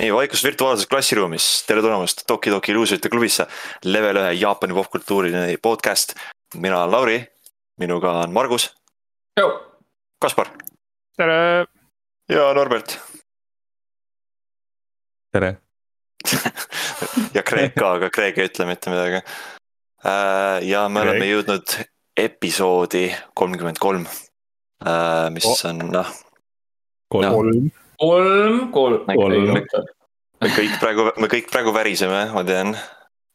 nii, vaikus virtuaalses klassiruumis, tere tulemast Toki Toki luuserite klubisse, level ühe Jaapani popkultuuriline podcast. mina olen Lauri, minuga on Margus. Kaspar. tere. ja Norbert. tere ja Kreek ka, aga Kreek ei ütle mitte midagi. Äh, ja me Kreek. oleme jõudnud episoodi kolmkümmend kolm, äh, mis oh. on noh. kolm kolm, kolm. kolm. me kõik praegu, me kõik praegu väriseme, ma tean.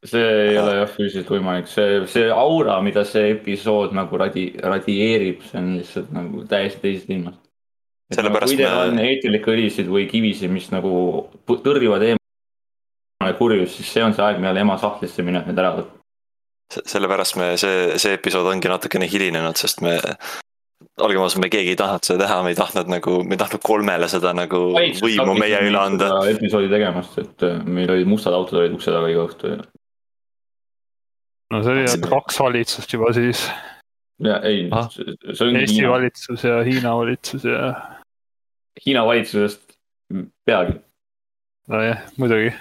see ei ole jah füüsiliselt võimalik, see, see aura, mida see episood nagu radi-, radieerib, see on lihtsalt nagu täiesti teisest ilmast. sellepärast nagu, kui teil me... on eetrilikke õlisid või kivisid, mis nagu tõrjuvad eemale kurjust, siis see on see aeg, millal ema sahtlisse minna, et need ära võtta sellepärast me, see, see episood ongi natukene hilinenud, sest me olgem ausad, me keegi ei tahtnud seda teha, me ei tahtnud nagu, me ei tahtnud kolmele seda nagu Aiks, võimu meie üle anda. episoodi tegemast, et äh, meil olid mustad autod olid ukse taga iga õhtu ja. no see oli jah kaks valitsust juba siis. ja ei ah,, see ongi Eesti Hiina. valitsus ja Hiina valitsus ja. Hiina valitsusest peagi. nojah, muidugi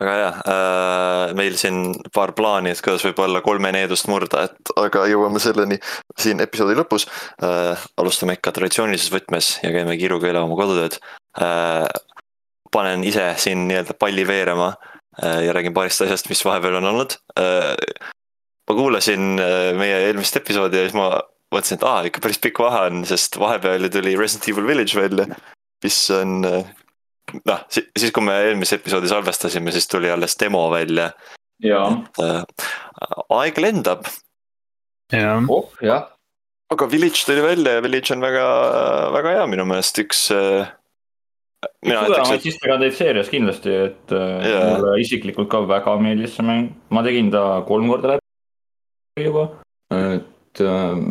väga hea äh,, meil siin paar plaani, et kuidas võib-olla kolme needust murda, et aga jõuame selleni siin episoodi lõpus äh,. alustame ikka traditsioonilises võtmes ja käime kiiruga üle oma kodutööd äh,. panen ise siin nii-öelda palli veerema ja räägin paarist asjast, mis vahepeal on olnud ma kuulasin meie eelmist episoodi ja siis ma mõtlesin, et aa, ikka päris pikk vahe on, sest vahepeal tuli Resident Evil Village välja, mis on noh, siis kui me eelmise episoodi salvestasime, siis tuli alles demo välja. et äh, aeg lendab. jah oh,, jah. aga Village tuli välja ja Village on väga, väga hea minu meelest, üks äh, mina ütleks, et. sissekandeid seerias kindlasti, et yeah. Äh, mulle isiklikult ka väga meeldis see mäng, ma tegin ta kolm korda läbi juba, et ähm,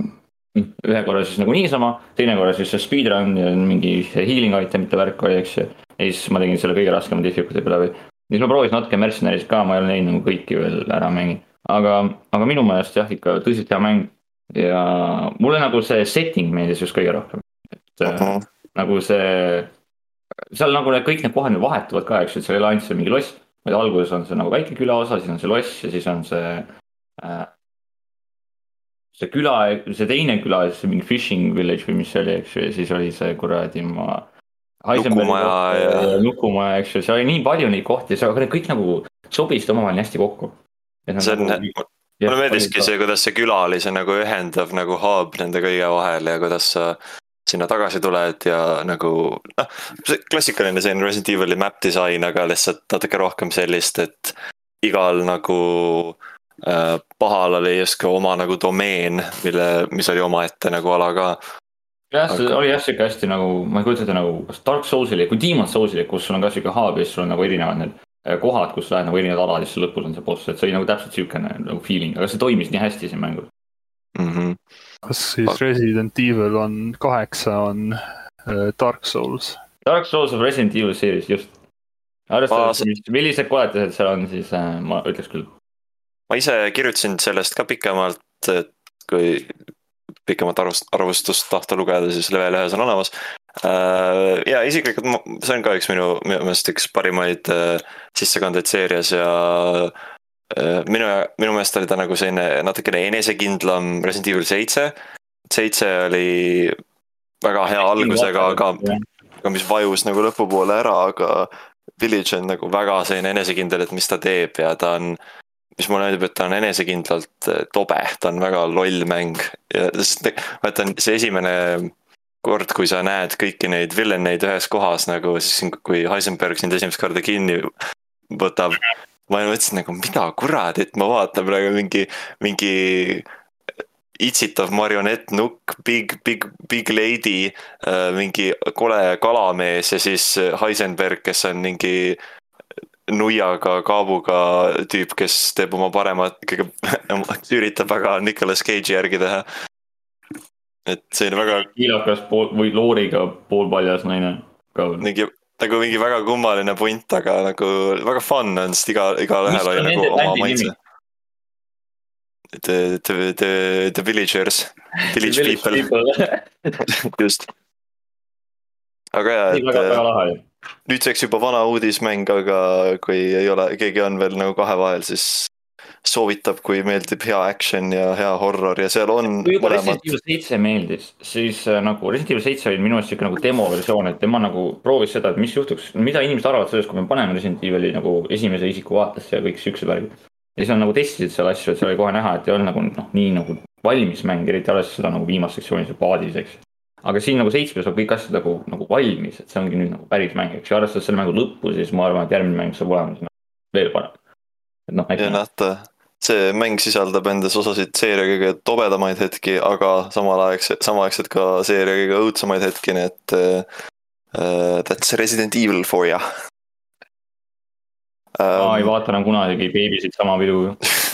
ühe korra siis nagu niisama, teine korra siis see speedrun ja mingi healing item'ite värk oli, eks ju ja siis ma tegin selle kõige raskema difficulty läbi. siis ma proovisin natuke Mercenaries ka, ma ei ole neid nagu kõiki veel ära mänginud. aga, aga minu meelest jah, ikka tõsiselt hea mäng. ja mulle nagu see setting meeldis just kõige rohkem. et uh -huh. nagu see, seal nagu need kõik need kohad nüüd vahetuvad ka, eks ju, et seal ei ole ainult see mingi loss. vaid alguses on see nagu väike külaosa, siis on see loss ja siis on see äh, see küla, see teine küla, see mingi fishing village või mis see oli, eks ju, ja siis oli see kuradi ma nukumaja ja. nukumaja, eks ju, seal oli nii palju neid kohti, aga need kõik nagu sobisid omavahel hästi kokku. see on nagu,, mulle meeldiski see, kuidas see küla oli see nagu ühendav nagu hub nende kõige vahel ja kuidas sa sinna tagasi tuled ja nagu noh, see klassikaline selline Resident Evil'i map disain, aga lihtsalt natuke rohkem sellist, et igal nagu äh, pahal oli justkui oma nagu domeen, mille, mis oli omaette nagu ala ka jah, see aga... oli jah sihuke hästi nagu, ma ei kujuta ette nagu kas Dark Soulsilik või Demon Soulsilik, kus sul on ka sihuke hub ja siis sul on nagu erinevad need äh, kohad, kus lähed nagu erinevad alad ja siis lõpus on see boss, et see oli nagu täpselt siukene nagu feeling, aga see toimis nii hästi siin mängus mm. -hmm. kas siis Resident Evil on kaheksa, on äh, Dark Souls? Dark Souls of Resident Evil series, just. arvestades see..., millised koletised seal on, siis äh, ma ütleks küll. ma ise kirjutasin sellest ka pikemalt, et kui pikemat arvust, arvustust tahta lugeda, siis level ühes on olemas. Äh, ja isiklikult see on ka üks minu, minu meelest üks parimaid äh, sissekandeid seerias ja äh, minu, minu meelest oli ta nagu selline natukene enesekindlam Resident Evil seitse. seitse oli väga hea algusega, aga, aga mis vajus nagu lõpupoole ära, aga Village on nagu väga selline enesekindel, et mis ta teeb ja ta on mis mulle meeldib, et ta on enesekindlalt eh, tobe, ta on väga loll mäng ja sest vaata see esimene kord, kui sa näed kõiki neid villeneid ühes kohas nagu siis, kui Heisenberg sind esimest korda kinni võtab. ma mõtlesin nagu, mida kuradit, ma vaatan praegu mingi, mingi itsitav marionettnukk, big, big, big lady, äh, mingi kole kalamees ja siis Heisenberg, kes on mingi nuiaga, kaabuga tüüp, kes teeb oma paremat, kõige, üritab väga Nicolas Cage'i järgi teha. et see on väga. kiilakas pool või looriga poolpaljas naine mingi nagu mingi väga kummaline punt, aga nagu väga fun on, sest iga, igalühel oli nagu oma maitse. The, the, the, the villagers, village people just. aga jaa, et. väga, väga lahe nüüdseks juba vana uudismäng, aga kui ei ole, keegi on veel nagu kahe vahel, siis soovitab, kui meeldib hea action ja hea horror ja seal on. kui juba Resident Evil seitse meeldis, siis äh, nagu Resident Evil seitse oli minu arust sihuke nagu demo versioon, et tema nagu proovis seda, et mis juhtuks, mida inimesed arvavad sellest, kui me paneme Resident Evil'i nagu esimese isiku vaatesse ja kõik siuksed värgid. ja siis nad nagu testisid seal asju, et seal oli kohe näha, et ei olnud nagu noh, nii nagu valmis mäng, eriti alles seda nagu viimases sektsioonis ja paadis, eks aga siin nagu seitsmes on kõik asjad nagu, nagu valmis, et see ongi nüüd nagu päris mäng, eks ju, arvestades selle mängu lõppu, siis ma arvan, et järgmine mäng saab olema veel parem. et noh, ja noh, ta, see mäng sisaldab endas osasid seeria kõige tobedamaid hetki, aga samal ajal, samaaegselt ka seeria kõige õudsemaid hetki, nii et uh, that's Resident Evil for ya. Ma ei vaata enam kunagi beebisid sama piduga Äh,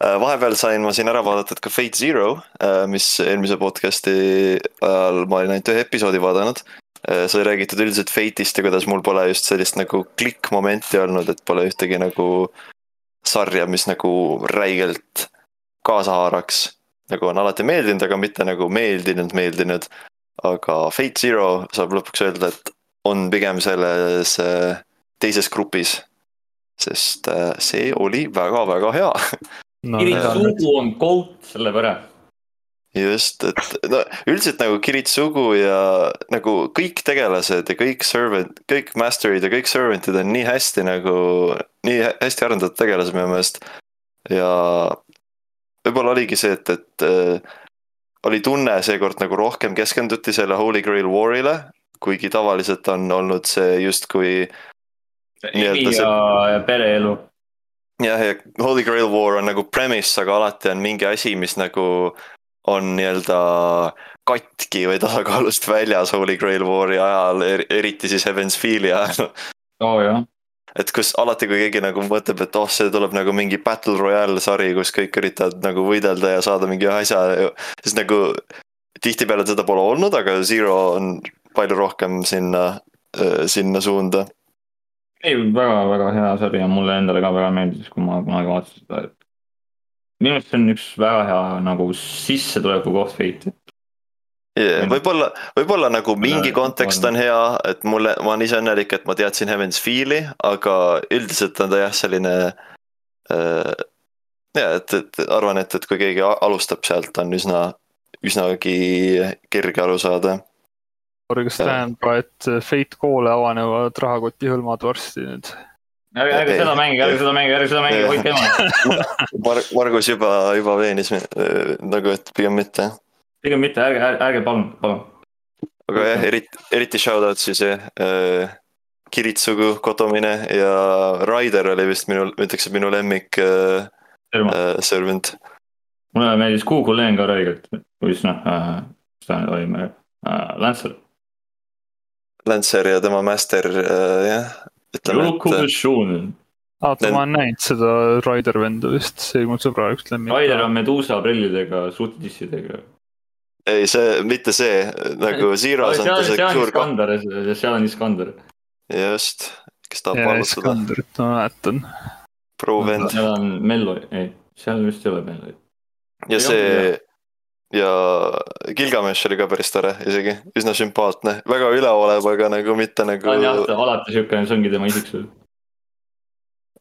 vahepeal sain ma siin ära vaadatud ka Fate Zero, äh, mis eelmise podcast'i ajal ma olin ainult ühe episoodi vaadanud. Äh, sai räägitud üldiselt Fate'ist ja kuidas mul pole just sellist nagu klikk-momenti olnud, et pole ühtegi nagu sarja, mis nagu räigelt kaasa haaraks. nagu on alati meeldinud, aga mitte nagu meeldinud, meeldinud. aga Fate Zero saab lõpuks öelda, et on pigem selles teises grupis. sest see oli väga-väga hea no,. Kiritsugu on goat selle pärast just, et no üldiselt nagu Kiritsugu ja nagu kõik tegelased ja kõik servant, kõik master'id ja kõik servant'id on nii hästi nagu, nii hästi arendatud tegelased minu meelest. ja võib-olla oligi see, et, et äh, oli tunne seekord nagu rohkem keskenduti selle Holy Grail War'ile, kuigi tavaliselt on olnud see justkui. Emi ja see... pereelu jah, ja Holy Grail War on nagu premise, aga alati on mingi asi, mis nagu on nii-öelda katki või tasakaalust väljas Holy Grail War'i ajal, eriti siis Heaven's Feel'i ajal. oh, jah. et kus alati, kui keegi nagu mõtleb, et oh, see tuleb nagu mingi Battle Royale sari, kus kõik üritavad nagu võidelda ja saada mingi asja, siis nagu tihtipeale seda pole olnud, aga Zero on palju rohkem sinna, sinna suunda ei, väga-väga hea sari ja mulle endale ka väga meeldis, kui ma kunagi vaatasin seda, et. minu arust see on üks väga hea nagu sissetuleku koht Fate'i yeah,. võib-olla, võib-olla nagu mingi kontekst on hea, et mulle, ma olen ise õnnelik, et ma teadsin Heaven's Feel'i, aga üldiselt on ta jah, selline äh,. ja et, et arvan, et, et kui keegi alustab sealt, on üsna, üsnagi kerge aru saada kas tähendab et Fate koole avanevad rahakotihõlmad varsti nüüd? ärge, ärge seda mängige, ärge seda mängige, ärge seda mängige, hoidke eemale Mar. Margus juba, juba veenis nagu, et pigem mitte. pigem mitte, ärge, ärge, ärge palun, palun. aga jah, eriti, eriti shout-out siis äh, Kiritsugu kodomine ja Raider oli vist minu, ütleks, et minu lemmik äh, äh, servant. mulle meeldis Google Len ka räigelt, või siis noh äh,, mis ta nüüd oli, äh, Lancer Lancer ja tema master äh,, jah. oota, ma olen näinud seda Raider venda vist, see mu sõbra üks lemmik. Raider on Medusa prillidega, suutissidega. ei, see, mitte see, nagu Zero's on ta see suur. Seal on Iskander. just, kes tahab vallutada. Iskanderit ma mäletan. provend. seal on Mello, ei, seal vist ei ole Mello. ja see ja Gilgamesh oli ka päris tore isegi, üsna sümpaatne, väga üleolev, aga nagu mitte nagu. on jah, alati siukene, see ongi tema isiksus.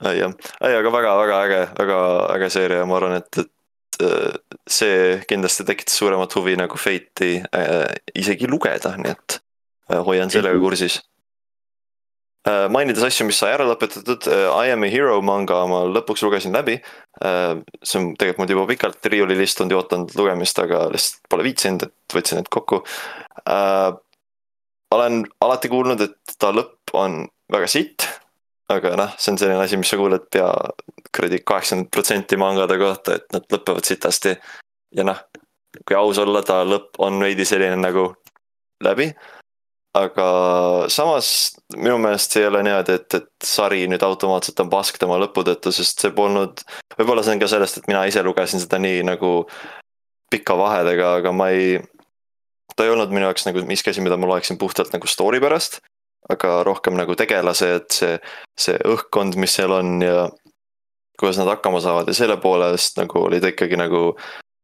ai jah, ei aga väga-väga äge, väga äge seeria, ma arvan, et, et äh, see kindlasti tekitas suuremat huvi nagu Fate'i äh, isegi lugeda, nii et äh, hoian sellega kursis mainides asju, mis sai ära lõpetatud, äh, I am a hero manga ma lõpuks lugesin läbi. Äh, see on tegelikult mul juba pikalt riiulil istunud ja ootanud lugemist, aga lihtsalt pole viitsinud, et võtsin need kokku. olen alati kuulnud, et ta lõpp on väga sitt. aga noh, see on selline asi, mis sa kuuled pea kuradi kaheksakümmend protsenti mangade kohta, et nad lõpevad sitasti. ja noh, kui aus olla, ta lõpp on veidi selline nagu läbi aga samas minu meelest ei ole niimoodi, et, et sari nüüd automaatselt on pask tema lõpu tõttu, sest see polnud. võib-olla see on ka sellest, et mina ise lugesin seda nii nagu pika vahedega, aga ma ei. ta ei olnud minu jaoks nagu miski asi, mida ma loeksin puhtalt nagu story pärast. aga rohkem nagu tegelased, see, see õhkkond, mis seal on ja kuidas nad hakkama saavad ja selle poolest nagu oli ta ikkagi nagu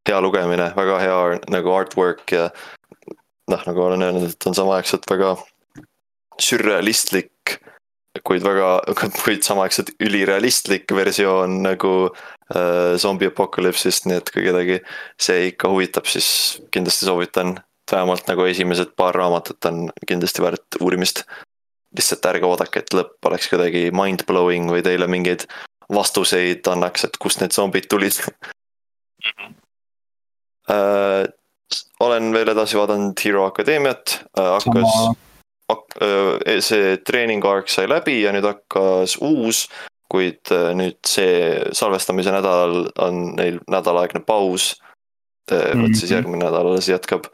hea lugemine, väga hea nagu artwork ja noh, nagu olen öelnud, et on samaaegselt väga sürrealistlik, kuid väga, kuid samaaegselt ülirealistlik versioon nagu äh, zombi apokalüpsist, nii et kui kedagi see ikka huvitab, siis kindlasti soovitan. vähemalt nagu esimesed paar raamatut on kindlasti väärt uurimist. lihtsalt ärge oodake, et lõpp oleks kuidagi mind-blowing või teile mingeid vastuseid annaks, et kust need zombid tulid. -hmm. äh, olen veel edasi vaadanud Hero Academiat äh,, hakkas, äh, see treening arc sai läbi ja nüüd hakkas uus, kuid äh, nüüd see salvestamise nädalal on neil nädalaaegne paus äh,. vot siis mhm. järgmine nädal alles jätkab.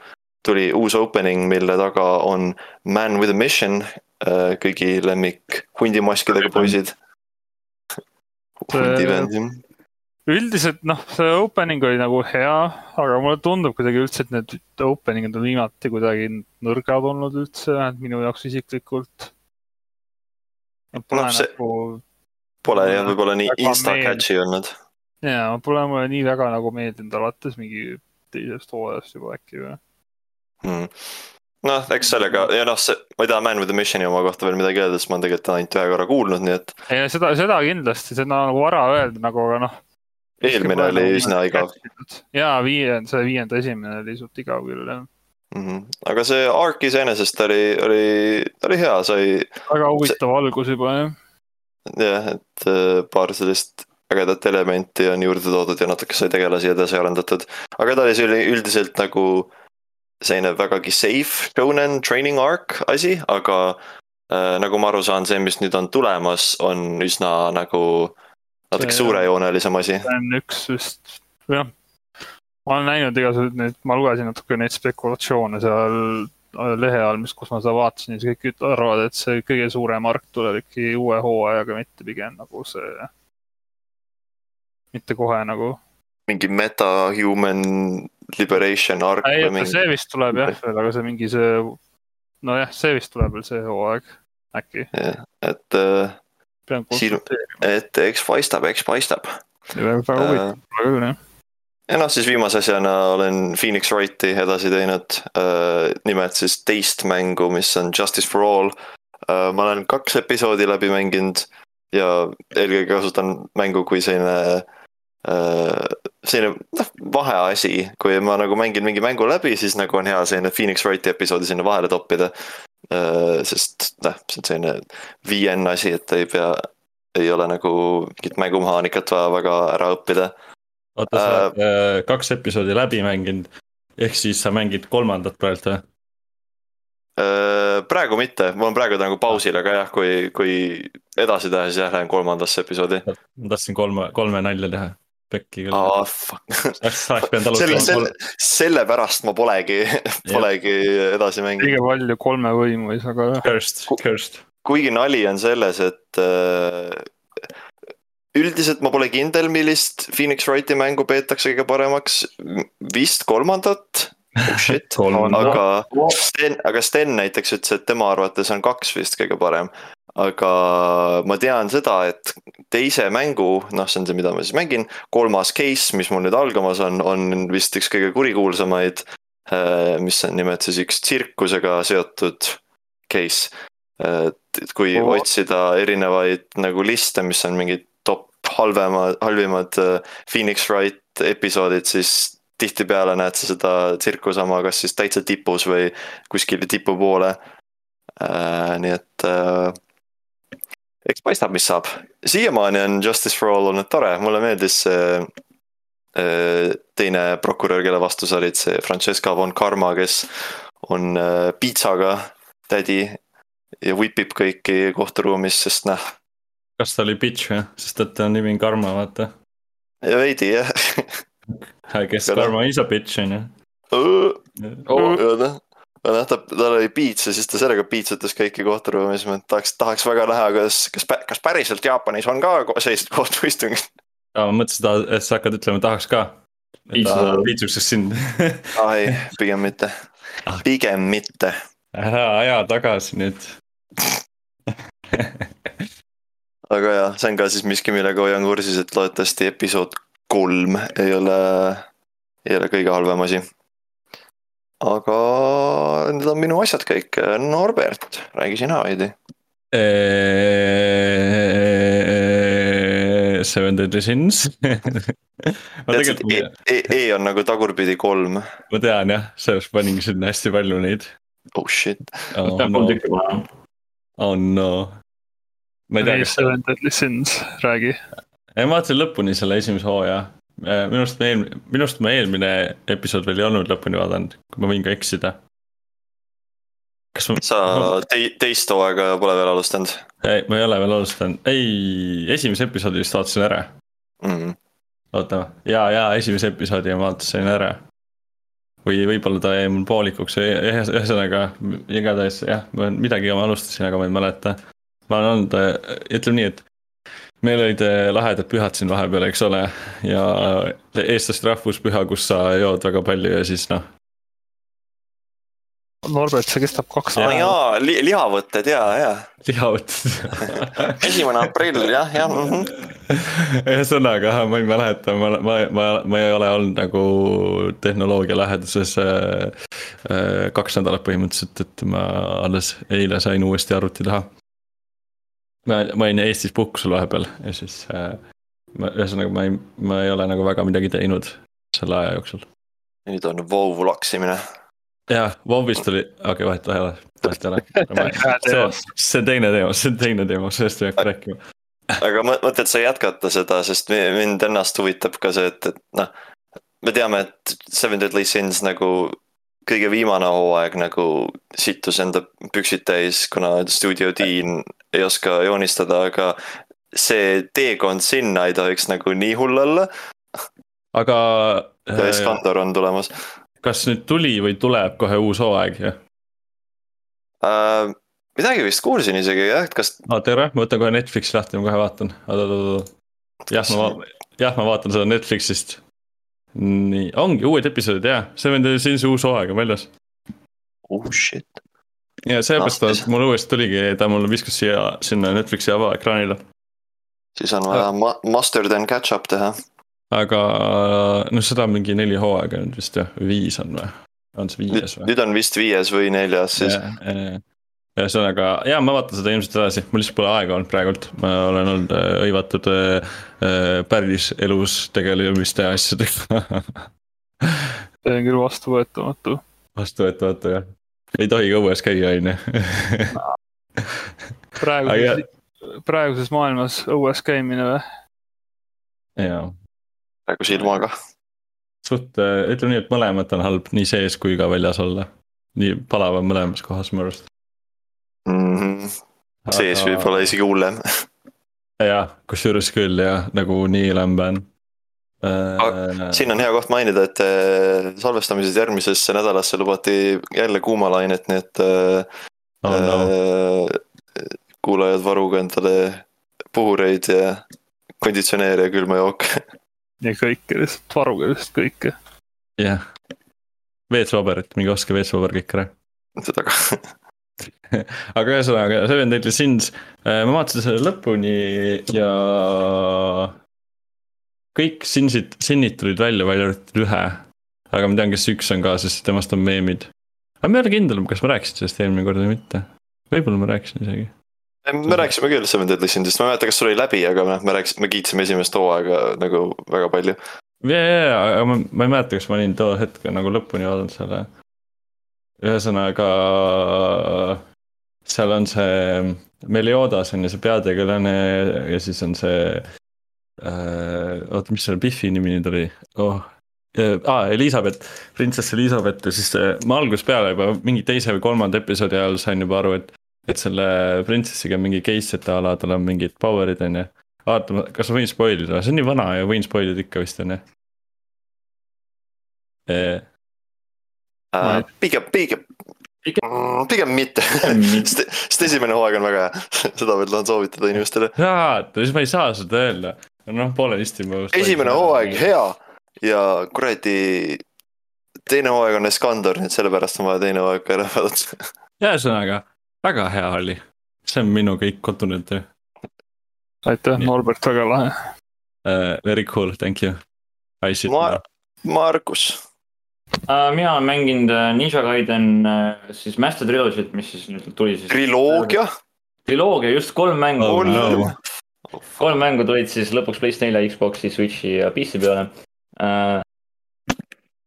tuli uus opening, mille taga on Man with a mission äh,, kõigi lemmik hundimaskidega poisid. hundivend jah üldiselt noh, see opening oli nagu hea, aga mulle tundub kuidagi üldse, et need opening'id on viimati kuidagi nõrgad olnud üldse, minu jaoks isiklikult. Pole see nagu, pole jah, võib-olla nii insta-catchy olnud. jaa, pole mulle nii väga nagu meeldinud alates mingi teisest hooajast juba äkki või hmm noh, eks sellega ja noh, see, ma ei taha Man with a Mission'i oma kohta veel midagi öelda, sest ma olen tegelikult ainult ühe korra kuulnud, nii et. ei, seda, seda kindlasti, seda nagu vara öelda nagu, aga noh, eelmine oli üsna igav. jaa, viiend-, see viienda esimene oli suht igav küll jah mm. -hmm. aga see arc iseenesest oli, oli, oli hea, sai. väga huvitav see... algus juba jah. jah, et äh, paar sellist ägedat elementi on juurde toodud ja natuke sai tegelasi edasi arendatud. aga ta oli üldiselt nagu selline vägagi safe shonen training arc asi, aga äh, nagu ma aru saan, see, mis nüüd on tulemas, on üsna nagu äh, natuke suurejoonelisem asi. see on üks vist, jah. ma olen näinud igasuguseid neid, ma lugesin natuke neid spekulatsioone seal lehe all, mis, kus ma seda vaatasin ja siis kõik arvavad, et see kõige suurem ark tuleb ikkagi uue hooajaga, mitte pigem nagu see, mitte kohe nagu. mingi meta-human liberation ark. ei, mingi... see vist tuleb jah veel, aga see mingi see, nojah, see vist tuleb veel see hooaeg, äkki. et äh, pean konsulteerima. et eks paistab, eks paistab. väga huvitav äh, küll jah ja noh, siis viimase asjana olen Phoenix Wrighti edasi teinud äh,, nimelt siis teist mängu, mis on Justice for All äh,. ma olen kaks episoodi läbi mänginud ja eelkõige kasutan mängu kui selline äh,, selline noh, vaheasi, kui ma nagu mängin mingi mängu läbi, siis nagu on hea selline Phoenix Wrighti episoodi sinna vahele toppida Äh, sest noh, see on selline VN asi, et ei pea, ei ole nagu mingit mängumehaanikat vaja väga ära õppida. oota, sa oled äh, kaks episoodi läbi mänginud, ehk siis sa mängid kolmandat praegu või? Äh, praegu mitte, ma olen praegu nagu pausil, aga jah, kui, kui edasi teha, siis jah, lähen kolmandasse episoodi. ma tahtsin kolme, kolme nalja teha pekki küll oh,. selle, selle, sellepärast ma polegi, polegi edasi mänginud. liiga palju kolme võimu ei saa ka. Cursed, cursed. kuigi nali on selles, et äh, üldiselt ma pole kindel, millist Phoenix Wrighti mängu peetakse kõige paremaks, vist kolmandat oh shit aga Sten, aga Sten näiteks ütles, et tema arvates on kaks vist kõige parem aga ma tean seda, et teise mängu, noh, see on see, mida ma siis mängin, kolmas case, mis mul nüüd algamas on, on vist üks kõige kurikuulsamaid. Äh, mis on nimelt siis üks tsirkusega seotud case. et kui oh. otsida erinevaid nagu liste, mis on mingid top halvema, halvimad äh, Phoenix Wright episoodid, siis tihtipeale näed sa seda tsirkusama kas siis täitsa tipus või kuskil tipu poole. Äh, nii et eks paistab, mis saab. siiamaani on Justice for All olnud tore, mulle meeldis see äh, teine prokurör, kelle vastu sa olid, see Francesca von Karma, kes on äh, piitsaga tädi ja whipib kõiki kohturuumis, sest noh. kas ta oli bitch või, sest et ta nimi on Karma, vaata. veidi jah kes Karma is a bitch on ju. noh, noh, ta, tal oli piits ja siis ta sellega piitsutas kõiki kohturuumis, ma tahaks, tahaks väga näha, kas, kas, kas päriselt Jaapanis on ka sellised kohtuistungid. aa, ma mõtlesin, et sa hakkad ütlema, tahaks ka. et ta piitsuks sind aa ei, pigem mitte, ah. pigem mitte. ära aja tagasi nüüd aga jah, see on ka siis miski, millega hoian kursis, et loodetavasti episood kolm ei ole, ei ole kõige halvem asi aga need on minu asjad kõik, Norbert, räägi sina veidi. Seven Deadly Sins ma tegelikult. E, e, e on nagu tagurpidi kolm. ma tean jah, sellepärast paningi sinna hästi palju neid. Oh shit oh,. panema. Oh no. ma ei tea, kas. Seven Deadly Sins, räägi. ma vaatasin lõpuni selle esimese hooaja. Minu arust me eelmine, minu arust ma eelmine episood veel ei olnud lõpuni vaadanud, ma võin ka eksida kas ma. sa tei-, teist hooaega pole veel alustanud? ei, ma ei ole veel alustanud, ei, esimese episoodi vist vaatasin ära mm. -hmm. oota, ja, ja esimese episoodi ma vaatasin ära. või võib-olla ta jäi mul poolikuks, ühesõnaga igatahes jah, ma midagi ma alustasin, aga ma ei mäleta. ma olen olnud, ütleme nii, et meil olid eh, lahedad pühad siin vahepeal, eks ole, ja eestlaste rahvuspüha, kus sa jood väga palju ja siis noh Norbert, see kestab kaks päeva. jaa li, lihavõtted ja, ja. lihavõtted esimene aprill jah, jah mm -hmm. ühesõnaga, ma ei mäleta, ma, ma, ma, ma ei ole olnud nagu tehnoloogia läheduses äh, äh, kaks nädalat põhimõtteliselt, et ma alles eile sain uuesti arvuti taha. Ma, ma olin Eestis puhkusel vahepeal ja siis äh, ma, ühesõnaga ma ei, ma ei ole nagu väga midagi teinud selle aja jooksul. nüüd on voovu laksimine jah, WoW-ist oli, okei okay,, vahet ei ole, vahet ei ole. see, see on teine teema, see on teine teema, sellest ei hakka rääkima. aga mõtled sa jätkata seda, sest mind ennast huvitab ka see, et, et noh. me teame, et Seven Deadly Sins nagu kõige viimane hooaeg nagu sittus enda püksid täis, kuna stuudio Dean ei oska joonistada, aga see teekond sinna ei tohiks nagu nii hull olla. aga. Skandor on tulemas kas nüüd tuli või tuleb kohe uus hooaeg, jah uh,? midagi vist kuulsin isegi jah, et kas. aa, tere, ma võtan kohe Netflixi lahti, ma kohe vaatan. jah, ma, jah, ma vaatan seda Netflixist. Nii, ongi uued episoodid jah, Seven Days Sin's uus hooaeg on väljas. oh shit. ja seepärast ta mul uuesti tuligi, ta mul viskas siia, sinna Netflixi avaekraanile. siis on vaja ma master then catch up teha aga noh, seda on mingi neli hooaega nüüd vist jah, viis on või? on see viies või? nüüd on vist viies või neljas siis. Ühesõnaga, jaa, ma vaatan seda ilmselt edasi, mul lihtsalt pole aega olnud praegult, ma olen olnud äh, hõivatud äh, äh, päris elus tegelemiste asjadega see on küll vastuvõetamatu. vastuvõetamatu jah, ei tohi ka õues käia, on ju. praeguses, praeguses maailmas õues käimine või? jaa praeguse ilmaga. suht, äh, ütleme nii, et mõlemat on halb nii sees kui ka väljas olla. nii palav on mõlemas kohas mu arust mm. -hmm. sees Aga... võib olla isegi hullem jah, kusjuures küll jah, nagu nii lambe on äh.... siin on hea koht mainida, et äh, salvestamised järgmisesse nädalasse lubati jälle kuumalainet, nii et oh, no. äh, kuulajad varuge endale puhureid ja konditsioneeri ja külma jooke ja kõike, lihtsalt varuge lihtsalt kõike. jah, WC-paberit, minge ostke WC-paber kõik ära. seda ka aga ühesõnaga, Seven Deadly Sins, äh, ma vaatasin selle lõpuni ja kõik Sinsid, Sinid tulid välja, välja arvatud ühe. aga ma tean, kes üks on ka, sest temast on meemid. aga ma ei ole kindel, kas ma rääkisin sellest eelmine kord või mitte. võib-olla ma rääkisin isegi me rääkisime küll Seven Deadly Sinsist, ma ei mäleta, kas sul oli läbi, aga noh, me rääkisime, me kiitsime esimest hooaega nagu väga palju. ja, ja, ja, aga ma, ma ei mäleta, kas ma olin too hetk nagu lõpuni vaadanud selle. Ühesõnaga, seal on see Meliodas on ju see peategelane ja siis on see äh,. oota, mis selle Biffi nimi nüüd oli oh,? Ah, Elizabeth, printsess Elizabeth ja siis ma algusest peale juba mingi teise või kolmanda episoodi ajal sain juba aru, et et selle Princessiga on mingi case, et a la tal on mingid power'id on ju. vaata, kas ma võin spoil ida, see on nii vana ja võin spoil ida ikka vist on ju uh,. pigem, pigem, pigem mitte sest, sest esimene hooaeg on väga hea, seda ma tahan soovitada inimestele. jaa, siis ma ei saa seda öelda, noh poolenisti ma. esimene hooaeg hea ja kuradi teine hooaeg on Eskandor, nii et sellepärast on vaja teine hooaeg ka ära vaadata. ühesõnaga, väga hea oli, see on minu kõik kodune töö. aitäh, Norbert, väga lahe uh,. Very cool, thank you. Mar. Margus. Uh,? mina olen mänginud Ninja Gaiden uh, siis Master Trilogy't, mis siis nüüd tuli siis. triloogia? triloogia, just kolm mängu oh,. No. kolm mängu tulid siis lõpuks PlayStation 4, Xbox'i, Switch'i ja PC peale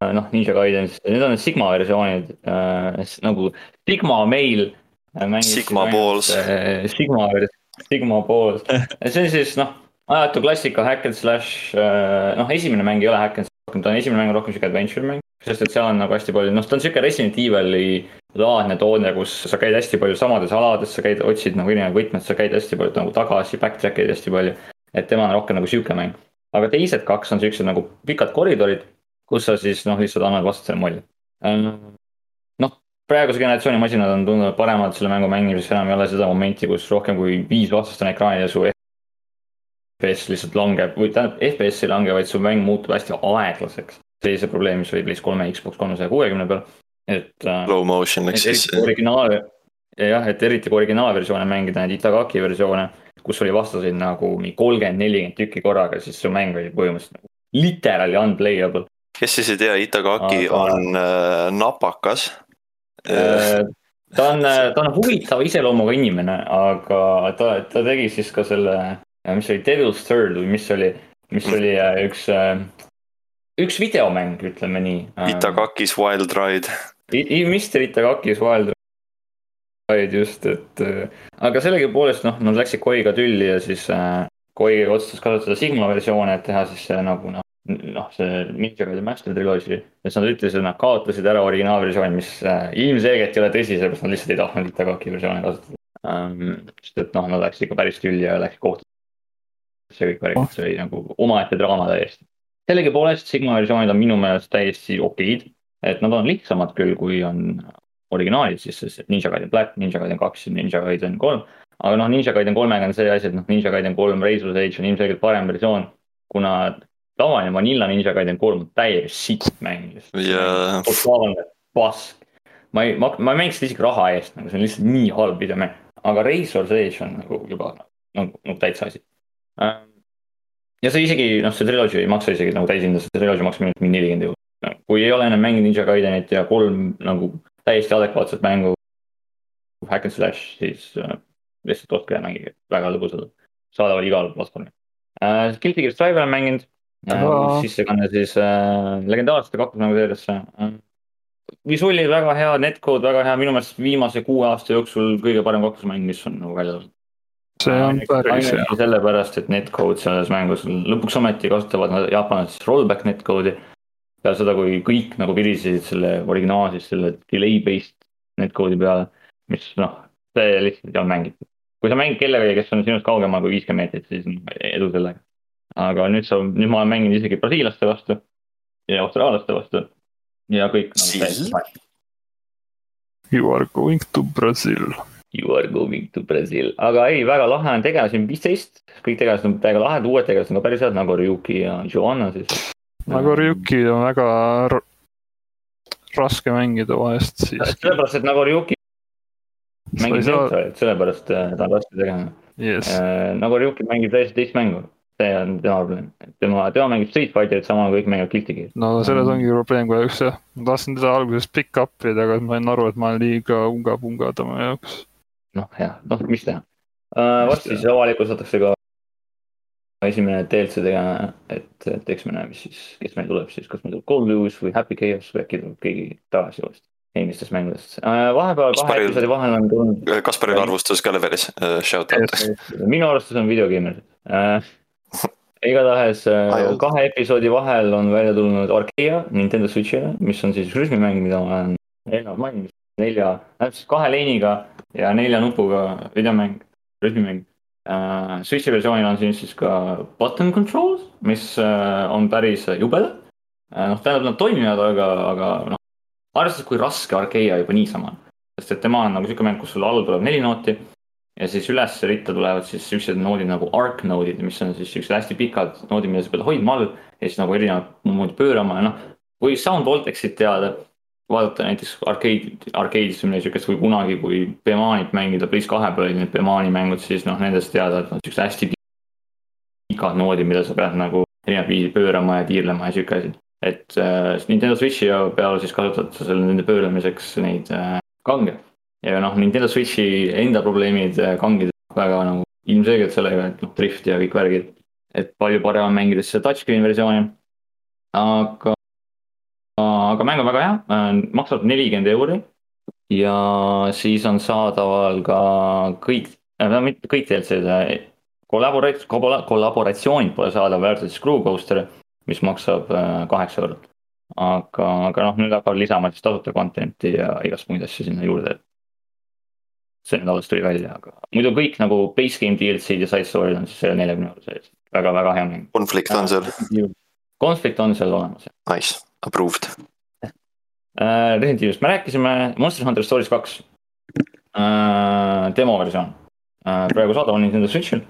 noh, Ninja Gaiden, need on need Sigma versioonid äh, nagu Sigma Mail. Sigma Balls. Sigma, Sigma Balls, see on siis noh, ajatu klassika hack and slash, noh, esimene mäng ei ole hack and slash, ta on esimene mäng rohkem sihuke adventure mäng. Sest et seal on nagu hästi palju, noh, ta on sihuke Resident Evil'i laadne toode, kus sa käid hästi palju samades alades, sa käid, otsid nagu erinevaid võtmeid, sa käid hästi palju nagu tagasi, backtrack'id hästi palju. et tema on rohkem nagu sihuke mäng. aga teised kaks on siuksed nagu pikad koridorid kus sa siis noh, lihtsalt annad vastasele mulje. noh, praeguse generatsiooni masinad on tunduvalt paremad selle mängu mängimises, enam ei ole seda momenti, kus rohkem kui viis vastast on ekraanil ja su FPS lihtsalt langeb või tähendab, FPS ei lange, vaid su mäng muutub hästi aeglaseks. Sellise probleemi, mis oli PlayStation kolme, Xbox kolmesaja kuuekümne peal, et. Äh, Low motion ehk siis. originaal, jah, et eriti kui originaalversioone mängida, neid Itagaki versioone, kus oli vastaseid nagu mingi kolmkümmend, nelikümmend tükki korraga, siis su mäng oli põhimõtteliselt nagu literally unplayable kes siis ei tea, Itagaki Aga... on äh, napakas äh,. ta on, äh, ta on huvitava iseloomuga inimene, aga ta, ta tegi siis ka selle, mis oli Devil's Third või mis oli, mis oli äh, üks üks videomäng, ütleme nii. Itagakis Wild Ride. Mr Itagakis Wild Ride just, et aga sellegipoolest noh, nad läksid Koiga tülli ja siis äh, Koi otsustas kasutada Sigma versioone, et teha siis noh, noh noh, see Gaiden Master Trilogy, et nad ütlesid, et nad kaotasid ära originaalversiooni, mis äh, ilmselgelt ei ole tõsi, sellepärast nad lihtsalt ei tahtnud Itagaki versiooni kasutada um,. sest et noh, nad läksid ikka päris tülli ja läksid kohtusse. see kõik värk, see oli nagu omaette draama täiesti. Sellegipoolest Sigma versioonid on minu meelest täiesti okeid, et nad on lihtsamad küll, kui on originaalid, siis Ninja Gaiden Black, Ninja Gaiden kaks ja Ninja Gaiden kolm. aga noh, Ninja Gaiden kolmega on see asi, et noh, Ninja Gaiden kolm Razor's Edge on ilmselgelt parem versioon, kuna tavaline Vanilla Ninja Gaiden kolm on täiesti sitt mäng yeah.. totaalne pask. ma ei, ma, ma ei mängiks seda isegi raha eest, nagu see on lihtsalt nii halb videomäng. aga Razor's Edge on nagu juba nagu, nagu täitsa asi. Ähm, ja see isegi, noh, see trilogy ei maksa isegi nagu täishinda, see trilogy maksab mingi nelikümmend eurot. kui ei ole enam mänginud Ninja Gaidenit ja kolm nagu täiesti adekvaatset mängu. Hack and slash, siis äh, lihtsalt ostke ja mängige, väga lõbusad, saadavad igal platvormil äh,. Guilty Gear Strive olen mänginud sissekanne siis äh, legendaarsete kaklusmängu seeriasse äh,. visuaalid väga hea, netcode väga hea, minu meelest viimase kuue aasta jooksul kõige parem kaklusmäng, mis on nagu välja tulnud. See on päris hea. sellepärast, et netcode selles mängus lõpuks ometi kasutavad nad jaapanlased rollback netcode'i. peale seda, kui kõik nagu virisesid selle originaalse, selle delay based netcode'i peale, mis noh, see lihtsalt ei olnud mängitav. kui sa mängid kellegagi, kes on sinust kaugemal kui viiskümmend meetrit, siis edu sellega aga nüüd sa, nüüd ma olen mänginud isegi brasiilaste vastu ja austraallaste vastu ja kõik nagu,. You are going to Brazil. You are going to Brazil, aga ei, väga lahe on, tegelasi on viisteist, kõik tegelased on täiega lahedad, uued tegelased on ka päris head, nagu Ryuki ja Joanna siis. nagu Ryuki on väga raske mängida vahest siiski. sellepärast, et nagu Ryuki mängib saa... sellepärast äh, ta on raske tegema yes.. Äh, nagu Ryuki mängib täiesti teist mängu see on tema probleem, tema, tema mängib Street Fighterit, samal kõik mängivad Guilty Gear'i. no selles ongi probleem kahjuks jah, ma tahtsin teda alguses pick up ida, aga ma sain aru, et ma olen liiga unga-punga tema jaoks. Noh jah, noh mis teha uh,. varsti siis avalikustatakse ka esimene DLC tegema, et, et eks me näe, mis siis, kes meil tuleb siis, kas meil tuleb Cold News või Happy Chaos või äkki tuleb keegi tagasi uuesti eelmistest mängudest uh,. vahepeal kahe episoodi vahel on tulnud. Kasparil arvustus ka levelis uh,, shout out. minu arvustus on videogeimerid uh, igatahes äh, kahe episoodi vahel on välja tulnud Arkea Nintendo Switch'ile, mis on siis rütmimäng, mida ma olen eelnevalt maininud, nelja, täpselt kahe leiniga ja nelja nupuga videomäng, rütmimäng uh,. Switch'i versioonil on siin siis ka button controls, mis uh, on päris jubedad uh,. noh, tähendab, nad toimivad, aga, aga noh, arvestades, kui raske Arkea juba niisama on. sest et tema on nagu sihuke mäng, kus sul all tuleb neli nooti ja siis üles ritta tulevad siis siuksed noodid nagu arc node'id, mis on siis siuksed hästi pikad noodid, mida sa pead hoidma all ja siis nagu erinevat moodi pöörama ja noh. kui Sound Voltexit teada, vaadata näiteks arcade, arcade'is või siukest või kunagi, kui Bemanit mängida, Bliss kahe peal olid need Bemani mängud, siis noh, nendest teada, et on siuksed hästi pikad noodid, mida sa pead nagu erinevat viisi pöörama ja tiirlema ja siuke asi. et äh, Nintendo Switchi peal siis kasutad sa selle nende pööramiseks neid äh, kange. ja noh, Nintendo Switchi enda probleemid äh, kangid väga nagu ilmselgelt sellega, et noh, drift ja kõik värgid. et palju parem on mängida siis seda touchscreen versiooni. aga, aga mäng on väga hea äh,, maksab nelikümmend euri. ja siis on saadaval ka kõik äh,, mitte kõik DLC-d äh,, kollaborat-, kollaboratsioonid pole saadaval, arvatud Screw Coaster mis maksab kaheksa eurot. aga, aga noh, nüüd hakkavad lisama siis tasuta content'i ja igast muid asju sinna juurde. see nüüd alles tuli välja, aga muidu kõik nagu base game DLC-d ja side story'd on siis selle neljakümne euro sees, väga, väga hea mäng. konflikt on seal? konflikt on seal olemas. Nice, approved. Äh, Resident Evilist me rääkisime, Monster Hunter Stories kaks äh,, demo versioon äh,, praegu saadaval Nintendo Switch'il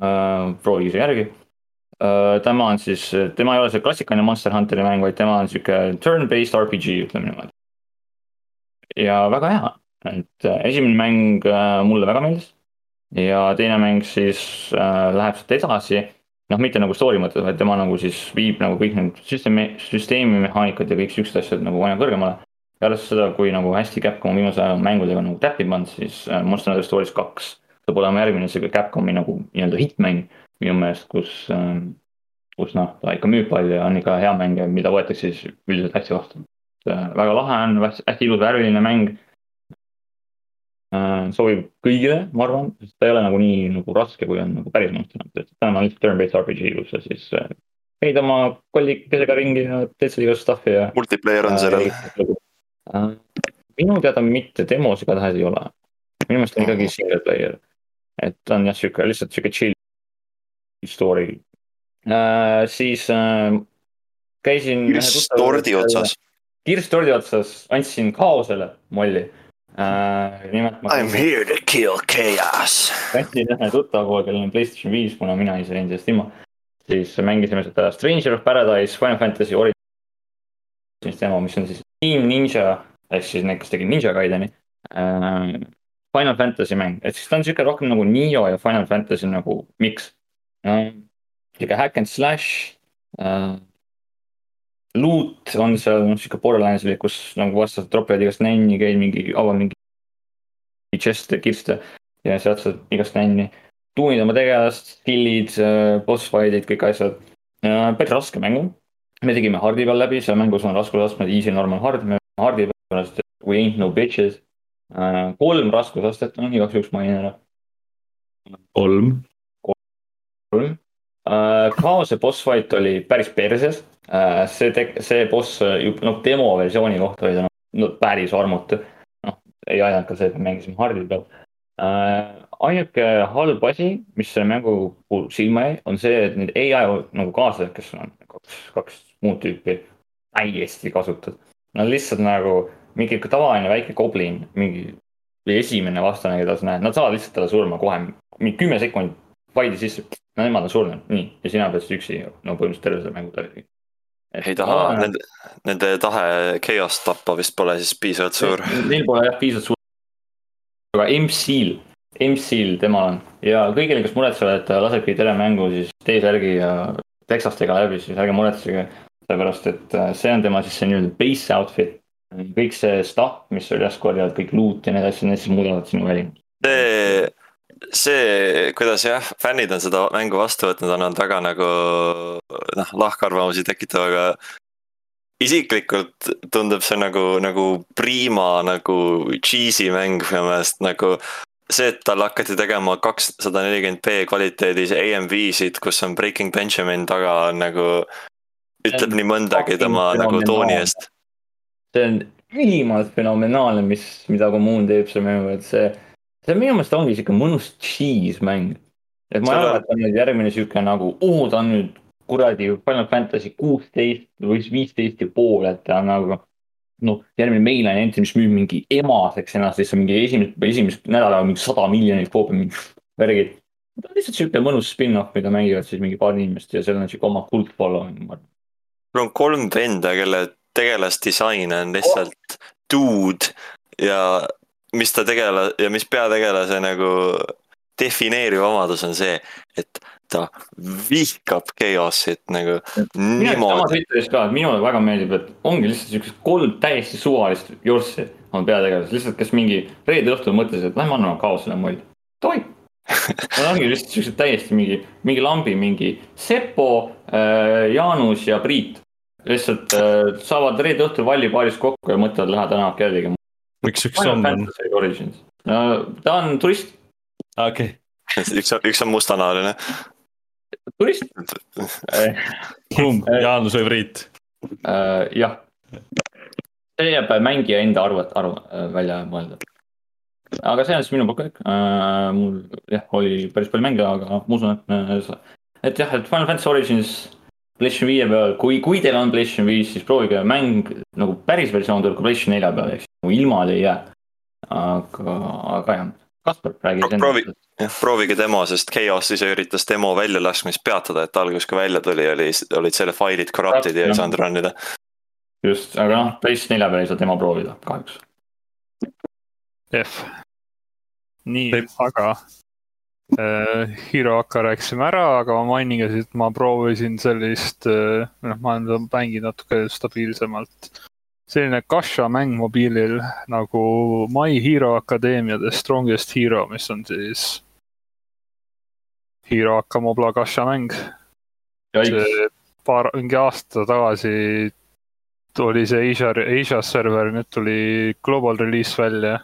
äh,. proovige see järgi Äh, tema on siis, tema ei ole see klassikaline Monster Hunteri mäng, vaid tema on sihuke turn-based RPG, ütleme niimoodi. ja väga hea, et esimene mäng äh, mulle väga meeldis. ja teine mäng siis äh, läheb sealt edasi, noh, mitte nagu story mõttes, vaid tema nagu siis viib nagu kõik need süsteemi, süsteemimehaanikad ja kõik siuksed asjad nagu aina kõrgemale. ja arvestades seda, kui nagu hästi Capcom viimase aja mängudega nagu täppi pannud, siis Monster Hunter Stories kaks saab olema järgmine sihuke Capcomi nagu nii-öelda hittmäng minu meelest, kus, ähm, kus noh, ta ikka müüb palju ja on ikka hea mäng ja mida võetakse siis üldiselt hästi vastu. Äh, väga lahe on, hästi ilus värviline mäng. Äh, sobib kõigile, ma arvan, sest ta ei ole nagu nii nagu raske, kui on nagu päris Monster Hunter, et täna on lihtsalt turn-based RPG, kus sa siis äh, käid oma kollikesega ringi ja teed seal igast stuff'i ja. multiplayer on sellel äh,? minu teada mitte demos igatahes ei ole. minu meelest on ikkagi single player. et on jah, sihuke lihtsalt sihuke chill story äh,. siis äh, käisin. kirstordi otsas. kirstordi otsas, andsin kaosele molli äh,. nimelt. I am here to kill chaos. käisin ühe tuttava poole, kellel on Playstation viis, kuna mina ei saa endast ilma. siis mängisime seda Stranger of Paradise, Final Fantasy Origins demo, mis on siis Team Ninja ehk siis need, kes tegid Ninja Gaideni äh,. Final Fantasy mäng, et siis ta on sihuke rohkem nagu Nio ja Final Fantasy nagu miks sihuke hack and slash Loot on seal sihuke Borderlands'lik, kus nagu vastased tropivad igast nänni, käid mingi, avad mingi chest'e, kirste ja sealt saad igast nänni. tuunid oma tegelast, skill'id äh,, boss fight'id, kõik asjad. päris raske mäng on. me tegime hard'i peal läbi, seal mängus on raskusastmed easy, normal, hard, me hard'i peal, we ain't no bitches äh,. kolm raskusastet on igaks juhuks mainin ära. kolm kolm. Äh, kaose boss fight oli päris perses. Äh, see, see boss noh, demo versiooni kohta oli ta noh, no, päris armutu. noh, ei aidanud ka see, et me mängisime hard'i peal. Äh, ainuke halb asi, mis selle mängu puhul silma jäi, on see, et need ai nagu kaaslased, kes on kaks, kaks muud tüüpi, täiesti kasutatud. Nad lihtsalt nagu mingi tavaline väike goblin, mingi esimene vastane, keda sa näed, nad saavad lihtsalt talle surma kohe, mingi kümme sekundit fight'i sisse no nemad on surnud, nii, ja sina pead siis üksi no põhimõtteliselt terve selle mängu läbi. ei taha no,, nende, nende tahe chaos tappa vist pole siis piisavalt suur. Neil pole jah piisavalt suur. aga MC-l, MC-l temal on ja kõigile, kes muretsevad, et lasebki telemängu siis T-särgi ja tekstastega läbi, siis ärge muretsege. sellepärast, et äh, see on tema siis see nii-öelda base outfit. kõik see stuff, mis sul järsku korjavad, kõik loot ja need asjad, need siis muudavad sinu välimust. see see, kuidas jah, fännid on seda mängu vastu võtnud, on olnud väga nagu noh, lahkarvamusi tekitav, aga isiklikult tundub see nagu, nagu prima nagu cheesy mäng minu meelest nagu see, et tal hakati tegema kakssada nelikümmend B kvaliteedis AMV-sid, kus on Breaking Benjamin taga, on nagu, ütleb nii mõndagi tema nagu tooni eest. see on ülimalt fenomenaalne, mis, mida kommuun teeb selle mängu, et see see minu meelest ongi sihuke mõnus cheese mäng. et ma ei arva, et on nüüd järgmine sihuke nagu, oo, ta on nüüd kuradi Final Fantasy kuusteist või viisteist ja pool, et ta on nagu noh, järgmine mainline entry, mis müüb mingi emaseks ennast, siis on mingi esimest, esimest nädala mingi sada miljonit koopi, mingi värgid. ta on lihtsalt sihuke mõnus spin-off, mida mängivad siis mingi paar inimest ja sellel on sihuke oma kult following, ma arvan. mul on kolm venda, kelle tegelasdisain on lihtsalt oh. dude ja mis ta tegela- ja mis peategelase nagu defineeriv omadus on see, et ta vihkab Chaosit nagu et minule väga meeldib, et ongi lihtsalt siuksed kolm täiesti suvalist jurssi on peategelased, lihtsalt kes mingi reede õhtul mõtlesid, et lähme anname kaosele molli. tohib. Nad ongi lihtsalt siuksed täiesti mingi, mingi lambi, mingi Sepo äh,, Jaanus ja Priit. lihtsalt äh, saavad reede õhtul vallipaaris kokku ja mõtlevad, lähed täna kellelegi. Miks üks on? ta on turist. okei okay. üks on, üks on mustanahaline turist kumb, Jaanus või Priit uh,? jah, see jääb mängija enda arvet, arv äh, välja mõelda. aga see on siis minu poolt kõik uh,. mul jah, oli päris palju mänge, aga ma usun, et, et jah, et Final Fantasy Origins PlayStation viie peal, kui, kui teil on PlayStation viis, siis proovige mäng nagu päris versioon tuleb ka PlayStation nelja peal, ehk siis nagu ilma ei jää. aga, aga jah, Kaspar, räägi Pro,. proovi, jah, proovige demo, sest Chaos ise üritas demo väljalaskmist peatada, et alguses, kui välja tuli, oli, olid selle failid corrupted ja ei saanud run ida. just, aga noh, PlayStation nelja peal ei saa demo proovida, kahjuks. jah, nii, aga Hiroaka rääkisime ära, aga ma mainin ka et ma proovisin sellist äh,, noh, ma olen mänginud natuke stabiilsemalt selline Kasha mäng mobiilil nagu My Hero Academia The Strongest Hero, mis on siis Hero Akamobla Kasha mäng. paar, mingi aasta tagasi tuli see Asia, Asia server, nüüd tuli global release välja.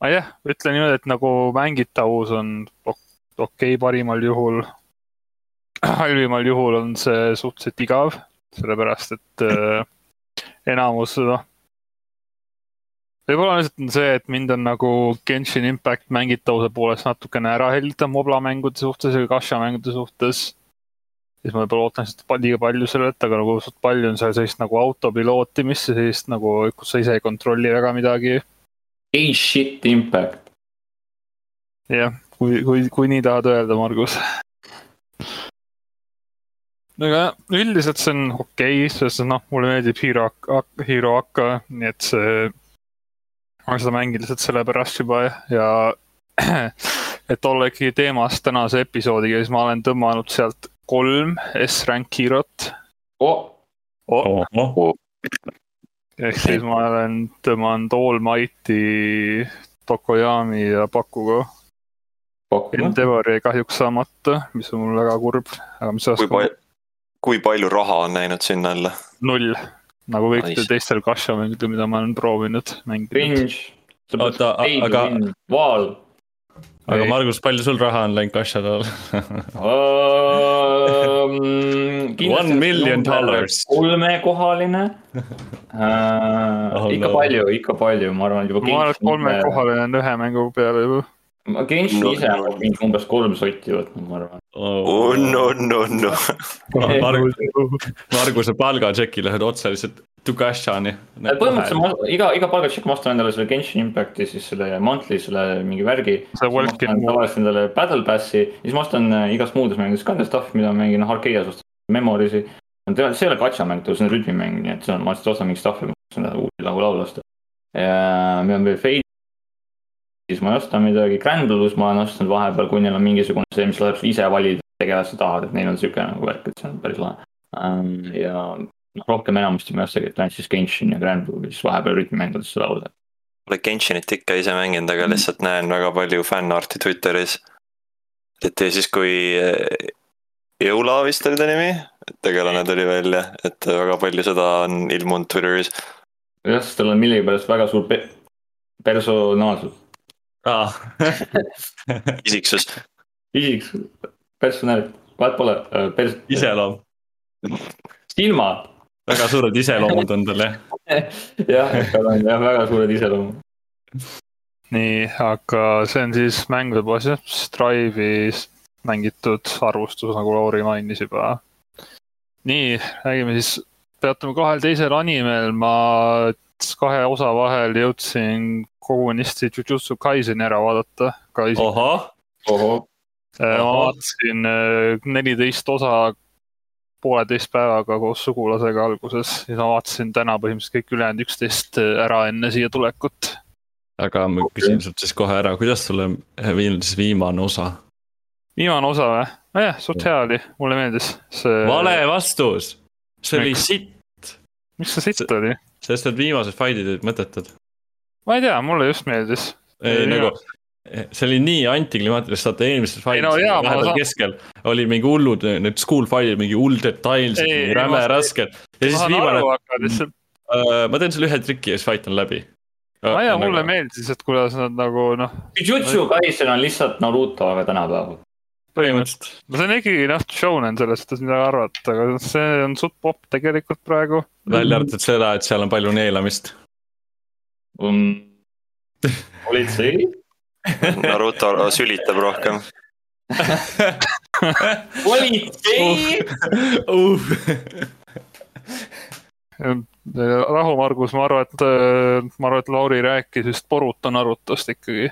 Aga jah, ütlen niimoodi, et nagu mängitavus on okei okay, parimal juhul. halvimal juhul on see suhteliselt igav, sellepärast et äh, enamus noh. võib-olla lihtsalt on see, et mind on nagu Genshin Impact mängitavuse poolest natukene ära hellitab Mobla mängude suhtes ja Kasha mängude suhtes. siis ma võib-olla ootan lihtsalt liiga palju sellelt, aga nagu suht palju on seal sellist nagu autopilootimist ja sellist nagu, kus sa ise ei kontrolli väga midagi. Ei shit impact. jah, kui, kui, kui nii tahad öelda, Margus aga üldiselt see on okei okay,, sest noh, mulle meeldib Hero, Hero Aka, nii et see, ma seda mängin lihtsalt sellepärast juba ja et olla ikkagi teemas tänase episoodiga, siis ma olen tõmmanud sealt kolm S-rank Herot oh.. Oh. Oh. Oh. Ehk siis ma olen tõmmanud All Mighty, Tokoyami ja Pakuga. Endeavor jäi kahjuks saamata, mis on mul väga kurb, aga mis kui palju, kui palju raha on läinud sinna alla? null, nagu kõikidel teistel Kasha mängudel, mida ma olen proovinud mängida. Cringe. oota, aga. Vaal. Aga Margus, palju sul raha on läinud Kashade all um,? One million dollars. kolmekohaline uh,. oh, ikka no. palju, ikka palju, ma arvan, juba. ma arvan, et kolmekohaline on ühe mängu peale juba Genshin no, ise on mingi umbes kolm sotti võtnud, ma arvan oh,. no, no, no. Margus, Marguse palgatšeki lähed otse lihtsalt Tukashani. põhimõtteliselt ma iga, iga palgatšekk ma ostan endale selle Genshin Impacti, siis selle monthly selle mingi värgi. tavaliselt endale Battle Passi, siis ma ostan äh, igast muudes mängudes ka enda stuff'i, mida ma mängin, Arkeedias ostan Memories'i. see ei ole gacha mäng, see on rütmimäng, nii et see on, ma lihtsalt ostan mingit stuff'i, ma ostan uusi laulu laulu osta. ja meil on veel Fade siis ma ei osta midagi, Grand Blues ma olen ostnud vahepeal, kui neil on mingisugune see, mis laseb ise valida tegelast sa tahad, et neil on siuke nagu värk, et see on päris lahe. Ähm, ja noh, rohkem enamasti ma ei ostagi, et ainult siis Genshin ja Grand Blue, siis vahepeal rütmimängudesse laulda. Pole Genshinit ikka ise mänginud, aga mm. lihtsalt näen väga palju fännarti Twitteris. et ja siis, kui Eula vist oli ta nimi, tegelane tuli välja, et väga palju seda on ilmunud Twitteris. jah, sest tal on millegipärast väga suur pe personaalsus aa isiksus. isiksus, personaal, vahet pole äh, pers-. iseloom. silmad. Väga suured iseloomud on tal jah jah, tal on jah väga suured iseloomud. nii, aga see on siis mängude poolest jah, Strive'is mängitud arvustus, nagu Lauri mainis juba. nii, räägime siis, peatume kahel teisel animel, ma kahe osa vahel jõudsin kogunisti Jujutsu Kaiseni ära vaadata. ohoh, ohoh. Äh, ma vaatasin äh, neliteist osa pooleteist päevaga koos sugulasega alguses, siis ma vaatasin täna põhimõtteliselt kõik ülejäänud üksteist äh, ära enne siia tulekut. aga ma küsin sult siis kohe ära, kuidas sulle viinud siis viimane osa? viimane osa või? nojah, suht hea oli, mulle meeldis see. vale vastus, see oli sitt. miks see sitt oli? sest need viimased faidid olid mõttetud. ma ei tea, mulle just meeldis. ei nagu, see oli nii antiklimaatiline, vaata eelmises faidis no, jaa, vahepeal keskel oli mingi hullud, need school faidid, mingi hull detailsed, räme rasked. ja siis viimane. Lihtsalt... Uh, ma teen sulle ühe triki ja siis fight on läbi ah jaa, mulle nagu... meeldis, et kuidas nad nagu noh. Jujutsu Kaisen on lihtsalt Naruto, aga tänapäeval põhimõtteliselt. no see on ikkagi noh, shonen selles suhtes midagi arvata, aga see on suht popp tegelikult praegu. välja arvatud seda, et seal on palju neelamist um,. politsei Naruto sülitab rohkem politsei uh. rahu, Margus, ma arvan, et, ma arvan, et Lauri rääkis vist Boruto Narutost ikkagi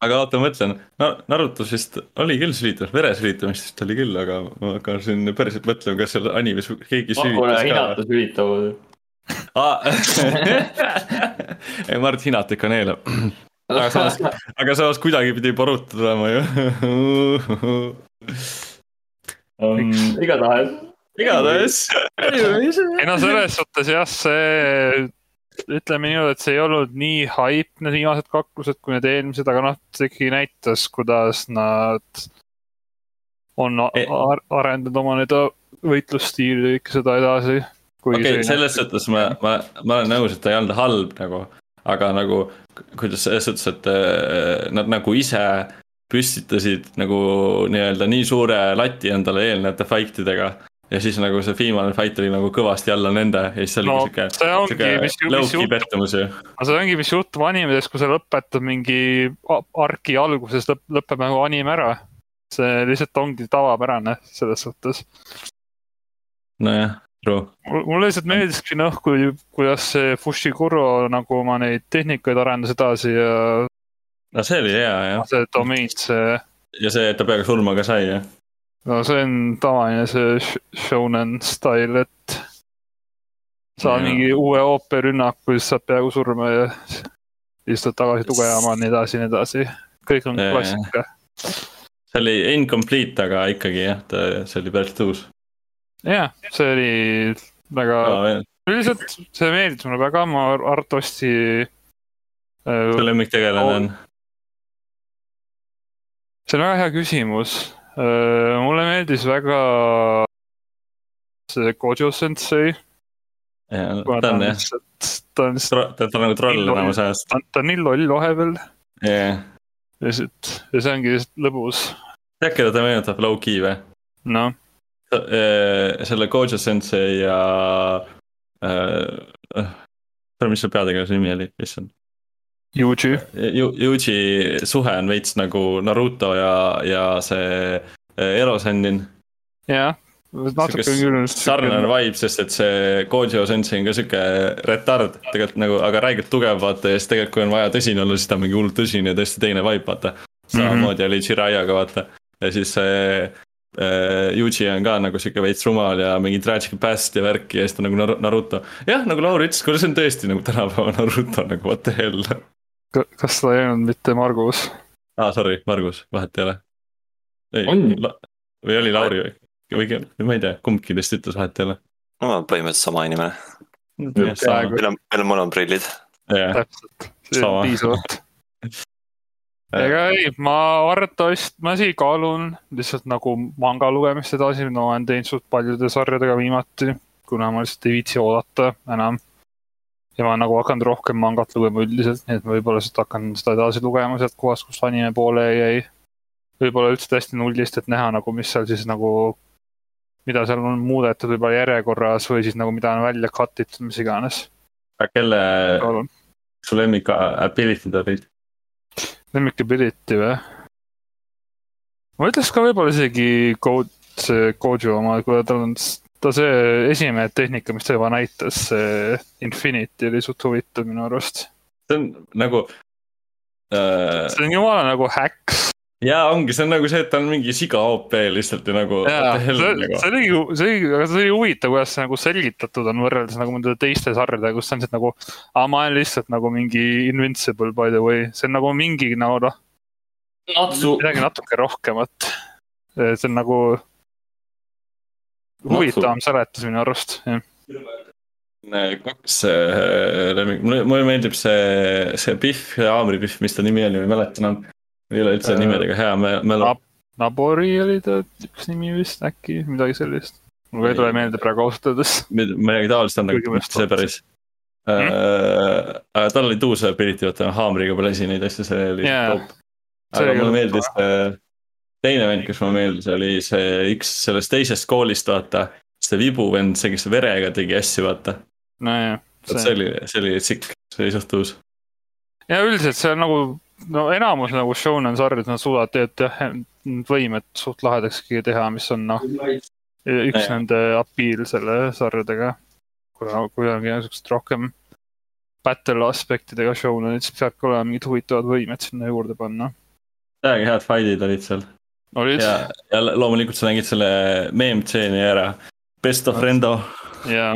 aga oota, ma mõtlen, no Narutos vist oli küll sülitamist, veresülitamist vist oli küll, aga ma hakkan siin päriselt mõtlema, kas seal animes keegi sülitas ka. sülitavad. ei, Mart Hinat ikka neelab. Aga samas, aga samas kuidagi pidi Boruto tulema ju um,. igatahes. igatahes. ei no selles suhtes jah, see ütleme niimoodi, et see ei olnud nii haip, need viimased kaklused, kui need eelmised, aga noh, see ikkagi näitas, kuidas nad on e arendanud oma need võitlusstiili ja kõike seda edasi. okei okay,, selles suhtes ma, ma, ma olen nõus, et ta ei olnud halb nagu, aga nagu kuidas selles suhtes, et äh, nad nagu ise püstitasid nagu nii-öelda nii suure lati endale eelnevate fight idega ja siis nagu see viimane fight oli nagu kõvasti alla nende ja siis oligi no, siuke, siuke low-key pettumus ju. no see ongi, mis juhtub animedes, kui sa lõpetad mingi arki alguses, lõp-, lõpeb nagu anime ära. see lihtsalt ongi tavapärane selles suhtes. nojah. Mulle lihtsalt meeldiski noh, kui, kuidas see Fushiguro nagu oma neid tehnikaid arendas edasi ja. no see oli hea jah. see domain, see. ja see, et ta peaaegu surma ka sai jah no see on tavaline see shonen stail, et saad mingi uue ooperrünnaku, siis saad peaaegu surma ja istud tagasi tugevama ja nii edasi ja nii edasi. kõik on ja, klassika. see oli incomplete, aga ikkagi jah, ta, see oli päris tõus. Jah, see oli väga no,, lihtsalt see meeldis mulle väga, ma Artosti äh,. su lemmiktegelane on? see on väga hea küsimus Äh, mulle meeldis väga see Gojo sensei. ta on jah, ta on, ta on nagu troll enamus ajast. ta on nii loll vahepeal. jah. ja siis, ja see ongi lihtsalt lõbus. tead, keda ta meenutab low-key või? noh. Äh, selle Gojo sensei ja äh,, äh mis selle peategelase nimi oli, issand Yuji. Yuji suhe on veits nagu Naruto ja, ja see eh, Erosenin. jah, natuke küll. sarnane vibe, sest et see Gojo sensei on ka sihuke retard tegelikult nagu, aga räigelt tugev vaata ja siis tegelikult, kui on vaja tõsine olla, siis ta on mingi hullult tõsine ja täiesti teine vibe, vaata. samamoodi mm -hmm. oli Jiraiyaga vaata ja siis see äh, Yuji on ka nagu sihuke veits rumal ja mingi tragic past ja värki ja siis ta nagu Naruto. jah, nagu Lauri ütles, kuule see on tõesti nagu tänapäeva Naruto nagu what the hell kas ta ei olnud mitte Margus? aa ah,, sorry, Margus, vahet ei ole. ei, või oli Lauri või, või ma ei tea, kumbki teist ütles, vahet ei ole. no põhimõtteliselt sama inimene. meil on, meil on mõlemad prillid. täpselt, piisavalt ega ei, ma isegi kaalun lihtsalt nagu manga lugemist edasi, no olen teinud suht paljude sarjadega viimati, kuna ma lihtsalt ei viitsi oodata enam ja ma nagu hakanud rohkem mangat lugema üldiselt, nii et ma võib-olla lihtsalt hakkan seda edasi lugema sealt kohast, kus anime poole jäi. võib-olla üldse täiesti nullist, et näha nagu, mis seal siis nagu, mida seal on muudetud võib-olla järjekorras või siis nagu mida on välja cut itud, mis iganes. kelle su lemmik ability'd olid? Lemmik ability või? ma ütleks ka võib-olla isegi Code, see Gojo oma, kui tal on ta see esimene tehnika, mis ta juba näitas, see Infinity oli suht huvitav minu arust. see on nagu äh.... see on jumala nagu häks. Ja ongi, see on nagu see, et ta on mingi siga OP lihtsalt ja nagu. see, nagu. see oli, see oli, aga see oli huvitav, kuidas see nagu selgitatud on võrreldes nagu nende teiste sarjadega, kus see on lihtsalt nagu. aa, ma olen lihtsalt nagu mingi invincible by the way, see on nagu mingi nagu noh. midagi natuke rohkemat see on nagu huvitavam seletus minu arust, jah kaks äh, lemmik, mulle, mulle meeldib see, see Pihv ja haamripihv, mis ta nimi oli, ma ei mäleta enam. Ei ole üldse äh, nimedega hea mälu Nab. Nabori oli ta üks nimi vist äkki, midagi sellist. mul ei tule meelde praegu ausalt öeldes. midagi taolist on, aga see päris. Äh, tal oli tuus ability, vaata haamriga põlesi neid asju, see oli yeah. top. aga mulle meeldis teine vend, kes mulle meeldis, oli see üks sellest teisest koolist, vaata. see Vibu vend, see, kes verega tegi asju, vaata. nojah. vot see oli, see oli sikk, see oli suht uus. ja üldiselt see on nagu, no enamus nagu shonen sarjad, nad suudavad tegelikult jah, võimet suht lahedakski teha, mis on noh. üks ja. nende appeal selle sarjadega. kuna, kui ongi niisugused rohkem battle aspektidega shonenid, siis peabki olema mingid huvitavad võimed sinna juurde panna. täiega head fight'id olid seal olid? ja, ja loomulikult sa nägid selle meemtseeni ära, Best of Rendo. jaa,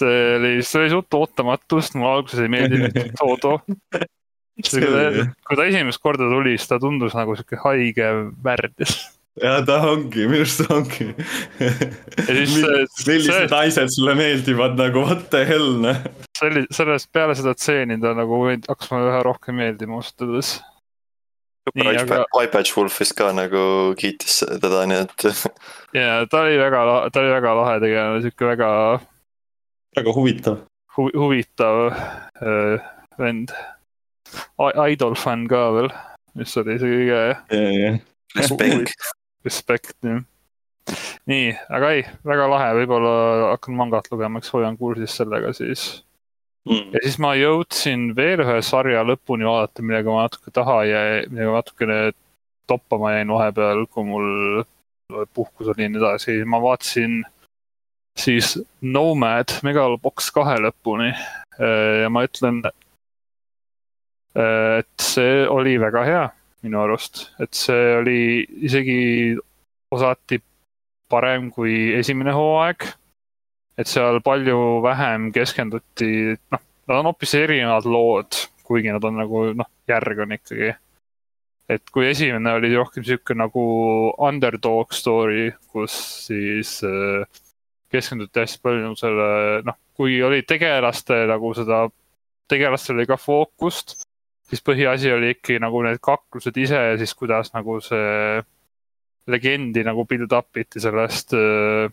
see oli, see oli suht ootamatu, sest mulle alguses ei meeldinud Todo. Kui ta esimest korda tuli, siis ta tundus nagu sihuke haige värdjas ja ta ongi, minu arust ta ongi. millised naised sulle meeldivad nagu what the hell noh. see oli, sellest peale seda tseeni ta nagu hakkas mulle üha rohkem meeldima ausalt öeldes Nii, aga... iPatch Wolf vist ka nagu kiitis teda, nii et. ja ta oli väga, ta oli väga lahe tegelane, sihuke väga. väga huvitav hu. huvitav äh, vend. Idol fänn ka veel, mis oli see kõige yeah,. Yeah. Respekt. Respekt, jah. nii, aga ei, väga lahe, võib-olla hakkan mangat lugema, eks hoian kursis sellega siis mm.. ja siis ma jõudsin veel ühe sarja lõpuni vaadata, millega ma natuke taha jäi, millega ma natukene toppama jäin vahepeal, kui mul puhkus oli ja nii edasi, ma vaatasin siis Nomad Megalobox kahe lõpuni ja ma ütlen, et see oli väga hea minu arust, et see oli isegi osati parem kui esimene hooaeg et seal palju vähem keskenduti, noh, nad on hoopis erinevad lood, kuigi nad on nagu noh, järg on ikkagi. et kui esimene oli rohkem sihuke nagu underdog story, kus siis äh, keskenduti hästi palju selle, noh, kui oli tegelaste nagu seda, tegelastel oli ka fookust, siis põhiasi oli ikkagi nagu need kaklused ise ja siis kuidas nagu see legendi nagu build up iti sellest äh,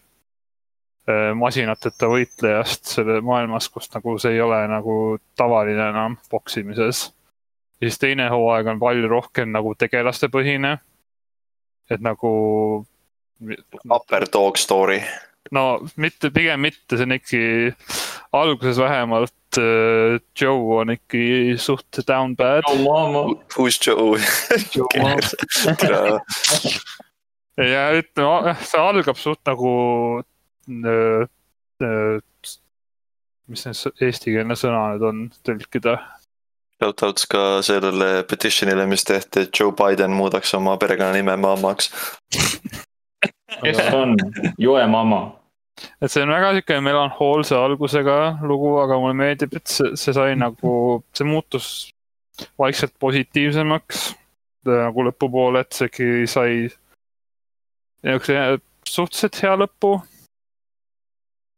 Äh, masinateta võitlejast selle maailmas, kus nagu see ei ole nagu tavaline enam poksimises. ja siis teine hooaeg on palju rohkem nagu tegelaste põhine. et nagu. Upper dog story. no mitte, pigem mitte, see on ikkagi alguses vähemalt äh, Joe on ikkagi suht down bad. Who's Joe? Joe ja ütleme, see algab suht nagu mis see eestikeelne sõna nüüd on, tõlkida? Shoutouts ka sellele petition'ile, mis tehti, et Joe Biden muudaks oma perekonnanime maamaks kes on Joe Mama? Et see on väga sihuke melanhoolse algusega lugu, aga mulle meeldib, et see, see sai nagu, see muutus vaikselt positiivsemaks. Nagu lõpupoole, et see ikkagi sai niisuguse suhteliselt hea lõpu.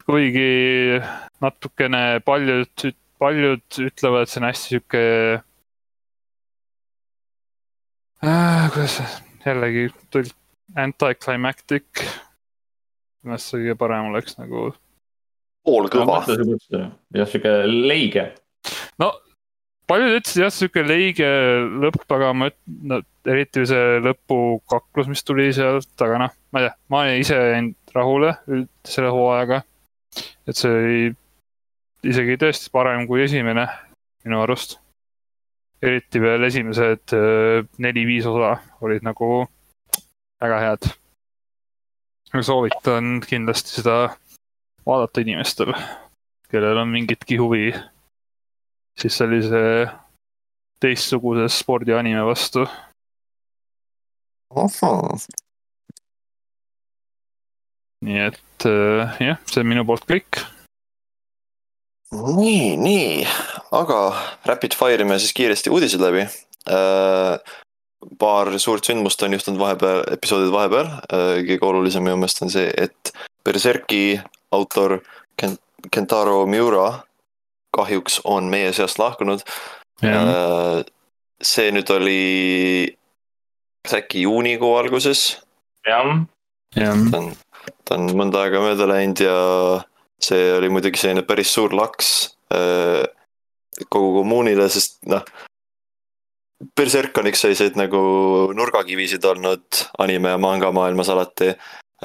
Kuigi natukene paljud, paljud ütlevad, et see on hästi sihuke äh,, kuidas jällegi tõlk, anticlimactic. kuidas see kõige parem oleks nagu? poolkõva. jah, sihuke leige. no paljud ütlesid jah, sihuke leige lõpp, aga ma ütlen no,, eriti see lõpukaklus, mis tuli sealt, aga noh, ma ei tea, ma ise jäänud rahule selle hooajaga et see oli isegi tõesti parem kui esimene minu arust. eriti veel esimesed äh, neli-viis osa olid nagu väga head. Soovitan kindlasti seda vaadata inimestel, kellel on mingitki huvi siis sellise teistsuguse spordianime vastu. nii et äh, jah, see on minu poolt kõik. nii, nii, aga rapid fire ime siis kiiresti uudised läbi. Äh, paar suurt sündmust on juhtunud vahepeal, episoodide vahepeal. kõige olulisem minu meelest on see, et Berserki autor Ken-, Kentaro Miura kahjuks on meie seast lahkunud. see nüüd oli, äkki juunikuu alguses? jah. ta on, ta on mõnda aega mööda läinud ja see oli muidugi selline päris suur laks kogu kommuunile, sest noh Berserk on üks selliseid nagu nurgakivisid olnud anime ja manga maailmas alati.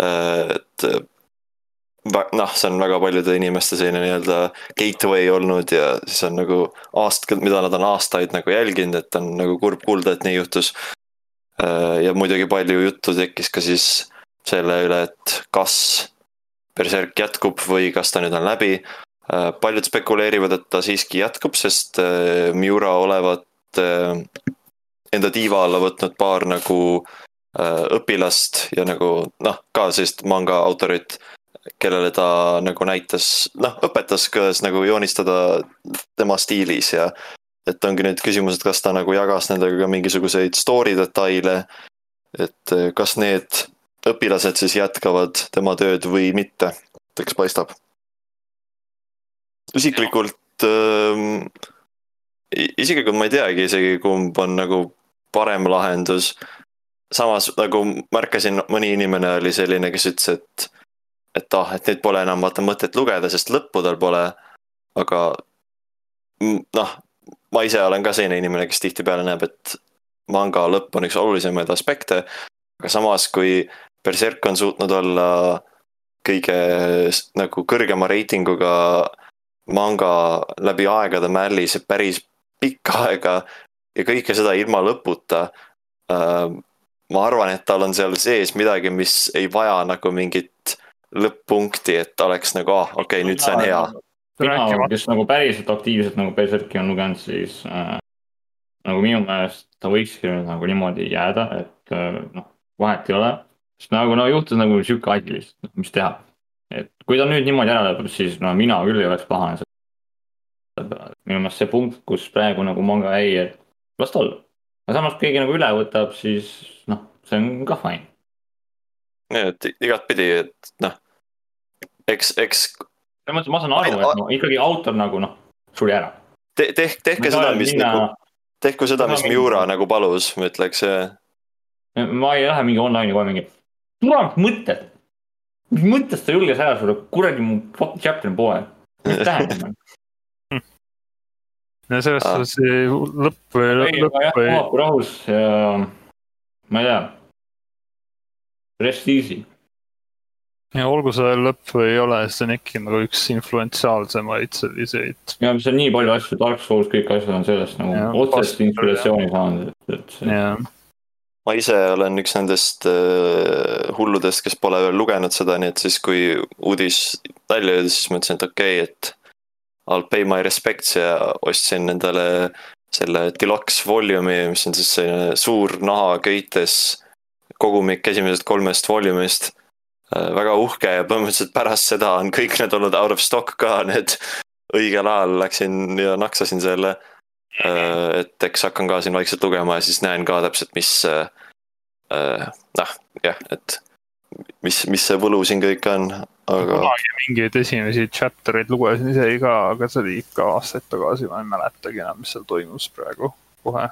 et noh, see on väga paljude inimeste selline nii-öelda gateway olnud ja siis on nagu aast-, mida nad on aastaid nagu jälginud, et on nagu kurb kuulda, et nii juhtus. ja muidugi palju juttu tekkis ka siis selle üle, et kas Berserk jätkub või kas ta nüüd on läbi. paljud spekuleerivad, et ta siiski jätkub, sest Miura olevat Äh, enda tiiva alla võtnud paar nagu äh, õpilast ja nagu noh, ka sellist manga autorit, kellele ta nagu näitas, noh, õpetas, kuidas nagu joonistada tema stiilis ja et ongi nüüd küsimus, et kas ta nagu jagas nendega ka mingisuguseid story detaile, et äh, kas need õpilased siis jätkavad tema tööd või mitte, eks paistab. isiklikult äh, isiklikult ma ei teagi isegi, kumb on nagu parem lahendus. samas nagu märkasin, mõni inimene oli selline, kes ütles, et, et ah, et neid pole enam vaata mõtet lugeda, sest lõppu tal pole. aga noh, ma ise olen ka selline inimene, kes tihtipeale näeb, et manga lõpp on üks olulisemaid aspekte. aga samas, kui Berserk on suutnud olla kõige nagu kõrgema reitinguga manga läbi aegade mällis päris pikka aega ja kõike seda ilma lõputa. Äh, ma arvan, et tal on seal sees midagi, mis ei vaja nagu mingit lõpp-punkti, et oleks nagu, ah, okei okay,, nüüd see on hea. mina, kes nagu päriselt aktiivselt nagu Berserki on lugenud, siis äh, nagu minu meelest ta võikski nagu niimoodi jääda, et äh, noh, vahet ei ole. sest nagu no juhtus nagu sihuke asi lihtsalt, mis teha. et kui ta nüüd niimoodi ära lõpeb, siis no mina küll ei oleks pahane minu meelest see punkt, kus praegu nagu manga jäi, et las ta olla. aga samas, kui keegi nagu üle võtab, siis noh, see on ka fine. et igatpidi, et noh, eks, eks. selles mõttes ma saan aru, et no ikkagi autor nagu noh, suri ära Te,. tehke, tehke seda, mis minna... nagu, tehku seda, mis Miura nagu palus, ma ütleks. ma ei lähe mingi online'i kohe mingi, tule mõtted. mis mõttest sa julges ära suruda, kuradi mu fucking chapter on poe. mis tähendab ja selles ah. suhtes see lõpp või lõpp või. rahus ja ma ei tea. Rest easy. ja olgu see lõpp või ei ole, see on ikka nagu üks influentsiaalsemaid selliseid. ja mis on nii palju asju, Dark Souls, kõik asjad on sellest nagu otsest inspiratsiooni saanud, et, et see. ma ise olen üks nendest uh, hulludest, kes pole veel lugenud seda, nii et siis, kui uudis välja jõudis, siis mõtlesin, et okei okay,, et I'll pay my respects ja ostsin endale selle deluxe volume'i, mis on siis selline suur nahaköites kogumik esimesest kolmest volume'ist. Äh, väga uhke ja põhimõtteliselt pärast seda on kõik need olnud out of stock ka, need õigel ajal läksin ja naksasin selle. Äh, et eks hakkan ka siin vaikselt lugema ja siis näen ka täpselt, mis noh, jah, et mis, mis see võlu siin kõik on, aga. kunagi mingeid esimesi chapter eid lugesin ise ka, aga see oli ikka aastaid tagasi, ma ei mäletagi enam, mis seal toimus praegu kohe.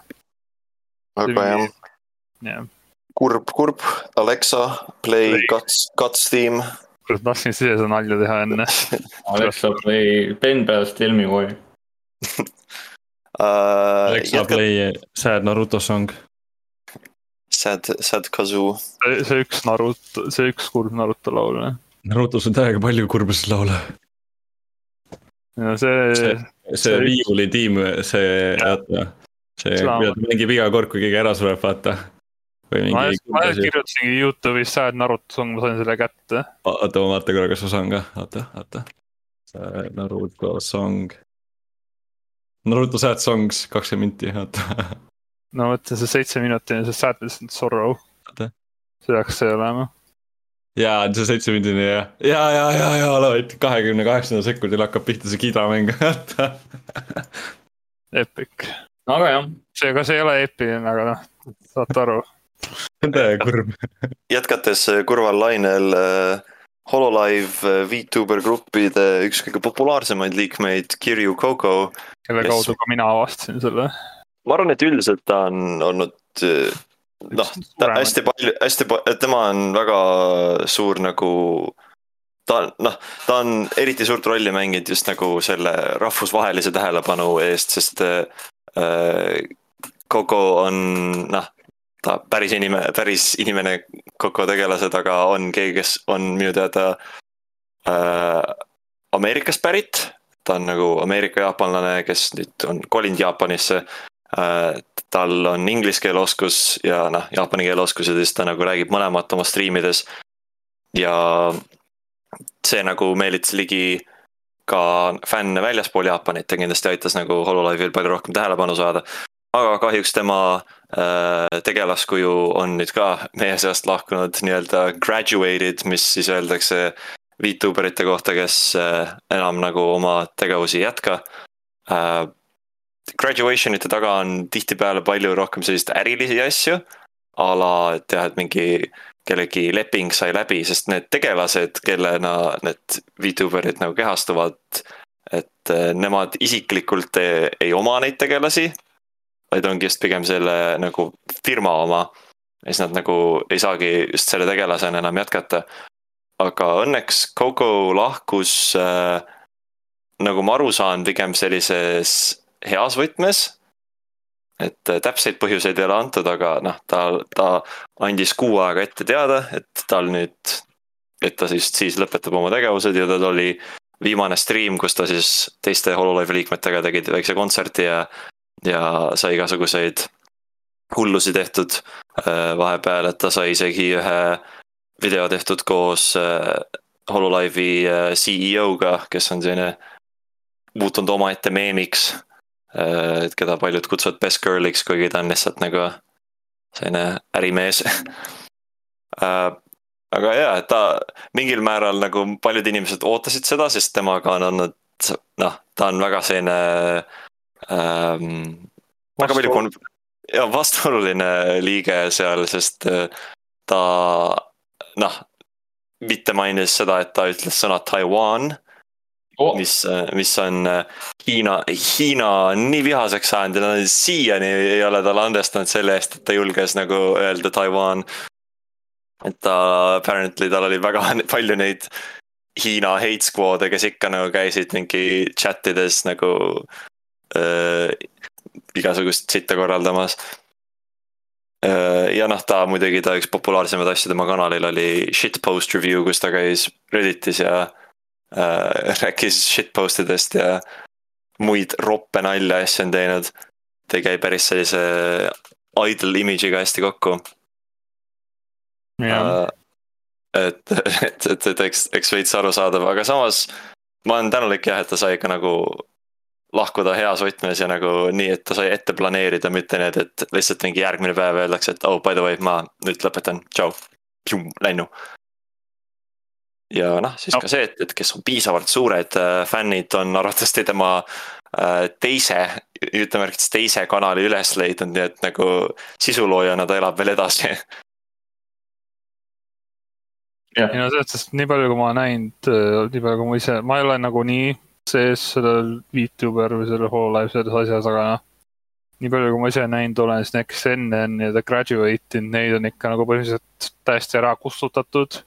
aga jah jah. kurb, kurb, Alexa, play, play. Guts, Guts theme. kurat, tahtsin ise seda nalja teha enne Alexa, play, Ben Bells, tell me why uh,. Alexa, play sad Naruto song Sad, Sad Kazoo. see üks Naruto, see üks kurb Naruto laul, jah Narutos on täiega palju kurbuslaule. ja see. see, see viiulitiim, see, oota, see, mida ta mängib iga kord, kui keegi ära sureb, vaata. ma, ma kirjutasingi Youtube'is Sad Naruto song, ma sain selle kätte. oota, ma vaatan korra, kas ma saan ka, oota, oota. Naruto song. Naruto Sad Songs, kakskümmend minti, oota. no mõtle, see seitseminutine, see Sadness and Sorrow. see peaks see olema jaa, see seitsmemindine ja, ja, ja, ja, ja oled kahekümne kaheksandal sekundil hakkab pihta see kidamäng Epic. aga jah. see, ega see ei ole eepiline, aga noh, saate aru. täiega kurb. jätkates kurval lainel äh, Hololive äh, VTuber gruppide üks kõige populaarsemaid liikmeid, Kirju Coco. kelle kaudu ka mina avastasin selle. Ma arvan, et üldiselt ta on olnud noh, hästi palju, hästi, tema on väga suur nagu ta noh, ta on eriti suurt rolli mänginud just nagu selle rahvusvahelise tähelepanu eest, sest äh, Coco on noh, ta päris inimene, päris inimene Coco tegelased, aga on keegi, kes on minu teada äh, Ameerikast pärit. ta on nagu Ameerika-jaapanlane, kes nüüd on kolinud Jaapanisse. Tal on inglise keele oskus ja noh, jaapani keele oskus ja siis ta nagu räägib mõlemat oma striimides. ja see nagu meelitas ligi ka fänne väljaspool Jaapanit ja kindlasti aitas nagu Hololive'il palju rohkem tähelepanu saada. aga kahjuks tema äh, tegelaskuju on nüüd ka meie seast lahkunud nii-öelda graduated, mis siis öeldakse Vtuberite kohta, kes äh, enam nagu oma tegevusi ei jätka äh,. Graduation ite taga on tihtipeale palju rohkem selliseid ärilisi asju. a la, et jah, et mingi kellegi leping sai läbi, sest need tegelased, kellena need Vtuberid nagu kehastuvad, et eh, nemad isiklikult ei, ei oma neid tegelasi, vaid ongi just pigem selle nagu firma oma. ja siis nad nagu ei saagi just selle tegelasena enam jätkata. aga õnneks Coco lahkus äh, nagu ma aru saan, pigem sellises heas võtmes. Et äh, täpseid põhjuseid ei ole antud, aga noh, ta, ta andis kuu aega ette teada, et tal nüüd, et ta siis, siis lõpetab oma tegevused ja tal oli viimane stream, kus ta siis teiste Hololive liikmetega tegid väikse kontserti ja, ja sai igasuguseid hullusi tehtud. Äh, vahepeal, et ta sai isegi ühe video tehtud koos äh, Hololive'i CEO-ga, kes on selline muutunud omaette meemiks et keda paljud kutsuvad best girl'iks, kuigi ta on lihtsalt nagu selline ärimees äh, aga jaa, ta mingil määral nagu paljud inimesed ootasid seda, sest temaga on olnud noh, ta on väga selline ähm,. väga palju kon-, ja vastuoluline liige seal, sest äh, ta noh, mitte mainis seda, et ta ütles sõna Taiwan oh., mis, mis on äh, Hiina, Hiina nii vihaseks saanud ja siiani ei ole talle andestanud selle eest, et ta julges nagu öelda Taiwan. et ta apparently tal oli väga palju neid Hiina hate squad'e, kes ikka nagu käisid mingi chat ides nagu äh, igasugust sitta korraldamas äh, ja noh, ta muidugi, ta üks populaarsemaid asju tema kanalil oli shitpost review, kus ta käis Redditis ja äh, rääkis shitpost idest ja muid roppe nalja asju on teinud. ta ei käi päris sellise idol image'iga hästi kokku. Äh, et, et, et, et eks, eks veits arusaadav, aga samas ma olen tänulik jah, et ta sai ikka nagu lahkuda heas võtmes ja nagu nii, et ta sai ette planeerida, mitte need, et lihtsalt mingi järgmine päev öeldakse, et oh by the way, ma nüüd lõpetan, tšau, läinu ja noh, siis no. ka see, et, et kes on piisavalt suured äh, fännid, on arvatavasti tema äh, teise, jutumärkides teise kanali üles leidnud, nii et nagu sisuloojana ta elab veel edasi. ei no selles suhtes, nii palju, kui ma olen näinud, äh, nii palju, kui ma ise, ma ei ole nagu nii sees sellel VTuber või sellel Hololive selles asjas, aga noh. nii palju, kui ma ise näinud olen, siis need, kes enne on nii-öelda graduate inud, neid on ikka nagu põhimõtteliselt täiesti ära kustutatud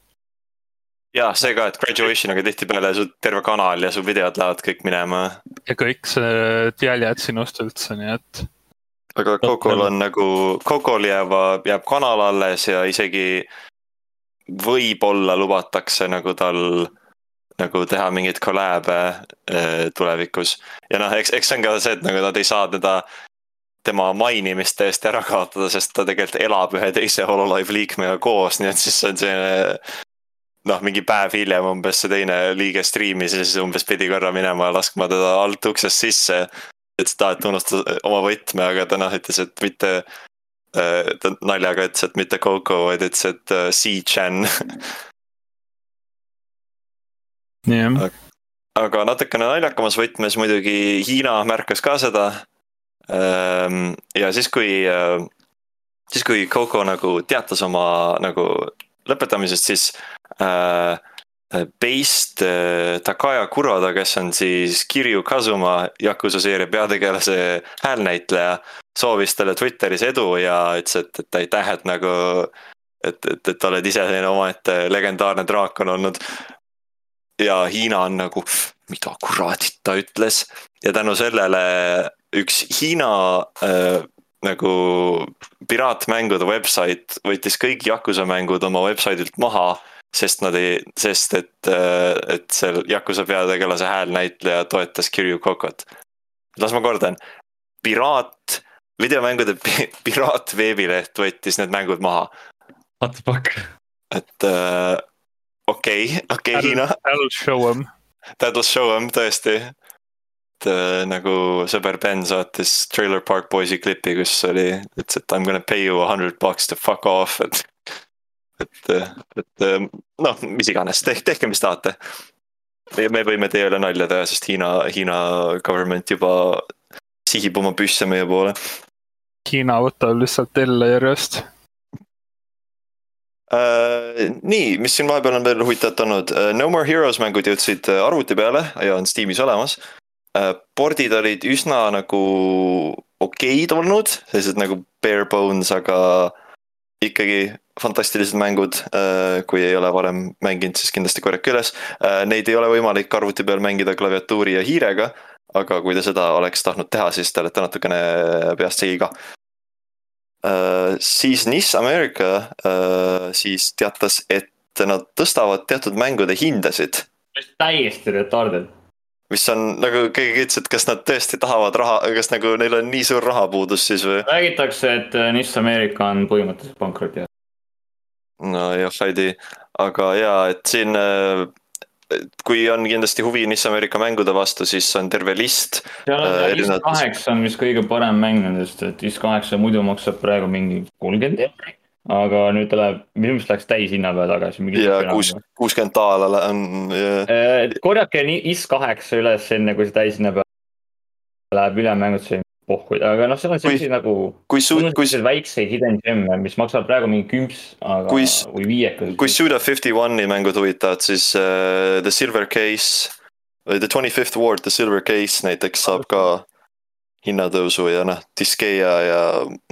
ja see ka, et graduation'iga tihtipeale su terve kanal ja su videod lähevad kõik minema. ja kõik see jäljed sinust üldse, nii et. aga Kokol on nagu, Kokol jääb, jääb kanal alles ja isegi võib-olla lubatakse nagu tal nagu teha mingeid kolläbe äh, tulevikus. ja noh, eks, eks see on ka see, et nagu nad ei saa teda, tema mainimist täiesti ära kaotada, sest ta tegelikult elab ühe teise Hololive liikmega koos, nii et siis see on selline noh, mingi päev hiljem umbes see teine liige striimis ja siis umbes pidi korra minema laskma teda alt uksest sisse. ütles, et aa, et unustas oma võtme, aga ta noh, ütles, et mitte äh,, ta naljaga ütles, et mitte Coco, vaid ütles, et äh, C-Chan. Yeah.. aga natukene naljakamas võtmes muidugi Hiina märkas ka seda. Ehm, ja siis, kui, siis kui Coco nagu teatas oma nagu lõpetamisest, siis äh, Based Takaya Kuroda, kes on siis Kirju Kazuma Yakuza seeria peategelase häälnäitleja, soovis talle Twitteris edu ja ütles, et, et aitäh, et nagu et, et, et oled ise selline omaette legendaarne draakon olnud. ja Hiina on nagu, mida kuradit ta ütles ja tänu sellele üks Hiina äh, nagu piraatmängude website võttis kõik Yakuza mängud oma website'ilt maha. sest nad ei, sest et, äh, et seal Yakuza peategelase häälnäitleja toetas Kirju Kokot. las ma kordan, piraat, videomängude piraatveebileht võttis need mängud maha. What the fuck? et äh, okei okei Hiina. That'll show em. That'll show em tõesti äh, nagu sõber Ben saatis Trailer Park Boys'i klipi, kus oli, ütles, et I m gonna pay you a hundred bucks to fuck off, et. et, et äh, noh, mis iganes, tehke, tehke, mis tahate. me võime teie üle nalja teha, sest Hiina, Hiina government juba sihib oma püsse meie poole. Hiina võtab lihtsalt elle järjest Uh, nii, mis siin vahepeal on veel huvitavat olnud uh,, No More Heroes mängud jõudsid arvuti peale ja on Steamis olemas pordid olid üsna nagu okeid olnud, sellised nagu bare bones, aga ikkagi fantastilised mängud, äh, kui ei ole varem mänginud, siis kindlasti korjake üles. Äh, neid ei ole võimalik arvuti peal mängida klaviatuuri ja hiirega, aga kui te seda oleks tahtnud teha, siis te olete natukene peast segi ka. siis NIS America siis teatas, et nad tõstavad teatud mängude hindasid. täiesti retarded mis on nagu keegi ütles, et kas nad tõesti tahavad raha, kas nagu neil on nii suur rahapuudus siis või? räägitakse, et äh, NIS America on põhimõtteliselt pankrotti. no jah, ei tea, aga jaa, et siin äh, kui on kindlasti huvi NIS America mängude vastu, siis on terve list. seal on äh, NIS kaheksa on vist kõige parem mäng nendest, et NIS kaheksa muidu maksab praegu mingi kolmkümmend eurot aga nüüd ta läheb, minu meelest läks täishinna peale tagasi. ja kuus, kuuskümmend daala on yeah.. korjake IS kaheksa üles enne, kui see täishinna peale läheb üle mängud, pohhuid, aga noh, seal on selliseid nagu. kui su-, kui. väikseid hidden gem'e, mis maksavad praegu mingi kümps, aga kui, või viiekas. kui Suda Fifty One'i mängud huvitavad, siis uh, The Silver Case The Twenty Fifth Ward, The Silver Case näiteks saab ka hinnatõusu ja noh, Diskeia ja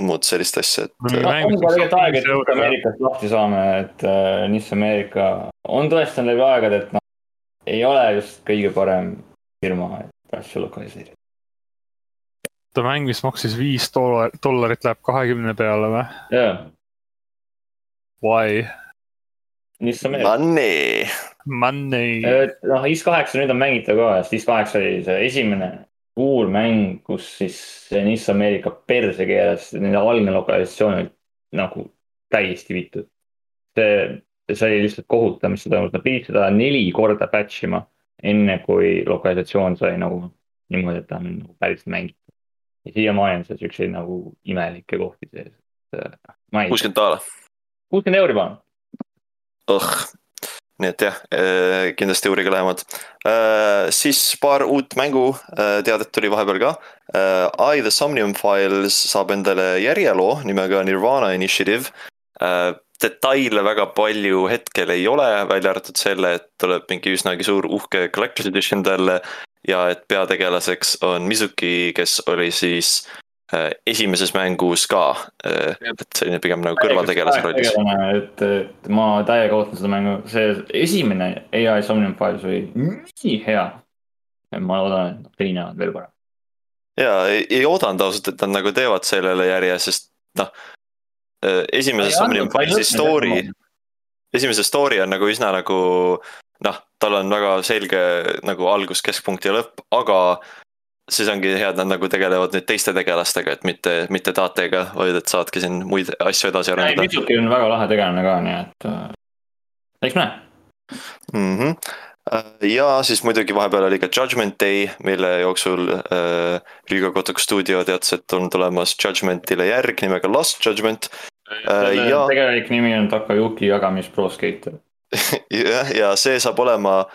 muud sellist asja, et. on ka tegelikult aeg, et Ameerikast lahti saame, et äh, NIS Ameerika on tõestanud läbi aegade, et noh, ei ole just kõige parem firma, et asju lokaliseerida. ta mäng, mis maksis viis dollarit, läheb kahekümne peale või? jaa yeah.. Why? NIS Ameerika. Money. Money. noh, IS kaheksa nüüd on mängitav ka, sest IS kaheksa oli see esimene suur mäng, kus siis NIS Ameerika perse keeles, nende algne lokalisatsioon oli nagu täiesti vitud. see, see oli lihtsalt kohutav, mis toimus, nad pidid seda neli korda patch ima, enne kui lokalisatsioon sai nagu niimoodi, et ta on nagu päris mängitud. ja siiamaani on seal siukseid nagu imelikke kohti sees. kuuskümmend daala. kuuskümmend euri palun. oh, nii et jah, äh, kindlasti uurige lähemalt. Äh, siis paar uut mängu äh, tuli vahepeal ka. I the Somnium Files saab endale järjeloo nimega Nirvana Initiative. detaile väga palju hetkel ei ole, välja arvatud selle, et tuleb mingi üsnagi suur uhke collector's edition talle. ja et peategelaseks on Mizuki, kes oli siis esimeses mängus ka, äh, et selline pigem nagu kõrvaltegelase rollis. et, et ma täiega ootan seda mängu, see esimene ai Somnium Files oli nii hea. ma loodan, et teine on veel parem. ja ei, ei oodanud ausalt, et nad nagu teevad sellele järje, sest noh. Äh, esimese Somnium Filesi story, esimese story on nagu üsna nagu noh, tal on väga selge nagu algus, keskpunkt ja lõpp, aga siis ongi hea, et nad nagu tegelevad nüüd teiste tegelastega, et mitte, mitte Tatega, vaid et saadki siin muid asju edasi arendada. Mitsuki on väga lahe tegelane ka, nii et äh, eks näe mm. -hmm ja siis muidugi vahepeal oli ka Judgment Day, mille jooksul äh, Ryuga Kotoku stuudio teatas, et on tulemas Judgmentile järg nimega Lost Judgment äh,. Ja... tegelik nimi on Takayuki Yagamis Pro Skater. jah, ja see saab olema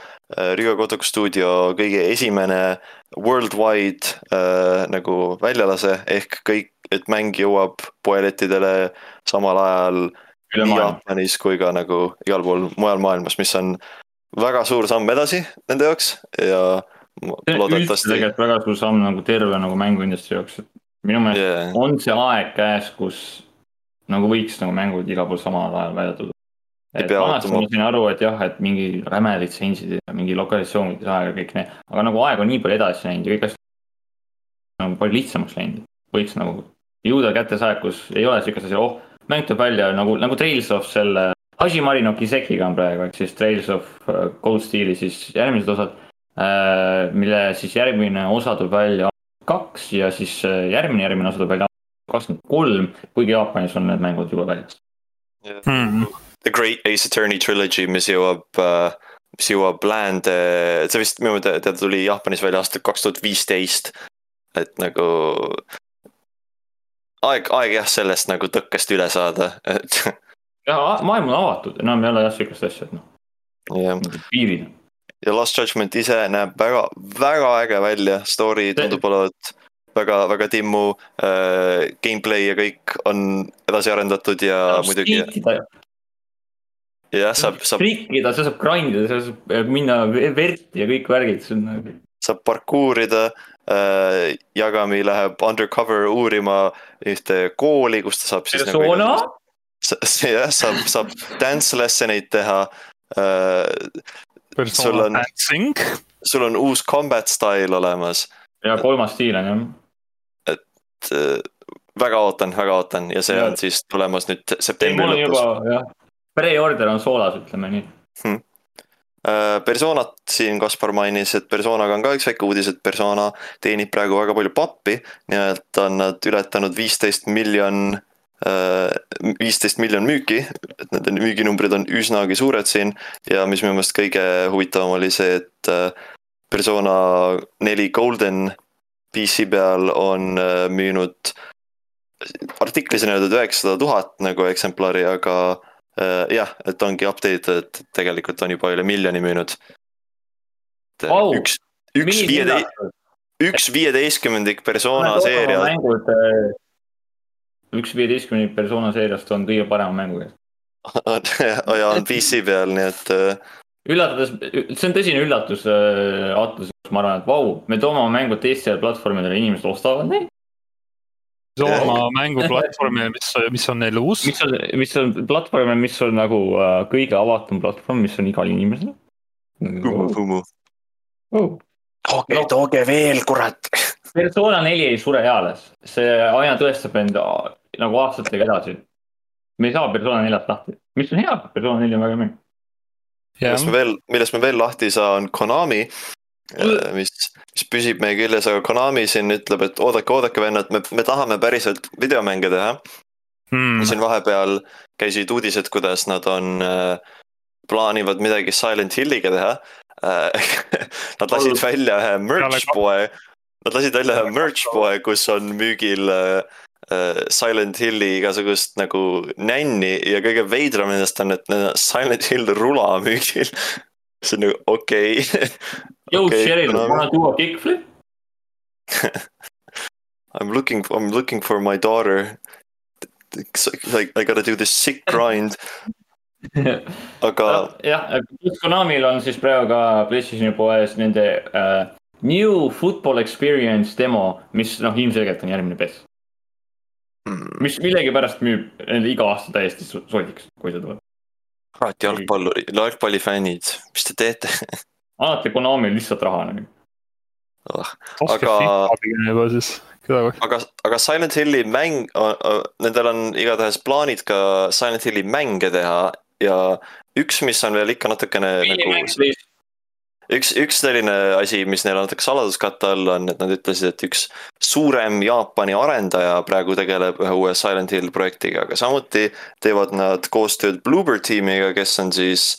Rigo Kotoku stuudio kõige esimene worldwide äh, nagu väljalase ehk kõik, et mäng jõuab poelettidele samal ajal nii Jaapanis kui ka nagu igal pool mujal maailmas, mis on väga suur samm edasi nende jaoks ja loodetavasti. tegelikult väga suur samm nagu terve nagu mänguindustry jaoks, et minu meelest yeah. on see aeg käes, kus nagu võiks nagu mängud igal pool samal ajal välja tulla. Et vanasti ma sain aru, et jah, et mingi räme litsentsid ja mingi lokalisatsioon võttis aega kõik need, aga nagu aeg on nii palju edasi läinud ja kõik asjad on palju lihtsamaks läinud. võiks nagu jõuda kätte see aeg, kus ei ole siukest asja, oh, mäng tuleb välja nagu, nagu Trails of selle Hashimari no Kisekiga on praegu, ehk siis Trails of äh, Cold Steel'i siis järgmised osad Äh, mille siis järgmine osa tuleb välja kaks ja siis äh, järgmine, järgmine osa tuleb välja kakskümmend kolm, kuigi Jaapanis on need mängud juba väljas. Hmm.. The Great Ace Attorney Trilogy, mis jõuab uh, mis jõuab läände, see vist minu teada tuli Jaapanis välja aastal kaks tuhat viisteist. et nagu aeg, aeg jah, sellest nagu tõkkest üle saada, et. jah, maailm on avatud, enam ei ole jah sihukest asja, et noh. piirid ja Lost Judgment ise näeb väga, väga äge välja, story tundub olevat väga, väga timmu äh,. Gameplay ja kõik on edasi arendatud ja no, muidugi. Jah, saab, saab. trikkida, sa saab grind ida, sa saab minna verd ja kõik värgid, see on. Nagu- saab parkour ida äh,. Yagami läheb undercover uurima ühte kooli, kus ta saab siis. persona nagu,. jah, saab, saab dance lesson eid teha äh, sul on, sul on uus combat style olemas. ja kolmas stiil on jah. et äh, väga ootan, väga ootan ja see ja. on siis tulemas nüüd septembri lõpus. Pre-order on soolas, ütleme nii. Hmm.. Äh, Personat siin Kaspar mainis, et Personaga on ka üks väike uudis, et Persona teenib praegu väga palju pappi. nimelt on nad ületanud viisteist miljon viisteist miljon müüki, et nende müüginumbrid on üsnagi suured siin. Ja mis minu meelest kõige huvitavam oli see, et äh, Persona neli Golden PC peal on äh, müünud artiklis on öeldud üheksasada tuhat nagu eksemplari, aga äh, jah, et ongi update, et tegelikult on juba üle miljoni müünud oh,. üks, üks viieteist, üks viieteistkümnendik persona seeria. mängud üks viieteistkümne persona seeriast on kõige parema mängu käes ja on PC peal, nii et. Äh, üllatades, see on tõsine üllatus äh, Atlas, ma arvan, et vau, me toome oma mängud teistele platvormidele, inimesed ostavad neid. Oma mänguplatvormi, mis, mis on neil uus. mis on, mis on platvorm, mis on nagu äh, kõige avatum platvorm, mis on igal inimesel. tooge, tooge veel, kurat. Persona neli ei sure eales, see aina tõestab end nagu aastatega edasi. me ei saa Persona neljast lahti, mis on hea, Persona neli on väga mäng. millest me veel, millest me veel lahti ei saa, on Konami. Äh, mis, mis püsib meie küljes, aga Konami siin ütleb, et oodake, oodake vennad, me, me tahame päriselt videomänge teha. Hmm.. siin vahepeal käisid uudised, kuidas nad on äh,, plaanivad midagi Silent Hilliga teha. Äh, Nad lasid välja ühe merch poe, nad lasid välja ühe merch poe, kus on müügil äh, Äh, Silent Hilli igasugust nagu nänni ja kõige veidram nendest on, et Silent Hill rula müügil. see on nagu okei okay. Yo okay, Cheryl, wanna do a kickflip I m looking, I m looking for my daughter. Like I gotta do this sick grind aga. jah, Konamil on siis praegu ka PlayStationi poes nende uh, New Football Experience demo, mis noh, ilmselgelt on järgmine PES mm.. mis millegipärast müüb nende iga aasta täiesti sodiks, kui see tuleb. Alati jalgpalluri, jalgpallifännid, mis te teete? Alati Konamil lihtsalt raha nagu. Oh,. aga, aga, aga Silent Hilli mäng, nendel on igatahes plaanid ka Silent Hilli mänge teha ja üks, mis on veel ikka natukene nagu üks, üks selline asi, mis neil on natuke saladuskatte all on, et nad ütlesid, et üks suurem Jaapani arendaja praegu tegeleb ühe uue Silent Hill projektiga, aga samuti teevad nad koostööd Bluebird tiimiga, kes on siis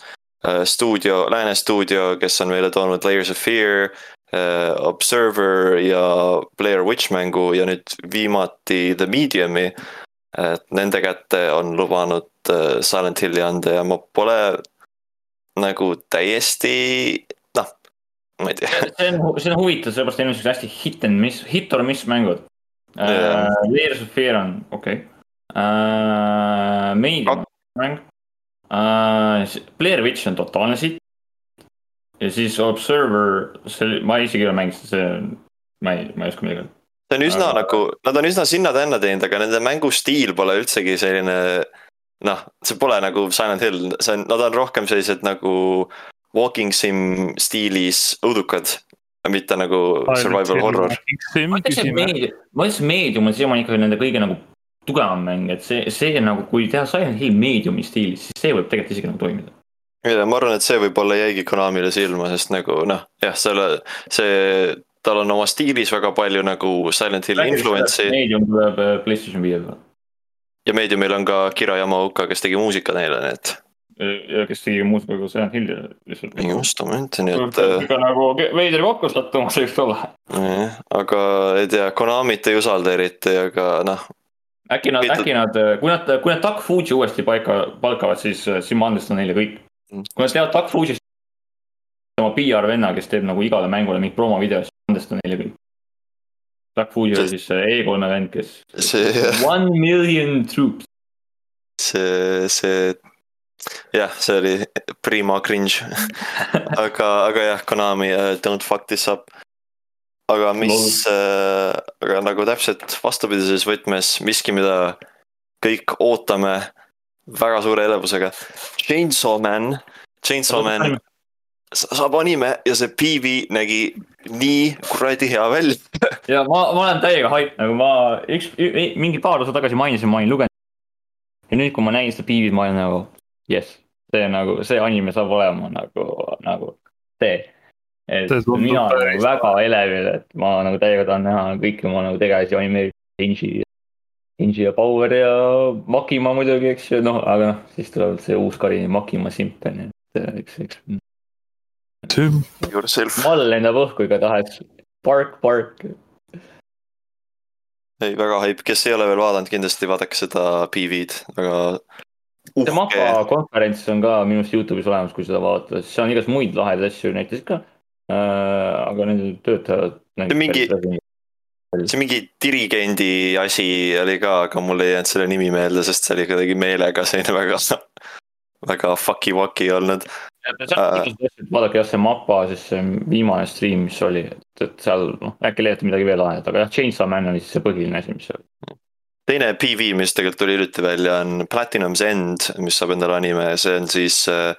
äh, stuudio, lääne stuudio, kes on meile toonud Layers of Fear äh,, Observer ja Blair Witch mängu ja nüüd viimati The Medium'i. et nende kätte on lubanud äh, Silent Hilli anda ja ma pole nagu täiesti ma ei tea. see on, see on huvitav, sellepärast neil on siuksed hästi hit and miss, hit or miss mängud yeah.. Uh, Layers of Fear on okei okay. uh,. Medium mäng uh,. Blair Witch on totaalne sitt. ja siis Observer, see, ma isegi ei ole mänginud, see, ma ei, ma ei oska midagi öelda see on üsna aga... nagu, nad on üsna sinna-tänna teinud, aga nende mängustiil pole üldsegi selline. noh, see pole nagu Silent Hill, see on, nad on rohkem sellised nagu walking sim stiilis õudukad. mitte nagu survival horror. ma ütleks, et meedium, ma ütleks, meedium on siiamaani ikkagi nende kõige nagu tugevam mäng, et see, see nagu, kui teha Silent Hill meediumi stiilis, siis see võib tegelikult isegi nagu toimida ja ma arvan, et see võib-olla jäigi Konamile silma, sest nagu noh, jah, selle, see tal on oma stiilis väga palju nagu Silent Hill influence'i. Medium tuleb äh, PlayStation viie peale. ja Mediumil on ka Kira Yamaoka, kes tegi muusika neile, nii et. Ja kes tegi muusika ka Silent Hilli lihtsalt. just, moment, nii et. ikka nagu veider kokku sattumas, võiks olla. jah, aga ei tea, Konamit ei usalda eriti, aga noh. äkki nad, äkki nad, kui nad, kui nad Duck Fuji uuesti paika, palkavad, siis, siis ma andestan neile kõik. Mm. kui nad teevad Duck Fujist oma PR venna, kes teeb nagu igale mängule mingeid promovideosid andestan neile kõik. Black Fuji oli siis see E3-e vend, kes. see. One million troops. see, see jah, see oli prima cringe aga, aga jah, Konami uh, don't fuck this up. aga mis uh,, aga nagu täpselt vastupidises võtmes miski, mida kõik ootame väga suure elevusega. Chainsaw Man, Chainsaw Man saab anime ja see PV nägi nii kuradi hea välja ja ma, ma olen täiega hype, nagu ma üks, mingi paar osa tagasi mainisin, ma olin lugenud. ja nüüd, kui ma nägin seda PV-d, ma olin nagu jess, see nagu, see anime saab olema nagu, nagu see. et see mina olen nagu väga elevil, et ma nagu täiega tahan näha kõiki oma nagu tegelasi animeerida, Inji. Inji ja Power ja Makima muidugi, eks ju, noh, aga noh, siis tuleb see uus Karini Makima simp on ju, et eks, eks mall lendab õhku igatahes, park, park. ei, väga haip, kes ei ole veel vaadanud, kindlasti vaadake seda PV-d, väga. See MAPA konverents on ka minu arust Youtube'is olemas, kui seda vaadata, siis seal on igast muid lahedaid asju näitasid ka äh,. aga need töötajad. see mingi, see mingi dirigendi asi oli ka, aga mul ei jäänud selle nimi meelde, sest see oli kuidagi meelega selline väga, väga fucky-wucky olnud vaadake jah, see mapa, siis see viimane stream, mis oli, et, et seal noh, äkki leiate midagi veel lahedat, aga jah, Chainsaw Man oli siis see põhiline asi, mis seal. Teine PV, mis tegelikult tuli hiljuti välja, on Platinum's End, mis saab endale anime, see on siis äh,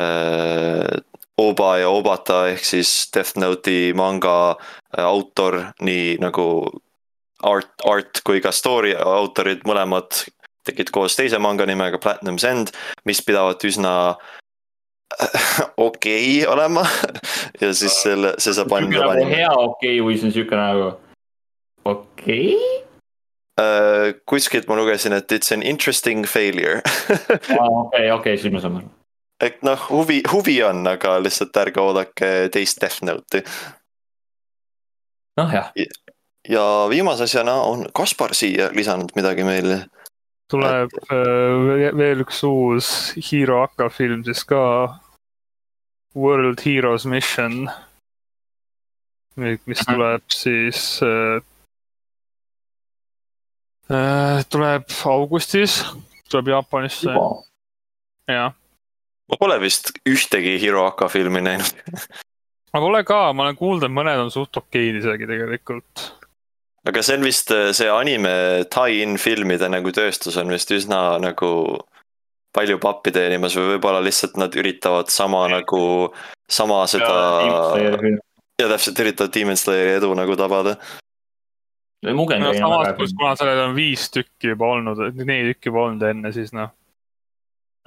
äh, Oba ja Obata ehk siis Death Note'i manga äh, autor, nii nagu art, art kui ka story autorid mõlemad tegid koos teise manga nimega Platinum's End, mis pidavat üsna okei okay olema ja siis selle, see saab anda. nagu hea okei okay, või see on siuke nagu okei okay? Uh,? kuskilt ma lugesin, et it's an interesting failure okei, okei, siis ma saan aru. et noh, huvi, huvi on, aga lihtsalt ärge oodake teist Death Note'i. noh, jah. ja viimase asjana on Kaspar siia lisanud midagi meile tuleb äh, veel üks uus Hero Aka film siis ka. World Heroes Mission. mis tuleb siis äh tuleb augustis, tuleb Jaapanisse. jah. ma pole vist ühtegi Hero Aka filmi näinud ma pole ka, ma olen kuulnud, et mõned on suht okeid isegi tegelikult aga see on vist see anime tie-in filmide nagu tööstus on vist üsna nagu palju pappi teenimas või võib-olla lihtsalt nad üritavad sama nagu, sama seda. ja täpselt üritavad Demon Slayeri edu nagu tabada. No samas, kus kuna sellel on viis tükki juba olnud, neli tükki juba olnud enne, siis noh.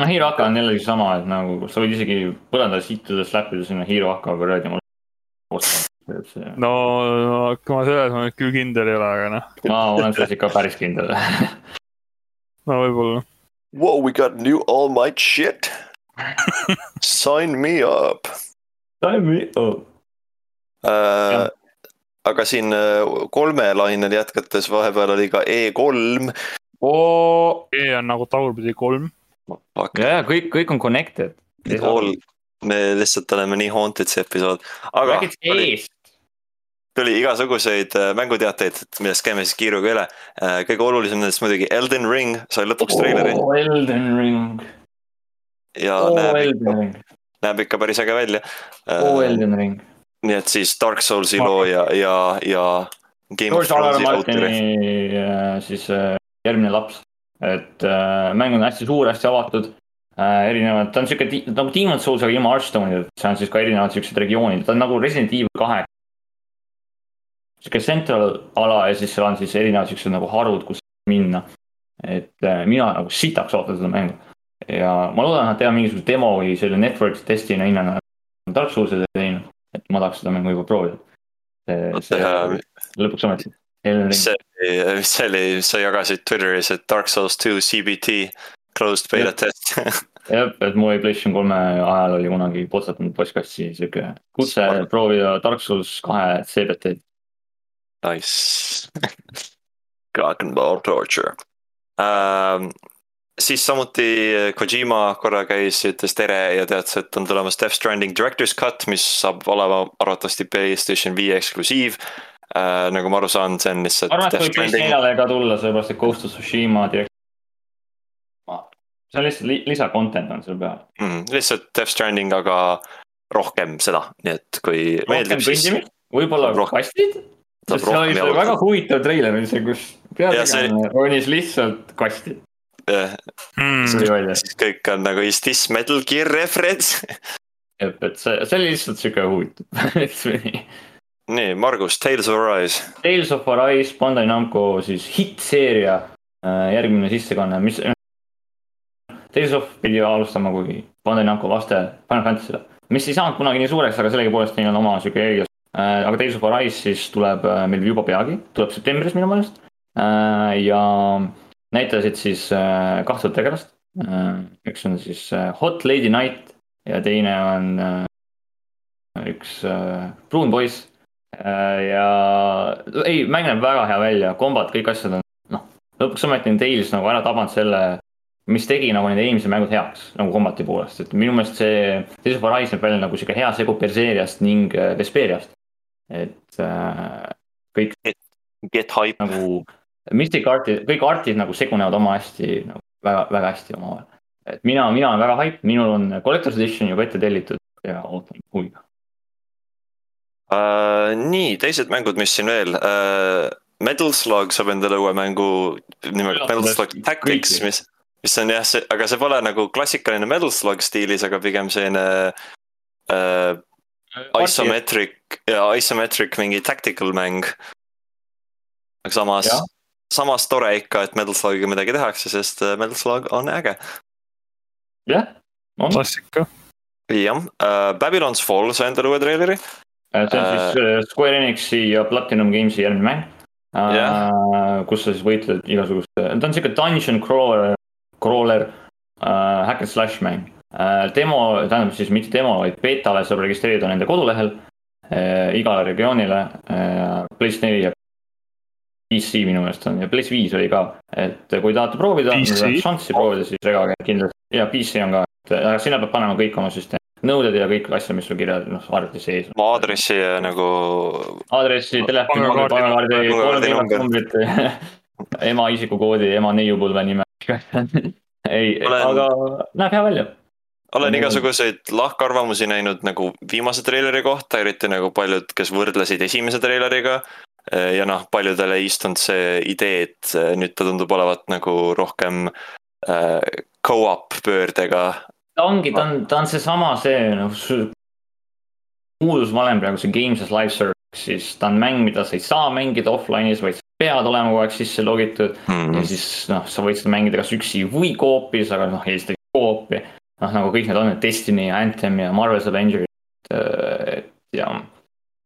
noh, Hero Aka on jällegi sama, et nagu sa võid isegi põrandal sittudes läppida sinna Hero Aka kuradi no, no ma selles ma nüüd küll kindel ei ole, aga noh. ma olen selles ikka päris kindel no võib-olla. Whoa, we got new all might shit Sign me up. Sign me up äh,. Aga siin äh, kolme lainel jätkates vahepeal oli ka E3 oh.. E on nagu tagurpidi kolm. ja, ja kõik, kõik on connected. All, me lihtsalt oleme nii haunted see episood, aga. eest tuli igasuguseid äh, mänguteateid, millest käime siis kiiruga üle. Äh, kõige olulisem nendest muidugi Elden Ring sai lõpuks treileri oh,. Elden Ring. ja oh, näeb, ikka, näeb ikka päris äge välja oh,. Elden Ring. Nii et siis Dark Soulsi looja ja, ja. George R. R. Martini siis järgmine laps, et äh, mäng on hästi suur, hästi avatud äh,. erinevad, ta on sihuke nagu Demon's Souls, aga ilma Hearthstone'ida, see on siis ka erinevad siuksed regioonid, ta on nagu Resident Evil kahe sihuke central ala ja siis seal on siis erinevad siuksed nagu harud, kus minna. et äh, mina nagu sitaks ootan seda mängu. ja ma loodan, et nad teevad mingisuguse demo või selle network test'ina hinnana Dark Souls'ile et ma tahaks seda mängu juba proovida. lõpuks ometi. mis see, mis see oli, sa jagasid Twitteris, et Dark Souls two CBT closed beta test. Jah, et mu PlayStation kolme ajal oli kunagi potsatanud postkasti sihuke kutse proovida Dark Souls kahe CBT-d Nice. Dragon Ball Torture. Ähm,. Siis samuti Kojima korra käis, ütles tere ja teatas, et on tulemas Death Stranding Director's Cut, mis saab olema arvatavasti Playstation viie eksklusiiv äh,. nagu ma aru saan, see on lihtsalt. arvan, et võib PS4-le ka tulla, sellepärast et Ghost of Tsushima direkt-. see on lihtsalt li lisa content on seal peal mm,. lihtsalt Death Stranding, aga rohkem seda, nii et kui meeldib, siis. võib-olla kastid sest see oli see väga huvitav treiler oli see, kus peategelane ronis lihtsalt kasti. Jah, hmm. siis kõik on nagu is this Metal Gear reference et, et see, see oli lihtsalt sihuke huvitav nii, Margus, Tales of Arise. Tales of Arise, Bandai Namco siis hittseeria äh, järgmine sissekanne, mis. Tales of pidi alustama kui Bandai Namco vaste Final Fantasy'le, mis ei saanud kunagi nii suureks, aga sellegipoolest neil on oma sihuke eelis Äh, aga Tales of Arise siis tuleb äh, meil juba peagi, tuleb septembris minu meelest. Äh, ja näitasid siis kahte tegelast. üks on siis Hot Lady Night ja teine on üks pruun poiss. ja ei, mäng näeb väga hea välja, kombad, kõik asjad on noh, lõpuks ometi on Tales nagu ära tabanud selle mis tegi nagu need eelmised mängud heaks nagu kombati poolest, et minu meelest see Tales of Arise näeb välja nagu sihuke hea segu Berseeriast ning Vesperiast et äh, kõik. Get hype. nagu Mystic Artid, kõik artid nagu segunevad oma hästi nagu väga, väga hästi omavahel. et mina, mina olen väga hype, minul on Collector's Edition juba ette tellitud ja ootan huviga uh,. nii, teised mängud, mis siin veel uh,. Metal Slug saab endale uue mängu nimega Metal Slug Tactics, mis, mis on jah, see, aga see pole nagu klassikaline Metal Slug stiilis, aga pigem selline uh, Isometric ja isometric mingi tactical mäng. aga samas, samas tore ikka, et Metal Slugiga midagi tehakse, sest äh, Metal Slug on äge. jah, on. klassika. jah uh,, Babylon's Fall sai endale uue treileri. Äh, see on uh, siis Square Enixi ja Platinum Games'i järgmine mäng uh,. Yeah. kus sa siis võitled igasuguste, ta on siuke dungeon crawler, crawler uh, hack and slash mäng Äh, demo, tähendab siis mitte demo, vaid betale saab registreerida nende kodulehel äh, igale regioonile äh,. PlayStation neli ja PC minu meelest on ja PlayStation viis oli ka, et kui tahate proovida, šanssi proovida, siis regage kindlasti ja PC on ka, et aga sinna peab panema kõik oma süsteemi nõuded ja kõik asjad, mis sul kirjas, noh arvuti sees. aadressi ja nagu. aadressi, telefoni, pangakaardi, kolm numbrit. Ema isikukoodi, ema neiupõlve nime. Ei Olen..., aga näeb hea välja. olen igasuguseid lahkarvamusi näinud nagu viimase treileri kohta, eriti nagu paljud, kes võrdlesid esimese treileriga. Ja noh, paljudele ei istunud see idee, et nüüd ta tundub olevat nagu rohkem äh, co-op pöördega. ta ongi, ta on, ta on seesama, see noh, muudusvalem praegu see Games as live service, siis ta on mäng, mida sa ei saa mängida offline'is, vaid sa pead olema kogu aeg sisse logitud mm. -hmm. ja siis noh, sa võid seda mängida kas üksi või koopis, aga noh, eelistades koopi noh, nagu kõik need on, Destiny ja Anthem ja Marvel's Avengers, et ja.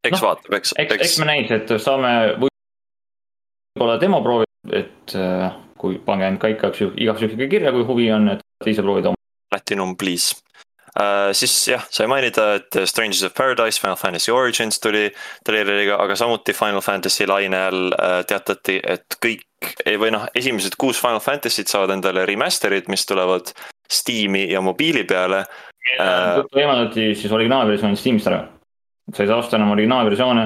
Eks no, vaatab, eks, eks, eks me näis, et saame võib-olla demo proovida, et äh, kui pange end ka igaks juhuks, igaks juhuks ikka kirja, kui huvi on, et ise proovida. Platinum, please uh,. siis jah, sai mainida, et Strangers of Paradise, Final Fantasy Origins tuli treileri,ga, aga samuti Final Fantasy laine all uh, teatati, et kõik või noh, esimesed kuus Final Fantasy't saavad endale remaster'id, mis tulevad Steam'i ja mobiili peale. võimaldati siis originaalversiooni Steamist ära. Sa ei saa osta enam originaalversioone,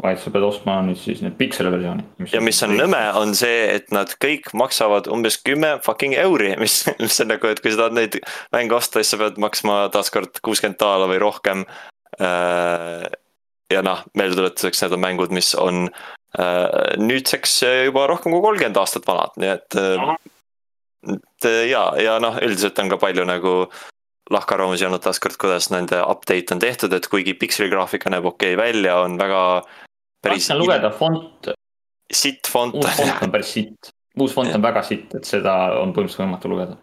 vaid sa pead ostma nüüd siis need pikseli versioonid. ja mis on nõme, on see, et nad kõik maksavad umbes kümme fucking euri, mis, mis on nagu, et kui sa tahad neid mänge osta, siis sa pead maksma taaskord kuuskümmend daala või rohkem. Äh, ja noh, meeldetuletuseks need on mängud, mis on äh, nüüdseks juba rohkem kui kolmkümmend aastat vanad, nii et. et ja, ja noh, üldiselt on ka palju nagu lahkarvamusi olnud taaskord, kuidas nende update on tehtud, et kuigi pikseligraafika näeb okei okay välja, on väga päris. raske on lugeda, font. sitt font. uus font on päris sitt, uus font on väga sitt, et seda on põhimõtteliselt võimatu lugeda.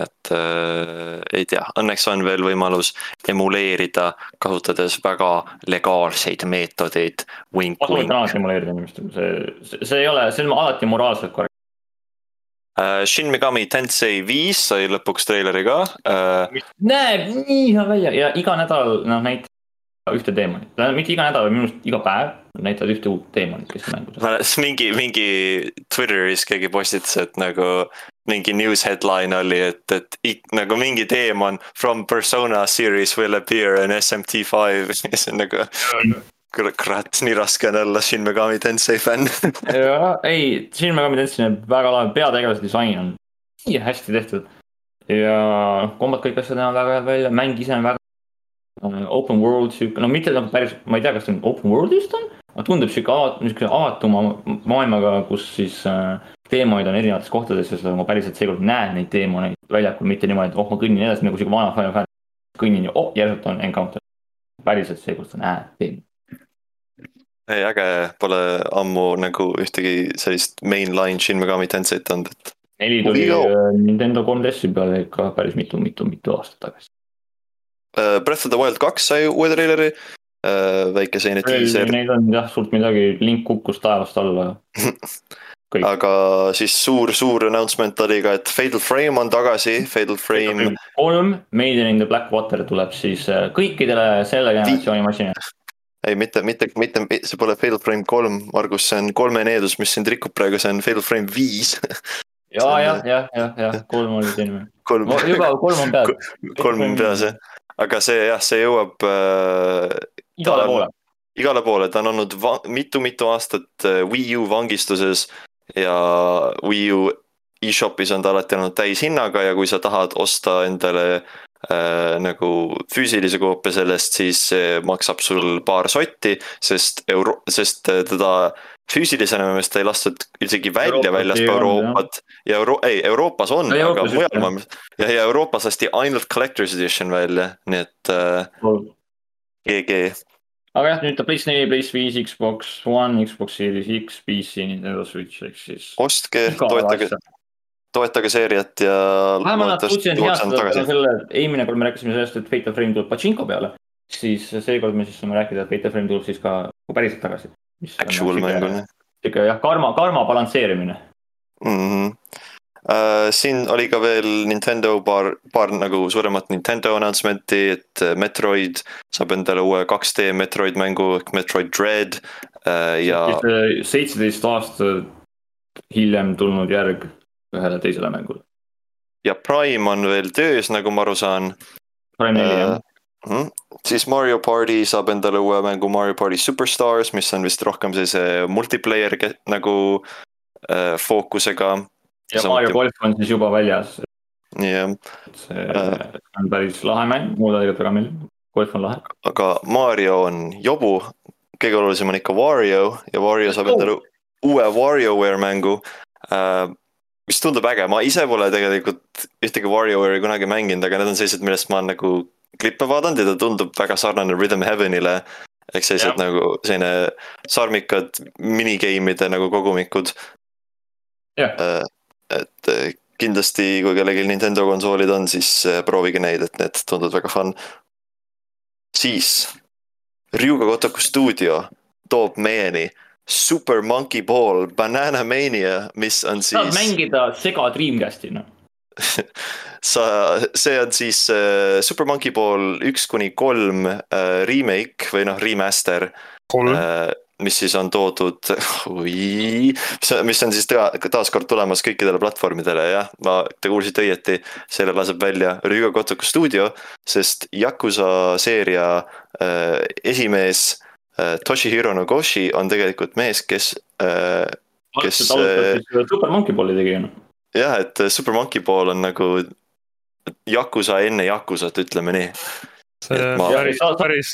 et äh, ei tea, õnneks on veel võimalus emuleerida, kasutades väga legaalseid meetodeid. ma soovitan alati emuleerida inimestel, see, see ei ole, see on alati moraalselt korrektne. Shin Megami Tensei viis sai lõpuks treileri ka. Uh.... näeb nii hea välja. Ja iga nädal noh näitab ühte teemonit, mitte iga nädal, minu arust iga päev näitavad ühte uut teemonit, kes mängus. mingi, mingi Twitteris keegi postitas, et nagu mingi news headline oli, et, et nagu mingi teemon from persona series will appear in SMT five, see on nagu kurat, nii raske on olla Shin Megami Tensei fänn jaa, ei, Shin Megami Tensei on väga lahe, peategelase disain on nii hästi tehtud. ja kombad, kõik asjad näevad väga head välja, mäng ise on väga uh, open world sihuke, no mitte nagu päris, ma ei tea, kas ta on open world vist on, aga tundub sihuke avat-, niisugune avatuma maailmaga, kus siis uh, teemaid on erinevates kohtades ja sa nagu päriselt seekord näed neid teemaid väljakul, mitte niimoodi, et oh, ma kõnnin edasi nagu sihuke vana Fantasy. kõnnin ja oh, järsult on encounter. päriselt seekord sa näed teemaid ei, äge, pole ammu nagu ühtegi sellist mainline Shin Megami Tenseit olnud, et. neli tuli uh, Nintendo 3DS-i peale ikka päris mitu-mitu-mitu aastat tagasi uh,. Breath of the Wild kaks sai uue treileri uh,, väike selline diiser. Neil on jah, suurt midagi, link kukkus taevast alla aga siis suur-suur announcement oli ka, et Fatal Frame on tagasi, Fatal Frame. kolm, Made in the Black Water tuleb siis kõikidele selle generatsiooni masinatele ei, mitte, mitte, mitte, see pole Fatal Frame kolm, Margus, see on kolme needus, mis sind rikub praegu, see on Fatal Frame viis ja, jah, jah, jah, jah, kolm oli teine. kolm juba kolm on peas. kolm on peas jah, aga see jah, see jõuab äh,. igale poole. igale poole, ta on olnud mitu-mitu aastat äh, Wii U vangistuses ja Wii U e-shop'is on ta alati olnud täishinnaga ja kui sa tahad osta endale äh, nagu füüsilise koopia sellest, siis see maksab sul paar sotti, sest euro-, sest äh, teda füüsilisena minu meelest ei lastud isegi välja väljaspool Euroopat. ja Euro-, ei Euroopas on, aga mujal maailmas ja, ja Euroopas lasti ainult collector's edition välja, nii et äh, GG. aga jah, nüüd ta PlayStation neli, PlayStation viis, Xbox One, Xbox Series X, PC, Nintendo Switch ehk siis. ostke, toetage, toetage seeriat ja. vähemalt suutsid heastada selle, eelmine kord me rääkisime sellest, et Fatal Frame tuleb Pachinko peale. siis seekord me siis saame rääkida, et Fatal Frame tuleb siis ka päriselt tagasi. Actual mäng on jah. sihuke jah, karma, karma balansseerimine mm. -hmm. Uh, siin oli ka veel Nintendo paar, paar nagu suuremat Nintendo announcement'i, et Metroid saab endale uue 2D Metroid mängu ehk Metroid Dread uh, ja. seitseteist aastat hiljem tulnud järg ühele teisele mängule. ja Prime on veel töös, nagu ma aru saan. Prime neli jah mm,. siis Mario party saab endale uue mängu Mario party Superstars, mis on vist rohkem sellise multiplayer nagu äh, fookusega. ja Mario Golf on siis juba väljas. jah. see äh, on päris lahe mäng, mulle tegelikult väga meeldib, golf on lahe. aga Mario on jobu, kõige olulisem on ikka Wario ja Wario saab endale oh. uue WarioWare mängu äh, mis tundub äge, ma ise pole tegelikult ühtegi Warrior'i kunagi mänginud, aga need on sellised, millest ma olen nagu klippe vaadanud ja ta tundub väga sarnane Rhythm Heaven'ile. ehk sellised ja. nagu selline sarmikad minigame'ide nagu kogumikud. Äh, et äh, kindlasti, kui kellelgi Nintendo konsoolid on, siis äh, proovige neid, et need tunduvad väga fun. siis, Ryuga Gotoku stuudio toob meieni Super Monkey Ball Banana Mania, mis on siis. saad mängida sega Dreamcasti noh sa, see on siis uh, Super Monkey Ball üks kuni kolm uh, remake või noh, remaster. kolm uh,. mis siis on toodud, mis on siis taaskord tulemas kõikidele platvormidele, jah, ma, te kuulsite õieti, selle laseb välja Rügo Kotuku stuudio, sest Yakuza seeria äh, esimees äh, Toshihiro Nogoshi on tegelikult mees, kes äh,, kes. Äh, Super Monkey Balli tegija. jah, et Super Monkey Ball on nagu Yakuza enne Yakuzat, ütleme nii. see ma... päris, päris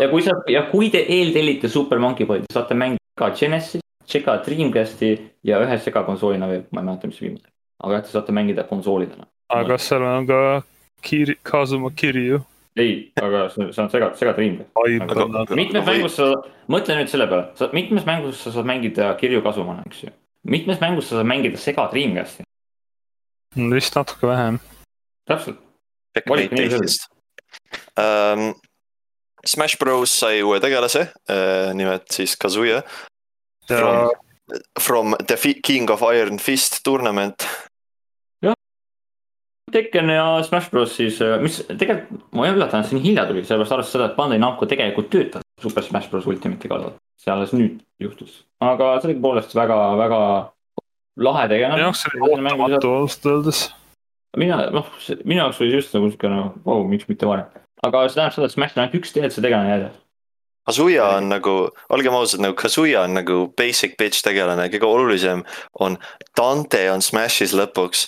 ja kui sa ja kui te eeltellite Super Monkey Balli, saate mängida ka Genesis, Sega Dreamcasti ja ühe segakonsoolina veel, ma ei mäleta, mis viimane. aga jah, te saate mängida konsoolidena. aga kas seal on ka Kiri, Kazuma Kirju? Ei, aga see on sega, sega Dreamcast. mitmes mängus sa, mõtle nüüd selle peale, sa mitmes mängus sa saad mängida Kirju Kazumana, eks ju. mitmes mängus sa saad mängida sega Dreamcasti? vist natuke vähem. täpselt. Um, Smash Bros sai uue tegelase, äh, nimelt siis Kazuya. From, from the King of Iron Fist tournament. Tekken ja Smash Bros siis, äh, mis tegelikult ma ei üllatanud, see nii hilja tuli, sellepärast arvestades seda, et Bandai Namco tegelikult töötas Super Smash Bros Ultimate'i kallal. see alles nüüd juhtus, aga sellegipoolest väga, väga lahe tegelane. jah, see oli ootamatu ausalt öeldes. mina, noh, minu jaoks oli just nagu sihuke noh, vau, miks mitte varem aga see tähendab seda, et Smashil on ainult üks DLC tegelane jäänud. Kazuya on nagu, olgem ausad, nagu Kazuya on nagu basic bitch tegelane, kõige olulisem on Dante on Smashis lõpuks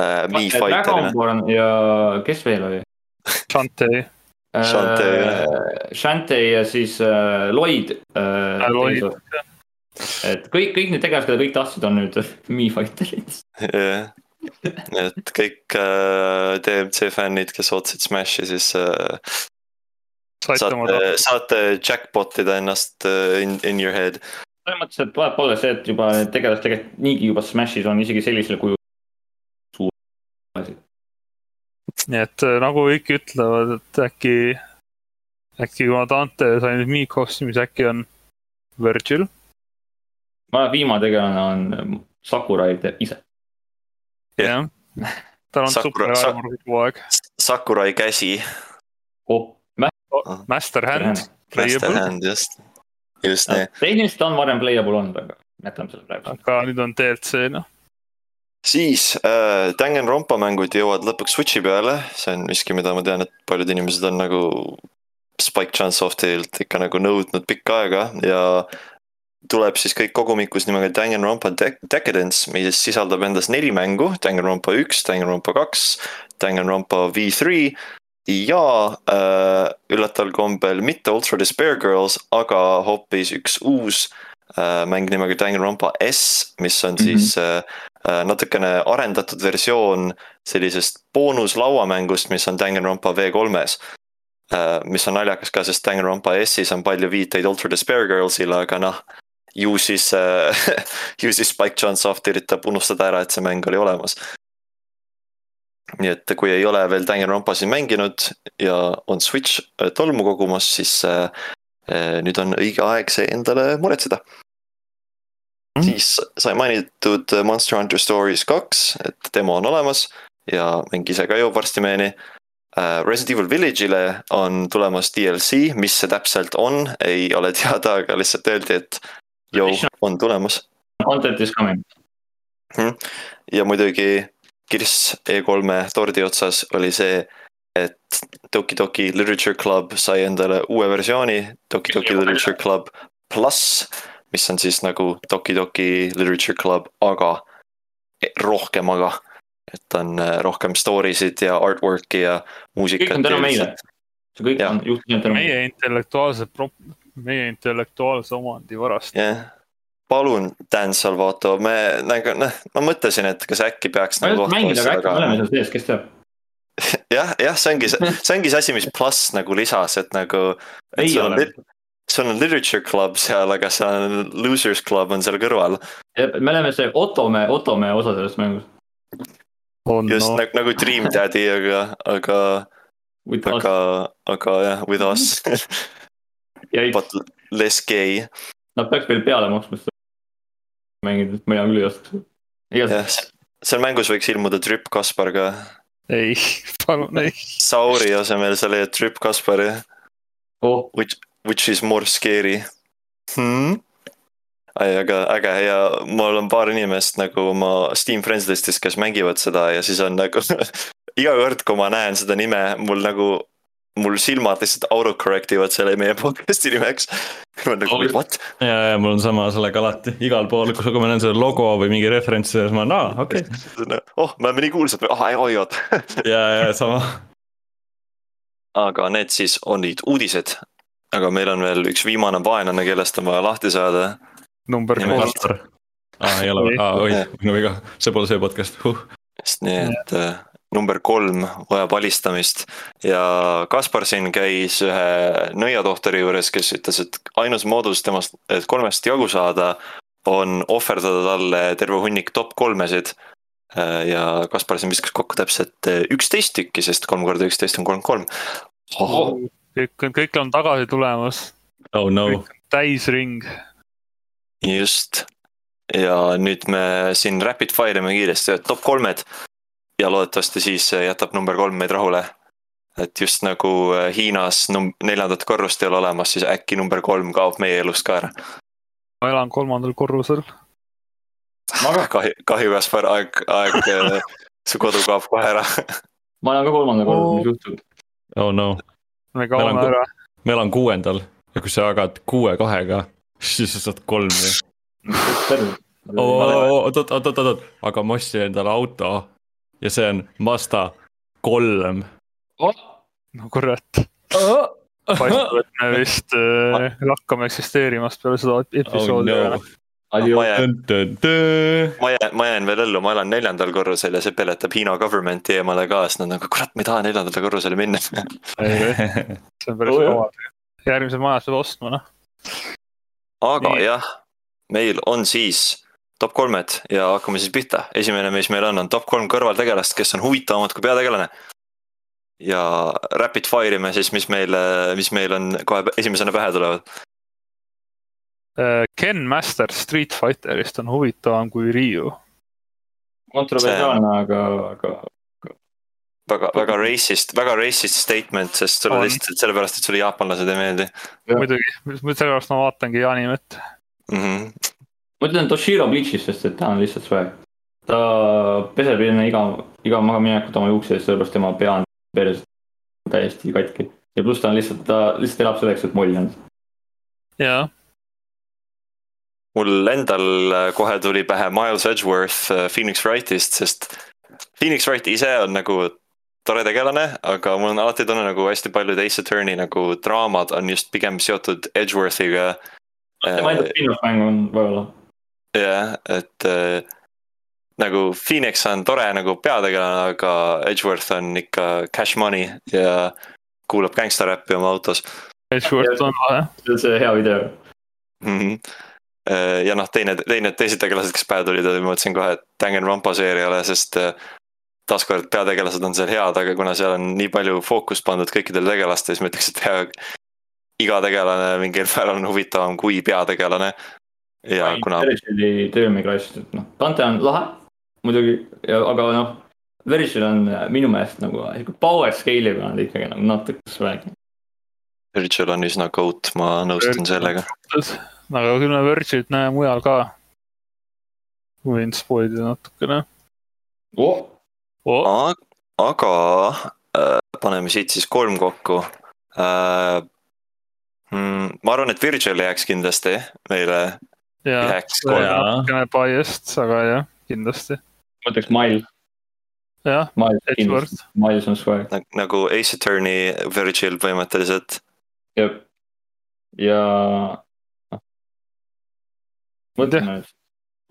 äh,. Mii fighter'ina. ja kes veel oli? Shantae. Shantae äh,, Shantae ja siis äh, Lloyd äh,. Lloyd. et kõik, kõik need tegelased, keda kõik tahtsid, on nüüd Mii fighterid. jah et kõik äh, DMC fännid, kes ootasid Smashi, siis äh, saate, saate jackpot ida ennast äh, in, in your head. selles mõttes, et vahet pole see, et juba need tegelased tegelikult niigi juba Smashis on isegi sellisel kujul asi. nii et äh, nagu kõik ütlevad, et äkki, äkki kuna Dante sai nüüd Mii kostüümis, äkki on Virgil? ma arvan, et viimane tegelane on Sakurai ise jah, tal on super armor kogu aeg. Sakurai käsi oh,. Oh, master hand. Master hand, just, just nii. tehniliselt on varem playable olnud, aga jätame selle praegu. aga nüüd on DLC noh siis äh, Danganronpa mängud jõuavad lõpuks Switchi peale, see on miski, mida ma tean, et paljud inimesed on nagu Spike Chunsoft'ilt ikka nagu nõudnud pikka aega ja tuleb siis kõik kogumikus nimega Danganronpa Decadence, mis sisaldab endas neli mängu, Danganronpa üks, Danganronpa kaks, Danganronpa V3 ja äh, üllataval kombel mitte Ultra Despair Girls, aga hoopis üks uus äh, mäng nimega Danganronpa S, mis on mm -hmm. siis äh, natukene arendatud versioon sellisest boonuslauamängust, mis on Danganronpa V3-s Uh, mis on naljakas ka, sest Danganronpa S-is on palju viiteid Ultra Despair Girlsile, aga noh, ju siis äh, ju siis Spike Jonsoft üritab unustada ära, et see mäng oli olemas. nii et kui ei ole veel Danganronpasid mänginud ja on Switch äh, tolmu kogumas, siis äh, nüüd on õige aeg see endale muretseda mm.. siis sai mainitud Monster Hunter Stories kaks, et demo on olemas ja mäng ise ka jõuab varsti meieni Resident Evil Village'ile on tulemas DLC, mis see täpselt on, ei ole teada, aga lihtsalt öeldi, et Jou, on tulemas. Content is coming. Mhm. ja muidugi kirss E3-e tordi otsas oli see, et Toki Toki Literature Club sai endale uue versiooni, Toki Toki Literature Club pluss, mis on siis nagu Toki Toki Literature Club, aga rohkem aga. et on äh, rohkem story sid ja artwork'i ja muusikat. kõik on tänu meile. see kõik ja. on juhtunud tänu meile. meie intellektuaalsed meie intellektuaalse omandi varast. yeah., palun, Dan Salvato, me nagu noh, ma mõtlesin, et kas äkki peaks. nagu mängida, aga äkki me oleme seal sees, kes teab jah, jah, see ongi, see ongi see asi, mis pluss nagu lisas, et nagu. sul on, sul on literature club seal, aga seal on losers club on seal kõrval. me oleme see Otome, Otome osa sellest mängust. just no. nagu, nagu Dream Daddy, aga, aga. aga, aga jah, with us But less gay. Nad peaks veel peale maksma seda mängida, mina küll ei oska. jah, seal mängus võiks ilmuda Trip Kaspar ka. ei, palun ei. Sauri asemel sa leiad Trip Kaspari oh.. Which, which is more scary. hmm? ai, aga äge ja mul on paar inimest nagu oma Steam Friends list'is, kes mängivad seda ja siis on nagu iga kord, kui ma näen seda nime, mul nagu, mul silmad lihtsalt autocorrect ivad selle meie podcast'i nimeks. ma olen nagu what? ja, ja mul on sama sellega alati, igal pool, kui ma näen seda logo või mingi referentsi, siis ma olen, aa, okei okay.. oh, me oleme nii kuulsad, ah, oi oot ja, ja sama. aga need siis olid uudised. Aga meil on veel üks viimane vaenlane, kellest on vaja lahti saada. Number kolm. aa, ei ole, aa, oi, minu viga, see pole see podcast. Huh.. just nii, et äh, number kolm vajab alistamist. Ja Kaspar siin käis ühe nõiatohtori juures, kes ütles, et ainus moodus temast, et kolmest jagu saada, on ohverdada talle terve hunnik top kolmesid. Äh, ja Kaspar siin viskas kokku täpselt äh, üksteist tükki, sest kolm korda üksteist on kolmkümmend kolm. Oh. kõik on, kõik on tagasi tulemas. oh no. täisring just, ja nüüd me siin rapid fire ime kiiresti, top kolmed. ja loodetavasti siis jätab number kolm meid rahule. et just nagu äh, Hiinas num-, neljandat korrust ei ole olemas, siis äkki number kolm kaob meie elust ka ära. ma elan kolmandal korrusel. kahju, kahju, Kaspar, aeg, aeg äh, su kodu kaob kohe ära ma elan ka kolmandal korrusel, mis juhtub? oh no. Me kaome ära. ma elan kuuendal. Ja kui sa jagad kuue kahega siis sa saad kolm ju. oot, oot, oot, oot, oot, aga ma ostsin endale auto. Ja see on Mazda kolm. Oh.. no kurat. Oh.. paistab, et me vist äh, lakkame eksisteerimast peale seda episoodi oh, no.. Ma jään, ma jään, ma jään veel ellu, ma elan neljandal korrusel ja see peletab Hiina government'i eemale ka, sest nad nagu kurat, ma ei taha neljandale korrusele minna see on päris kaval. järgmise maja saab ostma, noh aga Nii. jah, meil on siis top kolmed ja hakkame siis pihta, esimene, mis meil on, on top kolm kõrvaltegelast, kes on huvitavamad kui peategelane. ja rapid fire ime siis, mis meil, mis meil on kohe esimesena pähe tulevad. Äh, Ken Master Street Fighterist on huvitavam kui Ryu. kontroversiaalne, aga, aga väga, väga racist, väga racist statement, sest sulle lihtsalt sellepärast, et sulle jaapanlased ei meeldi. muidugi, sellepärast ma vaatangi animet mm. -hmm. ma ütlen Toshiro Bleach'ist, sest et ta on lihtsalt swag. ta peseb enne iga, iga magaminekut oma juukseid, sellepärast tema pea on perses täiesti katki. ja pluss ta on lihtsalt, ta lihtsalt elab selleks, et molli anda. jaa mul endal kohe tuli pähe Miles Edgeworth äh, Phoenix Wrightist, sest Phoenix Wright ise on nagu tore tegelane, aga mul on alati tunne nagu hästi paljud Ace Attorney nagu draamad on just pigem seotud Edgeworthiga. tema enda spin-off mäng on võib-olla. jah, et äh, nagu Phoenix on tore nagu peategelane, aga Edgeworth on ikka cash money ja kuulab gängstaräppi oma autos. Edgeworth on lahe. see on see hea video mm. -hmm ja noh, teine, teine, teised tegelased, kes pähe tulid, ma mõtlesin kohe Danganronpa seeriale, sest äh, taaskord peategelased on seal head, aga kuna seal on nii palju fookust pandud kõikidele tegelastele, siis ma ütleks, et pea iga tegelane mingil määral on huvitavam kui peategelane. ja Ai, kuna. Verisil'i töömiklass, et noh, Dante on lahe muidugi, aga noh. Verisil on minu meelest nagu power scale'i peal on ikkagi nagu natuke swag'i. Virgil on üsna goat, ma nõustun sellega. aga küll me Virgilit näeme mujal ka. võin spoil ida natukene oh oh.. aga äh, paneme siit siis kolm kokku äh,. Mm, ma arvan, et Virgil jääks kindlasti meile. jääks natukene biased, aga jah, kindlasti. ma ütleks Mile. jah, Edgeworth. Miles on swag nagu Ace Attorney Virgil põhimõtteliselt. Jah, ja. võtame,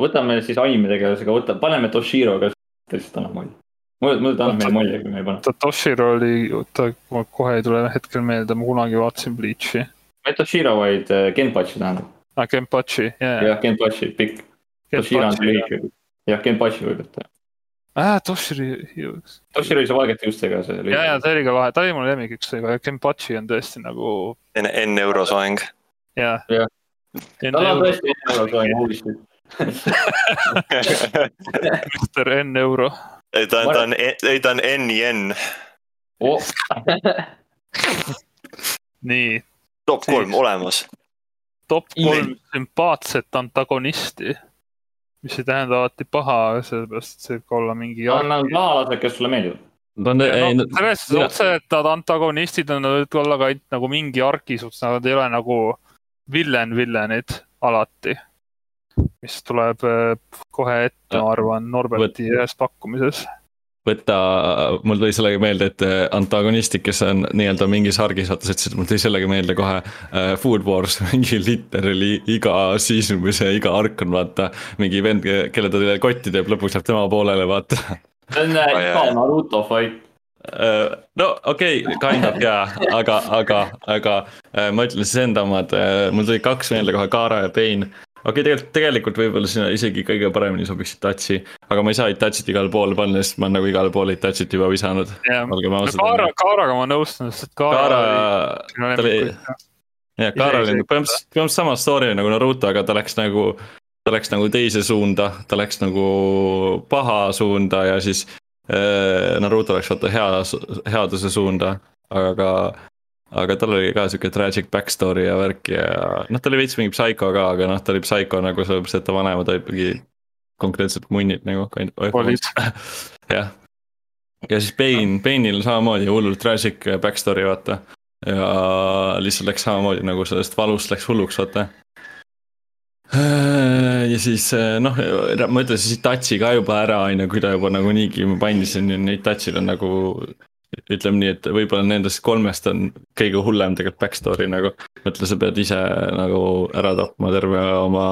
võtame siis anime tegelasega, võta, paneme Toshiro ka, lihtsalt annab mulje mulle, mulle ta annab meile mulje, kui me ei pane. Toshiro oli, oota, ma kohe ei tule hetkel meelde, ma kunagi vaatasin Bleach'i. mitte Toshiro, vaid äh, Genpachi tähendab. aa, ah, Genpachi, jaa. jah, Genpachi, pikk. Toshiro on see lühike. jah, Genpachi võib aa, Toshiro. Toshiro oli see valgete juustega see. ja, ja see oli ka lahe, ta oli mu lemmikiks, aga Genpachi on tõesti nagu. enne, enne eurosoeng. jah. tal on tõesti enne eurosoeng uuesti. Mister N euro ei, ta on, ta on, ei, ta on N-Yen oh. nii. top kolm olemas. top kolm sümpaatset antagonisti. Mis ei tähenda alati paha, sellepärast et see võib ka olla mingi. Nad on pahalased, kes sulle meeldivad. No, no, selles suhtes otse, et nad antagonistid on, nad võivad olla ka ainult nagu mingi argi suhtes, nad ei ole nagu villen, villenid alati. mis tuleb äh, kohe ette, ma arvan, Norberti ühes pakkumises võtta, mul tuli sellega meelde, et äh, antagonistid, kes on nii-öelda mingis argis, vaata sa ütlesid, mul tuli sellega meelde kohe äh, Food Wars, mingi literally iga season või see iga ark on vaata. mingi vend, kelle ta kotti teeb, lõpuks läheb tema poolele, vaata. see on äh, iga Naruto fight äh, no okei okay,, kind of jaa, aga, aga, aga ma ütlen siis enda omad, mul tuli kaks meelde kohe, Kaara ja Pain okei okay,, tegelikult, tegelikult võib-olla sinna isegi kõige paremini sobiks Itachi, aga ma ei saa Itachit igale poole panna, sest ma olen nagu igale poole Itachit juba visanud. Kaara, Kaaraga ma nõustun, sest Kaara, Kaara, ta oli, jah, Kaara oli nagu põhimõtteliselt, põhimõtteliselt sama story nagu Naruto, aga ta läks nagu, ta läks nagu teise suunda, ta läks nagu paha suunda ja siis äh, Naruto läks vaata hea, headuse suunda, aga ka aga tal oli ka sihuke tragic backstory ja värk ja noh, ta oli veits mingi psycho ka, aga noh, ta oli psycho nagu sellepärast, et ta vanemad olid mingi konkreetselt munnid nagu. jah, ja siis Bane, Bane'il samamoodi hullult tragic backstory vaata. ja lihtsalt läks samamoodi nagu sellest valust läks hulluks vaata ja siis noh, ma ütlen siis Itachi ka juba ära, on ju, kui ta juba nagu niigi ma mainisin, Itachil on nagu ütleme nii, et võib-olla nendest kolmest on kõige hullem tegelikult backstory nagu. mõtle, sa pead ise nagu ära tapma terve oma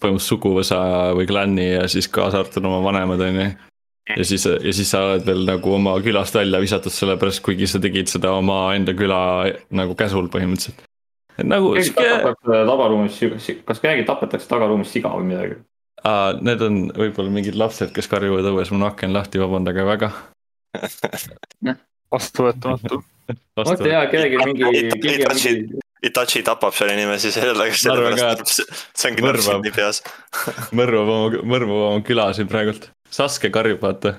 põhimõtteliselt suguvõsa või klanni ja siis kaasa arvatud oma vanemad, on ju. ja siis, ja siis sa oled veel nagu oma külast välja visatud sellepärast, kuigi sa tegid seda omaenda küla nagu käsul põhimõtteliselt. et nagu. tagaruumis, kas keegi tapetakse tagaruumis siga või midagi? Need on võib-olla mingid lapsed, kes karjuvad õues, mul aken lahti, vabandage väga vastuvõetamatu. vaata jaa, kellelgi mingi. Itachi tapab selle inimese sellega, sellepärast see ongi täpselt nii peas. mõrvab oma, mõrvab oma küla siin praegult. Saske karjub, vaata.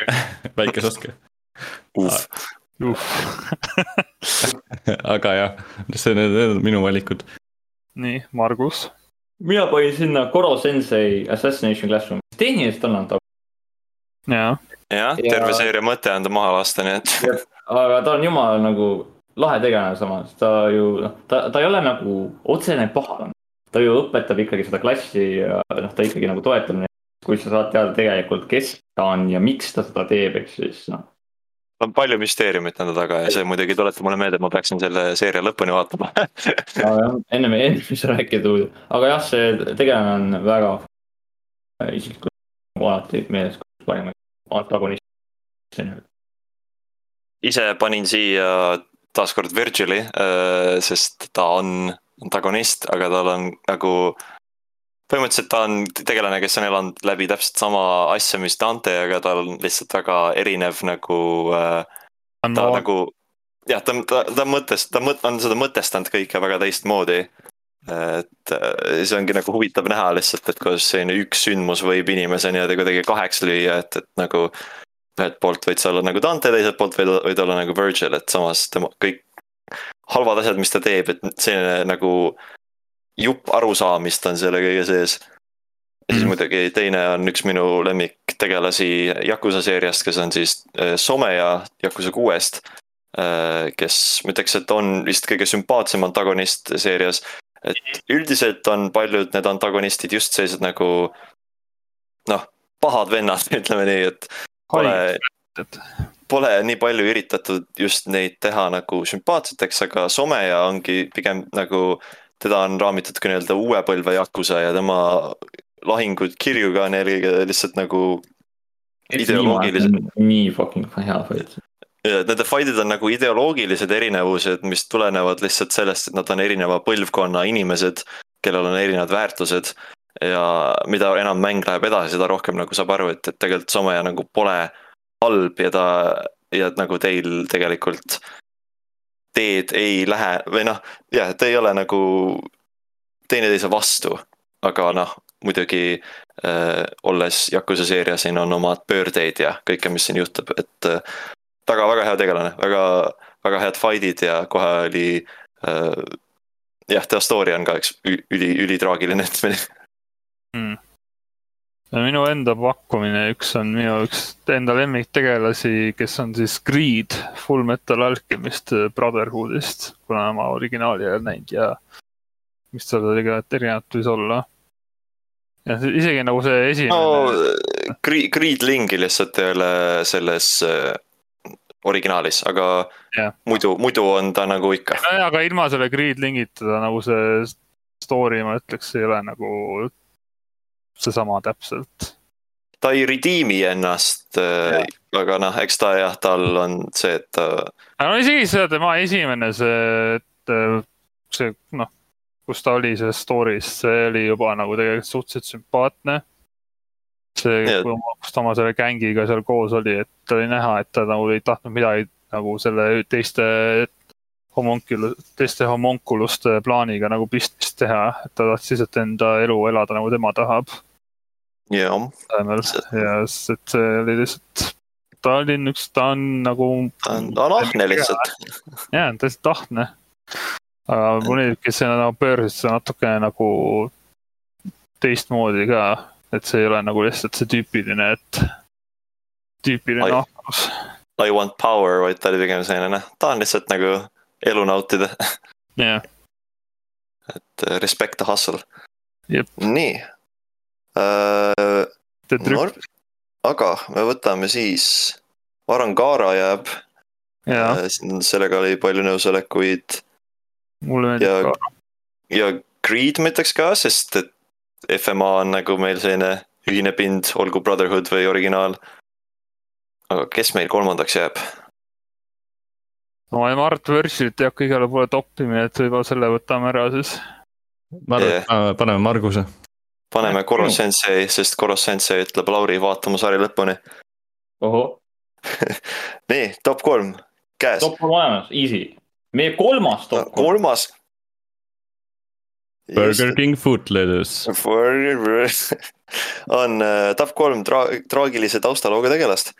väike Saske. aga jah, see, need, need on minu valikud. nii, Margus. mina panin sinna Koro Sensei Assassination Classroom, tehniliselt on nad. jaa jah ja..., terve seeria mõte on ta maha lasta, nii et. aga ta on jumala nagu lahe tegelane samas, ta ju noh, ta, ta ei ole nagu otsene pahalane. ta ju õpetab ikkagi seda klassi ja noh, ta ikkagi nagu toetab neid. kui sa saad teada tegelikult, kes ta on ja miks ta seda teeb, eks siis noh on palju müsteeriumit nende taga ja see muidugi tuletab mulle meelde, et ma peaksin selle seeria lõpuni vaatama ennem, ennem ei saa rääkida, aga jah, see tegelane on väga isiklikult alati meeles parimaid antagonist. ise panin siia taaskord Virgili, äh, sest ta on antagonist, aga tal on nagu põhimõtteliselt ta on tegelane, kes on elanud läbi täpselt sama asja, mis Dante, aga tal on lihtsalt väga erinev nagu äh,. ta no. nagu jah, ta, ta, ta mõttes, ta mõt-, on seda mõtestanud kõike väga teistmoodi et äh, see ongi nagu huvitav näha lihtsalt, et kuidas selline üks sündmus võib inimese niimoodi kuidagi kaheks lüüa, et, et nagu. ühelt poolt võid sa olla nagu Dante, teiselt poolt võid, võid olla nagu Virgil, et samas tema kõik halvad asjad, mis ta teeb, et selline nagu jupp arusaamist on selle kõige sees. ja siis mm. muidugi teine on üks minu lemmiktegelasi Yakuza seeriast, kes on siis äh, Someja Yakuza kuuest. Äh, kes ma ütleks, et on vist kõige sümpaatsem antagonist seerias et üldiselt on paljud need antagonistid just sellised nagu noh, pahad vennad, ütleme nii, et pole, pole nii palju üritatud just neid teha nagu sümpaatseteks, aga Someja ongi pigem nagu, teda on raamitud ka nii-öelda uue põlve Yakuza ja tema lahingud Kirjuga on eelkõige lihtsalt nagu ideoloogilised. nii fucking hea fight Nende fight'id on nagu ideoloogilised erinevused, mis tulenevad lihtsalt sellest, et nad on erineva põlvkonna inimesed, kellel on erinevad väärtused. ja mida enam mäng läheb edasi, seda rohkem nagu saab aru, et, et tegelikult Someja nagu pole halb ja ta ja nagu teil tegelikult teed ei lähe või noh, jah, te ei ole nagu teineteise vastu, aga noh, muidugi äh, olles Yakuza seeria, siin on omad pöördeid ja kõike, mis siin juhtub, et äh, taga väga hea tegelane, väga, väga head fight'id ja kohe oli äh,. jah, tema story on ka üks üli, ülitraagiline ütlemine hmm minu enda pakkumine, üks on minu üks enda lemmiktegelasi, kes on siis Greed Full Metal Alchemist Brotherhoodist, kuna ma originaali ei ole näinud ja mis seal tegelikult erinevat võis olla. ja isegi nagu see esimene no,. Greed, Greed Lingi lihtsalt ei ole selles äh, originaalis, aga yeah. muidu, muidu on ta nagu ikka. nojah, aga ilma selle Greed Lingita ta nagu see story, ma ütleks, ei ole nagu seesama täpselt. ta ei redeem'i ennast, äh, aga noh, eks ta jah, tal on see, et ta. no isegi see tema esimene see, et äh, see noh, kus ta oli selles story's, see oli juba nagu tegelikult suhteliselt sümpaatne. See, kus ta oma selle gängiga seal koos oli, et oli näha, et ta nagu ei tahtnud midagi nagu selle teiste homuncul-, teiste homunculuste plaaniga nagu pistmist teha, et ta tahtis lihtsalt enda elu elada nagu tema tahab jah. ja, et see oli lihtsalt, ta oli üks, ta on nagu. ta on, ta on ahne lihtsalt. jaa, täiesti tahne. aga mõni, kes nagu pöörasid seda natukene nagu teistmoodi ka, et see ei ole nagu lihtsalt see tüüpiline, et tüüpiline ahnus. I want power, vaid ta oli pigem selline, noh, tahan lihtsalt nagu elu nautida. jah. et respect the hustle. nii äh,. aga me võtame siis, Varangara jääb. Äh, sellega oli palju nõusolekuid. mulle meeldib ka. ja Creed ma ütleks ka, sest et FMA on nagu meil selline ühine pind, olgu Brotherhood või originaal. aga kes meil kolmandaks jääb? no Mart Võrssit ei hakka igale poole toppima, et võib-olla selle võtame ära siis. ma arvan, et paneme Marguse paneme Koro Sensei, sest Koro Sensei ütleb Lauri vaatama sari lõpuni. nii, top kolm, käes. top kolm olemas, easy. meie kolmas top kolm. kolmas. Burger King Footloose. on uh, top kolm tra traagilise taustalooga tegelast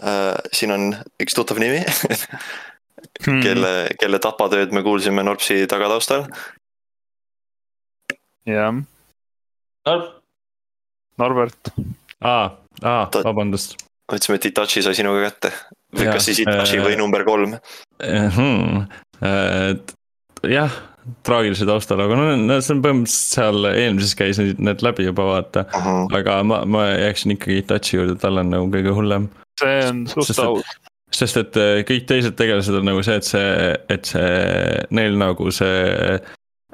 uh,. siin on üks tuttav nimi hmm. kelle, kelle tapatööd me kuulsime Norpsi tagataustal. jah Norb. Norbert. aa, aa, vabandust. mõtlesime, et Itachi sai sinuga kätte. või kas siis Itachi äh, või number kolm hmm,? et jah, traagilise taustal, aga no, see on põhimõtteliselt seal eelmises käis need läbi juba vaata uh. -huh. aga ma, ma jääksin ikkagi Itachi juurde, tal on nagu kõige hullem. see on suht aus sest et äh, kõik teised tegelased on nagu see, et see, et see, neil nagu see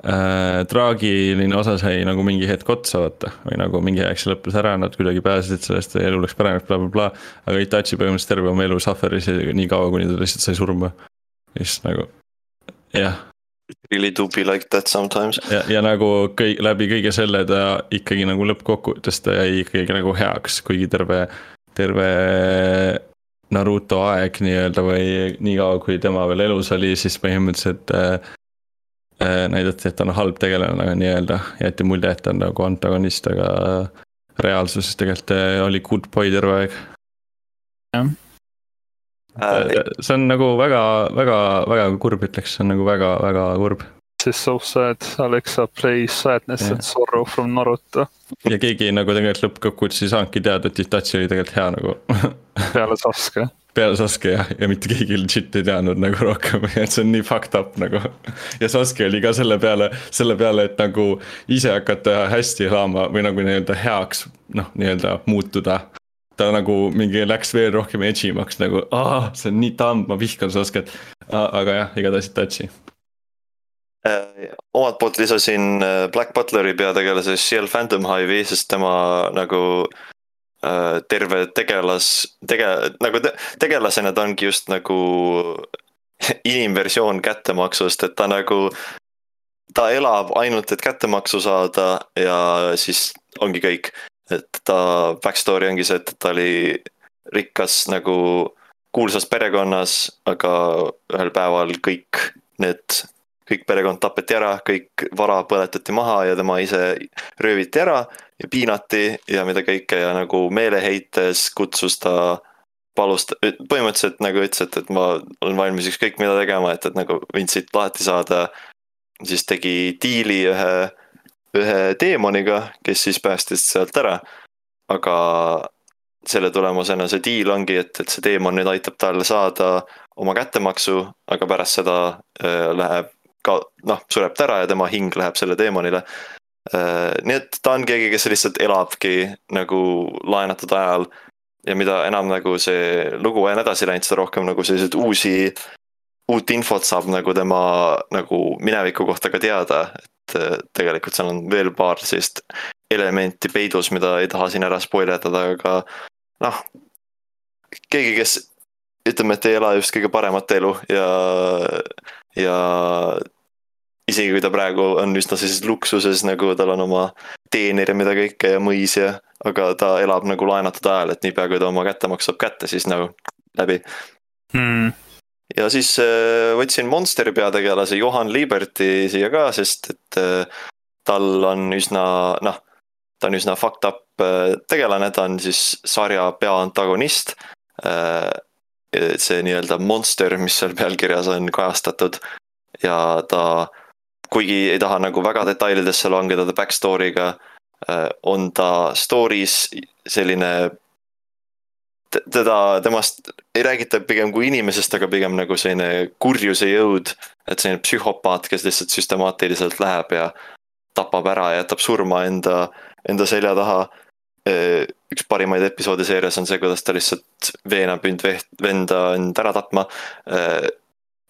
äh, traagiline osa sai nagu mingi hetk otsa vaata või nagu mingi aeg see lõppes ära, nad kuidagi pääsesid sellest ja elu läks paremaks bla, bla, blablabla. aga Itachi põhimõtteliselt terve oma elu suffer'is nii kaua, kuni ta lihtsalt sai surma. siis nagu jah. Really do be like that sometimes. ja, ja nagu kõik läbi kõige selle ta ikkagi nagu lõppkokkuvõttes ta jäi ikkagi nagu heaks, kuigi terve, terve Naruto aeg nii-öelda või niikaua, kui tema veel elus oli, siis põhimõtteliselt äh, Äh, näidati, et ta on halb tegelane nii-öelda, jäeti mulje, et ta on nagu antagonist, aga reaalsuses tegelikult äh, oli good boy terve aeg. jah. Äh, see on nagu väga, väga, väga kurb, ütleks, see on nagu väga, väga kurb. This is so sad, Alexa plays sadness yeah. and sorrow from Naruto. ja keegi nagu tegelikult lõppkokkuvõttes ei saanudki teada, et Itachi oli tegelikult hea nagu peale Sasuke peale Sasuke jah, ja mitte keegi legit ei teadnud nagu rohkem, et see on nii fucked up nagu. ja Sasuke oli ka selle peale, selle peale, et nagu ise hakata hästi elama või nagu nii-öelda heaks, noh, nii-öelda muutuda. Ta nagu mingi läks veel rohkem edgy maks nagu, aa, see on nii tamm, ma vihkan Sasket. aga jah, igatahes Itachi äh,. omalt poolt lisasin äh, Black Butleri peategelase Shield Phantom Hive'i, sest tema nagu Äh, terve tegelas, tege-, nagu te, tegelasena ta ongi just nagu inimversioon kättemaksust, et ta nagu, ta elab ainult, et kättemaksu saada ja siis ongi kõik. Et ta backstory ongi see, et ta oli rikas nagu kuulsas perekonnas, aga ühel päeval kõik need kõik perekond tapeti ära, kõik vara põletati maha ja tema ise rööviti ära ja piinati ja mida kõike ja nagu meeleheites kutsus ta palus, põhimõtteliselt nagu ütles, et, et ma olen valmis ükskõik mida tegema, et, et nagu mind siit lahti saada. siis tegi diili ühe, ühe teemoniga, kes siis päästis sealt ära. aga selle tulemusena see diil ongi, et, et see teemon nüüd aitab tal saada oma kättemaksu, aga pärast seda äh, läheb ka noh, sureb ta ära ja tema hing läheb selle teemonile äh,. nii et ta on keegi, kes lihtsalt elabki nagu laenatud ajal. ja mida enam nagu see lugu on edasi läinud, seda rohkem nagu selliseid uusi, uut infot saab nagu tema nagu mineviku kohta ka teada, et äh, tegelikult seal on veel paar sellist elementi peidus, mida ei taha siin ära spoil etada, aga noh, keegi, kes ütleme, et ei ela just kõige paremat elu ja, ja isegi kui ta praegu on üsna sellises luksuses, nagu tal on oma teener ja mida kõike ja mõis ja, aga ta elab nagu laenatud ajal, et niipea kui ta oma kättemaks saab kätte, siis nagu läbi hmm. Ja siis äh, võtsin Monsteri peategelase Johan Liberty siia ka, sest et äh, tal on üsna noh, ta on üsna fucked up äh, tegelane, ta on siis sarja peaantagonist see nii-öelda monster, mis seal pealkirjas on kajastatud. Ja ta, kuigi ei taha nagu väga detailidesse langeda ta back story'ga, äh, on ta story's selline teda, temast ei räägita pigem kui inimesest, aga pigem nagu selline kurjuse jõud. et selline psühhopaat, kes lihtsalt süstemaatiliselt läheb ja tapab ära ja jätab surma enda, enda selja taha üks parimaid episoode seerias on see, kuidas ta lihtsalt veenab end venda end ära tapma.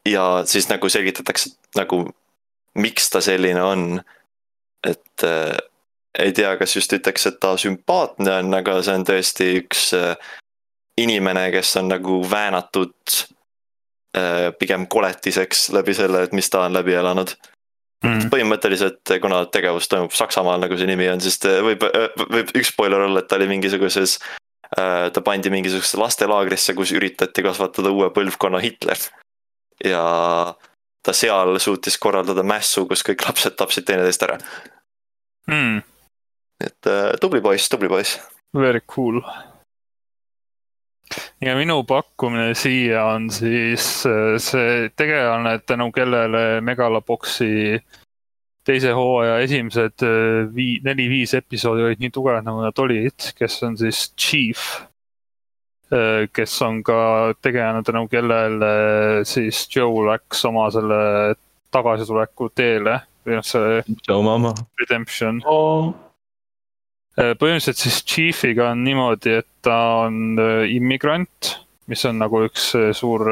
ja siis nagu selgitatakse nagu, miks ta selline on. et ei tea, kas just ütleks, et ta sümpaatne on, aga see on tõesti üks inimene, kes on nagu väänatud pigem koletiseks läbi selle, et mis ta on läbi elanud mm.. põhimõtteliselt, kuna tegevus toimub Saksamaal, nagu see nimi on, siis võib, võib üks spoiler olla, et ta oli mingisuguses. Äh, ta pandi mingisugusesse lastelaagrisse, kus üritati kasvatada uue põlvkonna Hitler. ja ta seal suutis korraldada mässu, kus kõik lapsed tapsid teineteist ära mm.. et äh, tubli poiss, tubli poiss. Very cool ja minu pakkumine siia on siis äh, see tegelane, tänu kellele Megaloboxi teise hooaja esimesed äh, vii-, neli-viis episoodi olid nii tugevad, nagu nad olid, kes on siis Chief. Äh, kes on ka tegelane, tänu kellele siis Joe läks oma selle tagasituleku teele või noh, see. Joe mama. Redemption oh põhimõtteliselt siis Chiefiga on niimoodi, et ta on äh, immigrant, mis on nagu üks äh, suur.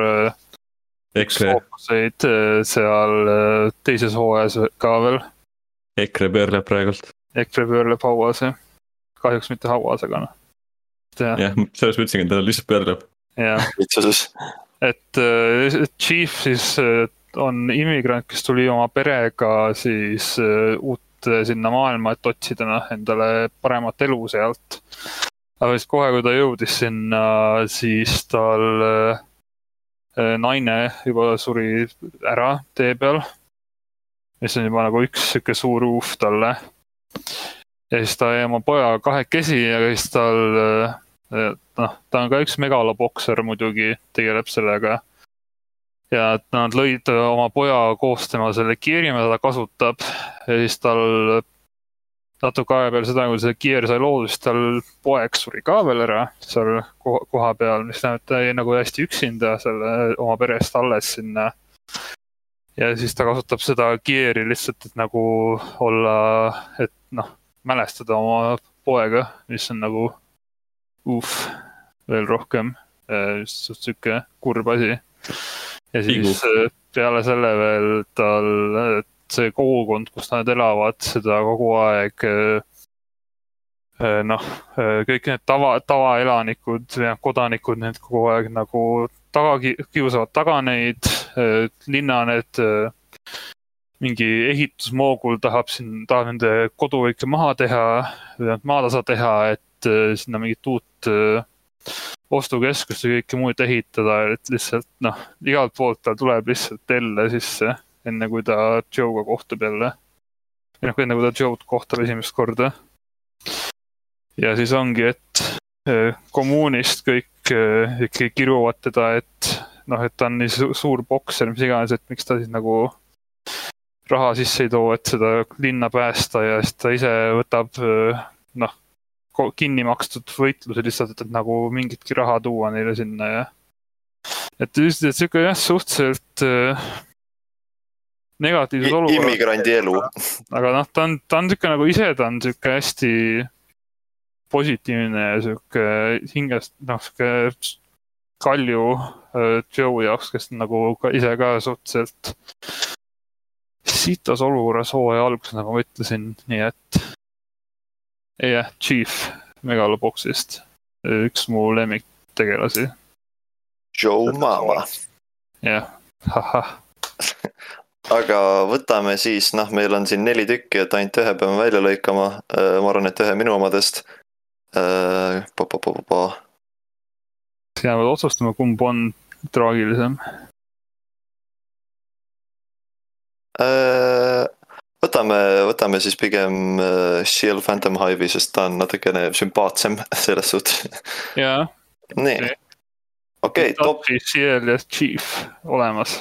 fookuseid seal teises hooajas ka veel. EKRE pöörleb praegult. EKRE pöörleb hauas jah, kahjuks mitte hauas, aga noh. jah, selles mõtlesingi, et ta lihtsalt pöörleb. jah, et Chief siis on immigrant, kes tuli oma perega siis uut sinna maailma, et otsida noh, endale paremat elu sealt. aga siis kohe, kui ta jõudis sinna, siis tal äh, naine juba suri ära tee peal. mis on juba nagu üks sihuke suur uuf talle. ja siis ta jäi oma pojaga kahekesi ja siis tal äh, noh, ta on ka üks megalobokser muidugi, tegeleb sellega ja nad lõid oma poja koos tema selle kiiri, mida ta kasutab. Ja siis tal natuke aja peale seda, kui see kiir sai loodud, siis tal poeg suri ka veel ära seal koha peal, mis tähendab, ta jäi nagu hästi üksinda selle oma perest alles sinna. ja siis ta kasutab seda kiiri lihtsalt, et nagu olla, et noh, mälestada oma poega, mis on nagu uh, veel rohkem, sihuke kurb asi ja siis Igu. Äh, peale selle veel tal see kogukond, kus nad elavad, seda kogu aeg äh, äh, noh, kõik need tava, tavaelanikud ja kodanikud, need kogu aeg nagu taga, kiusavad taga neid, linna need mingi ehitusmoogul tahab siin, tahab nende kodu ikka maha teha, maatasa teha, et sinna mingit uut ostukeskust ja kõike muud ehitada, et lihtsalt noh, igalt poolt tal tuleb lihtsalt elle sisse, enne kui ta Joe'ga kohtub jälle. või noh, enne kui ta Joe'd kohtab esimest korda. ja siis ongi, et eh, kommuunist kõik eh, ikkagi kiruvad teda, et noh, et ta on nii suur bokser, mis iganes, et miks ta siis nagu raha sisse ei too, et seda linna päästa ja siis ta ise võtab noh, kinni makstud võitluse lihtsalt, et nagu mingitki raha tuua neile sinna ja. et üldiselt sihuke jah, suhteliselt äh, negatiivses olukorras. immigrandi elu. aga noh, ta on, ta on sihuke nagu ise, ta on sihuke hästi positiivne ja sihuke hingest, noh, sihuke kalju äh, Joe jaoks, kes nagu ka ise ka suhteliselt sitas olukorras hooaja alguses, nagu ma ütlesin, nii et jah, Chief Megaloboxist, üks mu lemmiktegelasi. Joe Mama. jah, ahah aga võtame siis, noh, meil on siin neli tükki, et ainult ühe peame välja lõikama. Äh, ma arvan, et ühe minu omadest. Äh, sina pead otsustama, kumb on traagilisem. Äh, võtame, võtame siis pigem Shield Phantom Hive'i, sest ta on natukene sümpaatsem selles suhtes. jaa. nii, okei, top. Shield ja Chief olemas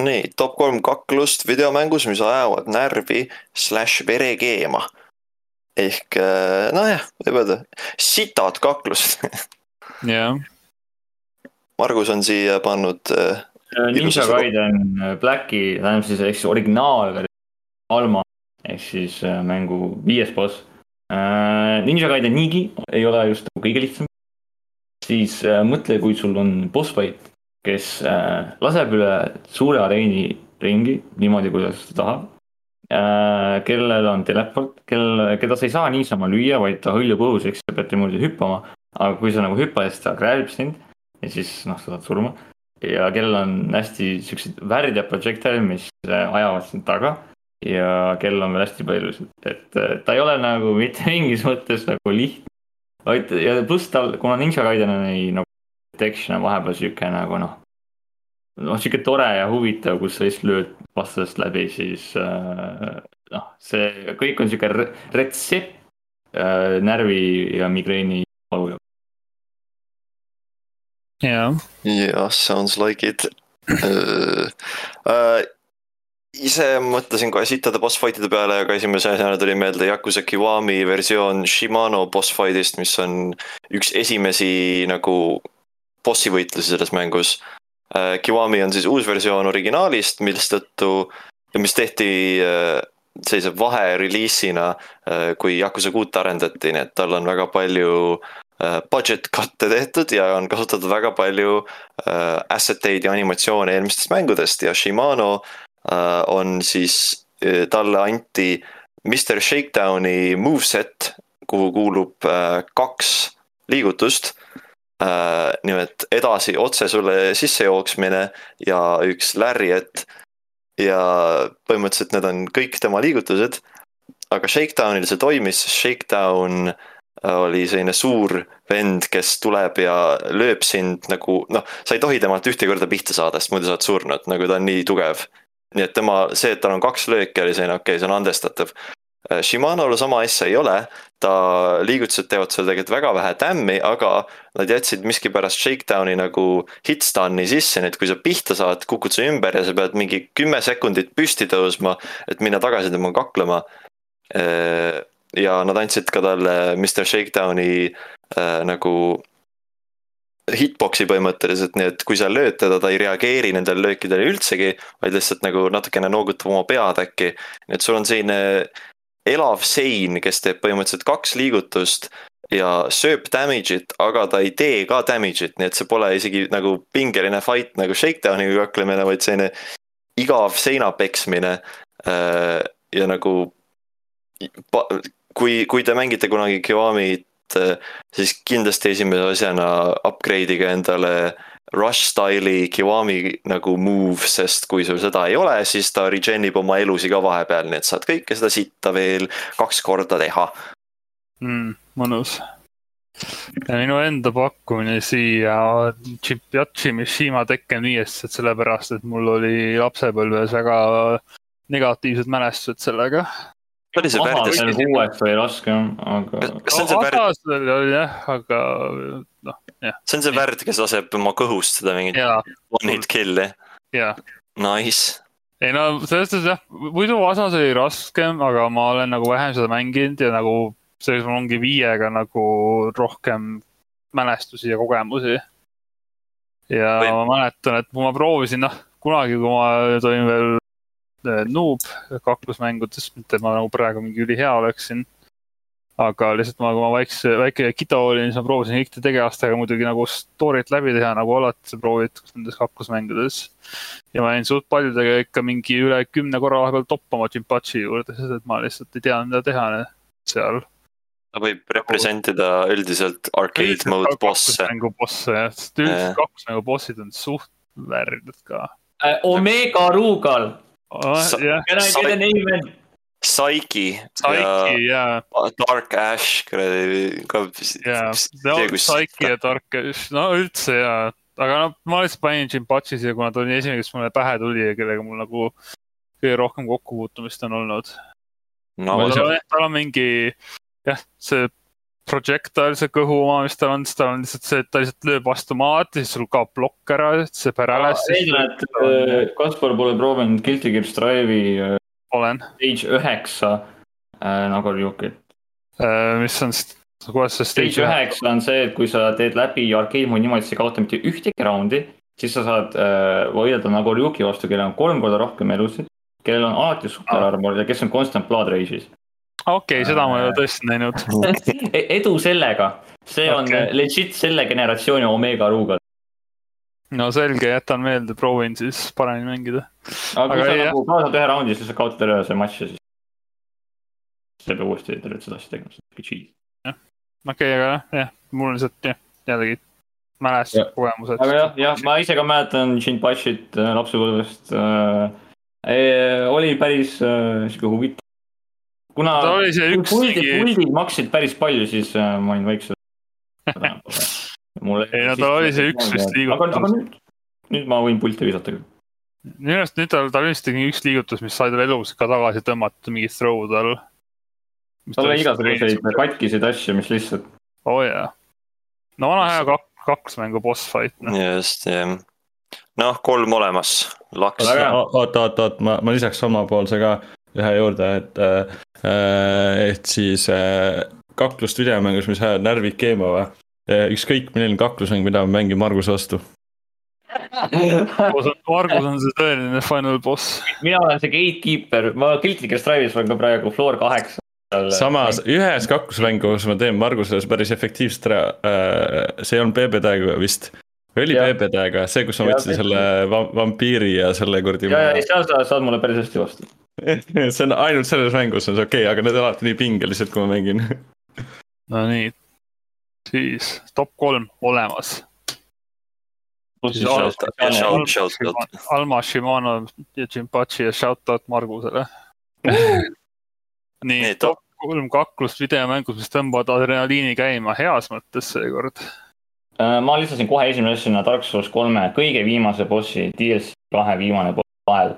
nii, top kolm kaklust videomängus, mis ajavad närvi slaš vere keema. ehk äh, nojah, võib öelda sitad kaklust jah. Margus on siia pannud äh,. äh Ninja Gaiden äh, Blacki, tähendab siis ehk siis originaal Alma ehk siis äh, mängu viies boss äh,. Ninja Gaiden niigi ei ole just nagu kõige lihtsam. siis äh, mõtle, kui sul on boss fight kes laseb üle suure areeni ringi niimoodi, kuidas ta tahab kellel on teleport, kel, keda sa ei saa niisama lüüa, vaid ta hõljub õhus, eks sa pead niimoodi hüppama. aga kui sa nagu hüppad, siis ta grabib sind ja siis noh, sa saad surma. ja kellel on hästi siuksed värd ja projectile'id, mis ajavad sind taga ja kell on veel hästi palju, et ta ei ole nagu mitte mingis mõttes nagu lihtne. vaid ja pluss tal, kuna Ninja Gaiden on ei nagu detection on vahepeal sihuke nagu noh, noh sihuke tore ja huvitav, kus sa lihtsalt lööd vastasest läbi, siis äh, noh, see kõik on sihuke retsept äh, närvi ja migreeni valu jaoks. jah. jah, sounds like it uh,. Uh, ise mõtlesin kohe sittade boss fight'ide peale, aga esimese asjana tuli meelde Yakuza Kiwami versioon Shimano boss fight'ist, mis on üks esimesi nagu bossi võitlusi selles mängus. Äh, Kiwami on siis uus versioon originaalist, mistõttu, mis tehti äh, sellise vahereliisina, äh, kui Yakuza kuut arendati, nii et tal on väga palju budget cut'e tehtud ja on kasutatud väga palju asset eid ja animatsioone eelmistest mängudest ja Shimano on siis, talle anti Mr Shakedowni moveset, kuhu kuulub kaks liigutust äh,. nimelt edasi otse sulle sissejooksmine ja üks lärjet. ja põhimõtteliselt need on kõik tema liigutused. aga Shakedownil see toimis, sest Shakedown äh, oli selline suur vend, kes tuleb ja lööb sind nagu noh, sa ei tohi temalt ühte korda pihta saada, sest muidu sa oled surnud, nagu ta on nii tugev. Nii et tema, see, et tal on kaks lööki, oli selline okei okay,, see on andestatav. Äh, Shimanol sama asja ei ole, ta liigutused teevad seal tegelikult väga vähe tämmi, aga nad jätsid miskipärast shakedowni nagu hitstun'i sisse, nii et kui sa pihta saad, kukud sa ümber ja sa pead mingi kümme sekundit püsti tõusma, et minna tagasi temaga kaklema. Äh, ja nad andsid ka talle Mr Shakedowni äh, nagu hitbox'i põhimõtteliselt, nii et kui sa lööd teda, ta ei reageeri nendele löökidele üldsegi, vaid lihtsalt nagu natukene noogutab oma pead äkki. nii et sul on selline elav sein, kes teeb põhimõtteliselt kaks liigutust ja sööb damage'it, aga ta ei tee ka damage'it, nii et see pole isegi nagu pingeline fight nagu Shakedowniga kaklemine, vaid selline igav seina peksmine. Äh, ja nagu kui, kui te mängite kunagi Kiwami't, äh, siis kindlasti esimese asjana upgrade'ige endale rush style'i Kiwami nagu move, sest kui sul seda ei ole, siis ta regen ib oma elusid ka vahepeal, nii et saad kõike seda sitta veel kaks korda teha mm,. mõnus. ja minu enda pakkumine siia Chipiachi Mishima Tekken viiest, sellepärast, et mul oli lapsepõlves väga negatiivsed mälestused sellega see värd? see on uuesti oli raske, aga. kas see on see värd? oli jah, aga noh, jah. see on see värd, kes laseb oma kõhust seda mingit one hit kill'i. jah. Nice. ei no selles suhtes jah, muidu Asas oli raskem, aga ma olen nagu vähem seda mänginud ja nagu selles mul ongi viiega nagu rohkem mälestusi ja kogemusi. ja Või... ma mäletan, et kui ma proovisin, noh, kunagi, kui ma olin veel eh, noob kaklusmängudes, mitte et ma nagu praegu mingi ülihea oleksin aga lihtsalt ma, kui ma väikse, väike kido olin, siis ma proovisin kõikide tegelastega muidugi nagu story't läbi teha, nagu alati sa proovid nendes kaklusmängudes. ja ma jäin suht paljudega ikka mingi üle kümne korra vahepeal toppama Jimpachi juurde, sest et ma lihtsalt ei teadnud, mida teha seal. ta võib representida üldiselt arcade mode boss'e. kaklusmängu boss'e jah, sest üldiselt kaklusmängu bossid on suht värdjad ka äh,. Omega Rugal oh,. Yeah. Can I get a name and Psyche. Psyche ja, ja. Dark Ash kuradi ka. jaa, Psyche ja Dark Ash, no üldse ja, aga noh, ma lihtsalt panin Jinpachi siia, kuna ta oli esimene, kes mulle pähe tuli ja kellega mul nagu kõige rohkem kokkupuutumist on olnud no,. tal on mingi jah, see projectile, see kõhu oma, mis tal on, siis tal on lihtsalt see, et ta lihtsalt lööb vastu maad ja siis sul kaob plokk ära, see paralysis. eeldan, et äh, Kaspar pole proovinud Guilty Gear Strive'i äh, olen. Stage üheksa äh, nagu Ryukit äh,. mis on, kuidas see stage, üheksa on see, et kui sa teed läbi mode'i niimoodi, et sa ei kaota mitte ühtegi raundi, siis sa saad äh, võidelda Ryuki vastu, kellel on kolm korda rohkem elusid, kellel on alati superarmor ja kes on constant blood rage'is okei okay,, seda ma ei ole tõesti näinud e-, edu sellega, see on okay. legit selle generatsiooni Omega Rugal no selge, jätan meelde, proovin siis paremini mängida. aga kui sa jah. nagu kaotad ühe raundi, siis sa kaotad ära see matš ja siis. sa ei pea uuesti tervet seda asja tegema, see on chill. jah, okei okay,, aga jah, jah, mul on lihtsalt jah, jällegi mälestused, kogemused. aga jah, jah, ma ise ka mäletan Shinpashit äh, lapsepõlvest äh,. E, oli päris äh, sihuke huvitav. Kuna puldid, puldid maksid päris palju, siis äh, ma olin väikse mul ei no tal oli see üks vist liigutus. aga nüüd, nüüd ma võin pulti visata küll. minu arust nüüd tal, tal vist tegi üks liigutus, mis sai tal elus ka tagasi tõmmata mingit throw'd all. tal oli igasuguseid katkiseid asju, mis lihtsalt. oo oh, jaa. no vana hea kak, kaks mängu boss fight no.. just, jah. noh, kolm olemas, laks. oot, oot, oot, ma, ma lisaks omapoolse ka ühe juurde, et äh,, et siis äh, kaklust videomängus, mis ajavad närvid keemama ükskõik milline kaklusmäng, mida ma mängin Marguse vastu. Margus on see tõeline final boss. mina olen see gatekeeper, ma Guilty Gear Strive'is olen ka praegu floor kaheksa. samas ühes kaklusmängus ma teen Margusele päris efektiivselt ära, äh, see on BB Tag'ga vist või oli BB Tag'ga, see, kus ma võtsin selle vampiiri ja selle kuradi. ja, ja seal sa saad mulle päris hästi vastu see on ainult selles mängus on see okei okay,, aga need on alati nii pingelised, kui ma mängin. no nii, siis top kolm olemas. Alma Shimano ja Jimpachi ja shoutout Margusele nii, top kolm kaklust videomängus, mis tõmbavad adrenaliini käima heas mõttes seekord. Äh, ma lisasin kohe esimese asjana Dark Souls kolme kõige viimase bossi, DLC kahe viimane boss vahel.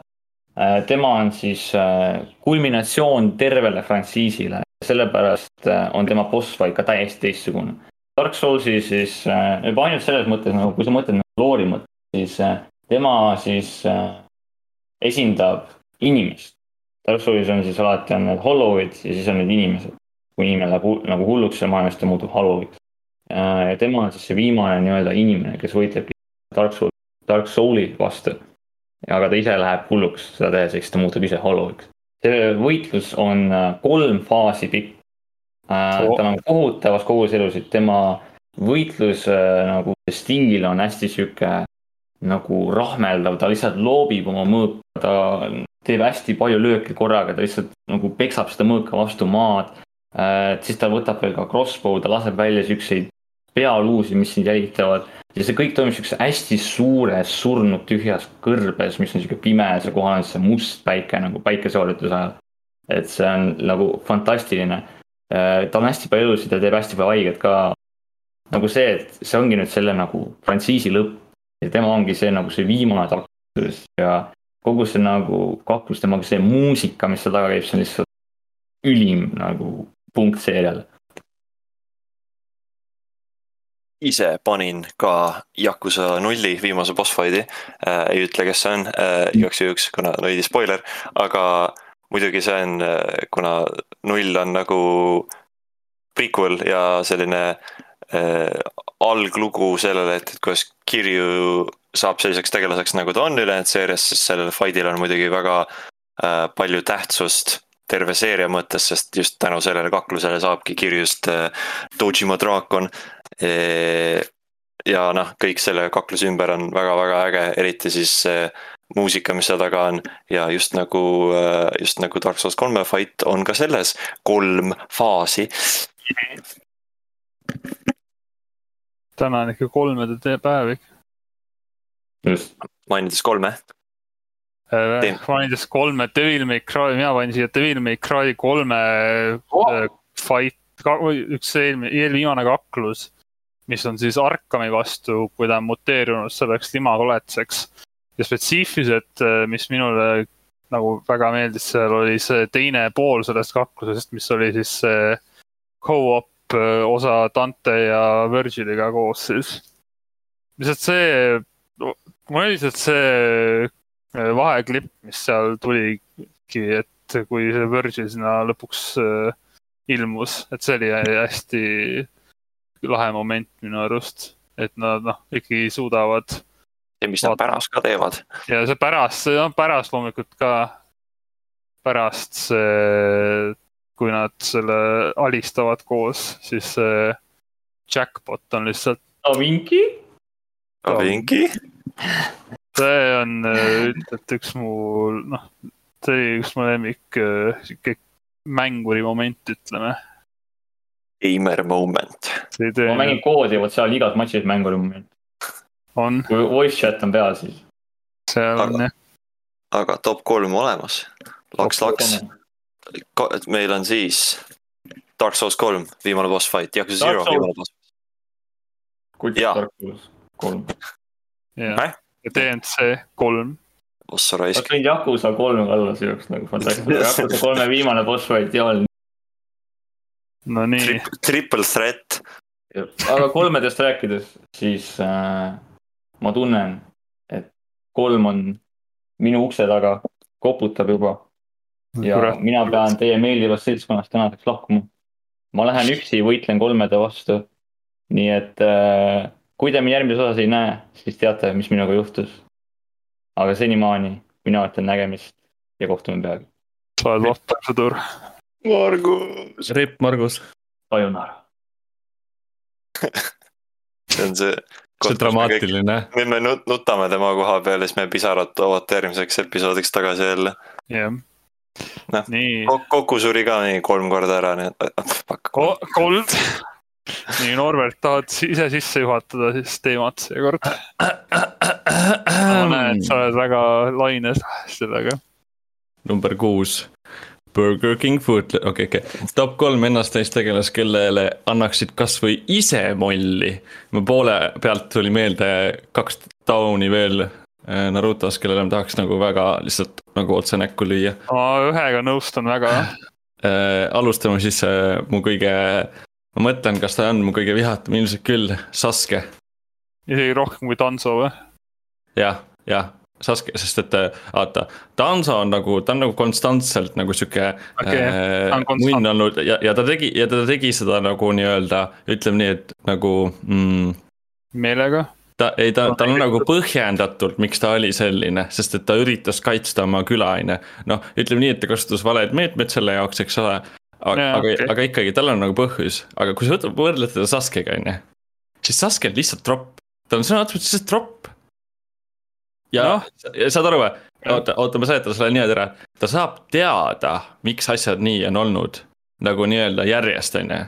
Äh, tema on siis äh, kulminatsioon tervele frantsiisile, sellepärast on tema boss fight ka täiesti teistsugune Dark Soulsi siis äh, juba ainult selles mõttes nagu, kui sa mõtled nagu loori mõttes, siis äh, tema siis äh, esindab inimest. Dark Soulsis on siis alati on need hollow'id ja siis on need inimesed. kui inimene läheb nagu hulluks seal maailmas, ta muutub hollow'iks. ja tema on siis see viimane nii-öelda inimene, kes võitlebki Dark Soul, Dark Soul'i vastu. Aga ta ise läheb hulluks seda tehes, siis ta muutub ise hollow'iks. see võitlus on kolm faasi pikk oh.. tal on kohutavas kogus elusid, tema võitlus äh, nagu Stingil on hästi sihuke nagu rahmeldav, ta lihtsalt loobib oma mõõka, ta teeb hästi palju lööke korraga, ta lihtsalt nagu peksab seda mõõka vastu maad äh,. siis ta võtab veel ka crossbow, ta laseb välja siukseid pealuusi, mis sind jälitavad ja see kõik toimub siukses hästi suures surnud tühjas kõrbes, mis on sihuke pime ja seal kohal on see must päike nagu päikesevalgutuse ajal. et see on nagu fantastiline Äh, ta on hästi palju elusid ja teeb hästi palju haiget ka. nagu see, et see ongi nüüd selle nagu frantsiisi lõpp ja tema ongi see nagu see viimane taktus ja kogu see nagu kaklus temaga, see muusika, mis seal taga käib, see on lihtsalt ülim nagu punkt seerial. Ise panin ka Yakuza nulli viimase boss fight'i äh,. ei ütle, kes see on äh, igaks juhuks, kuna veidi spoiler, aga muidugi see on, äh, kuna null on nagu prequel ja selline äh, alglugu sellele, et, et kuidas Kirju saab selliseks tegelaseks, nagu ta on ülejäänud seerias, siis sellel fight'il on muidugi väga äh, palju tähtsust terve seeria mõttes, sest just tänu sellele kaklusele saabki Kirjust äh, Dojima draakon e. ja noh, kõik selle kakluse ümber on väga-väga äge, eriti siis see muusika, mis seal taga on ja just nagu, äh, just nagu Dark Souls kolme fight on ka selles kolm faasi. täna on ikka kolmede päev ikka. just. mainides kolme Teen. mainides kolme Devil May Cry, mina panin siia Devil May Cry kolme oh. fight, üks eelmine, eelviimane kaklus. Mis on siis Arkami vastu, kui ta on muteerunud selleks limakoletseks. ja spetsiifiliselt, äh, mis minule nagu väga meeldis, seal oli see teine pool sellest kaklusest, mis oli siis see co-op äh, osa Dante ja Virgiliga koos siis. lihtsalt see, mulle lihtsalt see vaheklipp, mis seal tuligi, et kui see Virgil sinna lõpuks ilmus, et see oli hästi lahe moment minu arust, et nad noh, ikkagi suudavad. ja mis nad pärast ka teevad. ja see pärast, no pärast loomulikult ka, pärast see, kui nad selle alistavad koos, siis see jackpot on lihtsalt. Avinki? Avinki? see on ilmselt üks mu, noh, see oli üks mu lemmik sihuke mänguri moment, ütleme. Gamer moment. ma mängin koodi, vot seal igas matšis mänguri moment. on. kui voice chat on peal, siis. seal on jah. aga top kolm olemas. laks, laks. meil on siis Dark Souls kolm, viimane boss fight, Yakuza Zero, viimane boss. kuidas Dark Souls kolm? jah ja DNC kolm. ossa raisk. ma tõin Yakuza kolme alla, see oleks nagu fantastiline, Yakuza kolme viimane boss fight ja all. No nii. Triple threat. aga kolmedest rääkides, siis äh, ma tunnen, et kolm on minu ukse taga, koputab juba. ja Kurat. mina pean teie meeldivast seltskonnast tänaseks lahkuma. ma lähen üksi, võitlen kolmede vastu. nii et äh, kui te mind järgmises osas ei näe, siis teate, mis minuga juhtus. aga senimaani mina ütlen nägemist ja kohtume peagi. sa oled vahtav sõdur. Margus. Ripp Margus. Sayonara see on see. see dramaatiline. nüüd me nut nutame tema koha peal ja siis me pisarad toovad järgmiseks episoodiks tagasi jälle. jah. noh, kokku suri ka nii kolm korda ära, nii et. Ko kolm nii, Norbert, tahad ise sisse juhatada siis teemat seekord? ma näen, et sa oled väga laines sellega. number kuus. Burger King Food, okei okay,, okei okay., top kolm ennast-neist tegelast, kellele annaksid kasvõi ise molli. mu poole pealt tuli meelde kaks tauni veel eh, Narutos, kellele ma tahaks nagu väga lihtsalt nagu otse näkku lüüa. ma ühega nõustun väga äh,. alustame siis äh, mu kõige ma mõtlen, kas ta on mu kõige vihatum, ilmselt küll, Saske. isegi rohkem kui Danso või? jah, jah, Saske, sest et vaata, Danso on nagu, ta on nagu konstantselt nagu sihuke okay, äh, munn olnud ja, ja ta tegi ja ta tegi seda nagu nii-öelda, ütleme nii, et nagu mm,. meelega? ta, ei, ta, tal on nagu põhjendatult, miks ta oli selline, sest et ta üritas kaitsta oma küla, on ju. noh, ütleme nii, et ta kasutas valed meetmed selle jaoks, eks ole aga, aga, okay. aga ikkagi, tal on nagu põhjus, aga kui sa võrdled teda Saskega, on ju. siis Saske on lihtsalt tropp, ta on sõna otseses mõttes lihtsalt tropp. Ja no. saad aru või? oota, oota, ma seletan sulle niimoodi ära, ta saab teada, miks asjad nii on olnud. nagu nii-öelda järjest, on ju.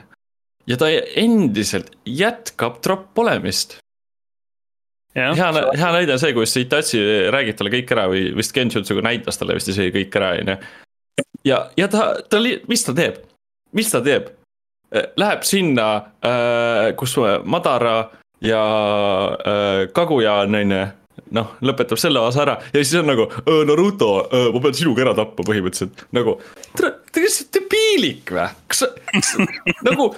ja ta endiselt jätkab tropp olemist. hea, hea näide on see, kus Itachi räägib talle kõik ära või vist Genjutsuga näitas talle vist isegi kõik ära, on ju ja, ja ta, ta, mis ta teeb, mis ta teeb? Äh, läheb sinna, äh, kus Madara ja äh, Kaguya on, on ju noh, lõpetab selle osa ära ja siis on nagu Naruto, ma pean sinuga ära tapma põhimõtteliselt, nagu. lihtsalt debiilik või? kas sa, nagu,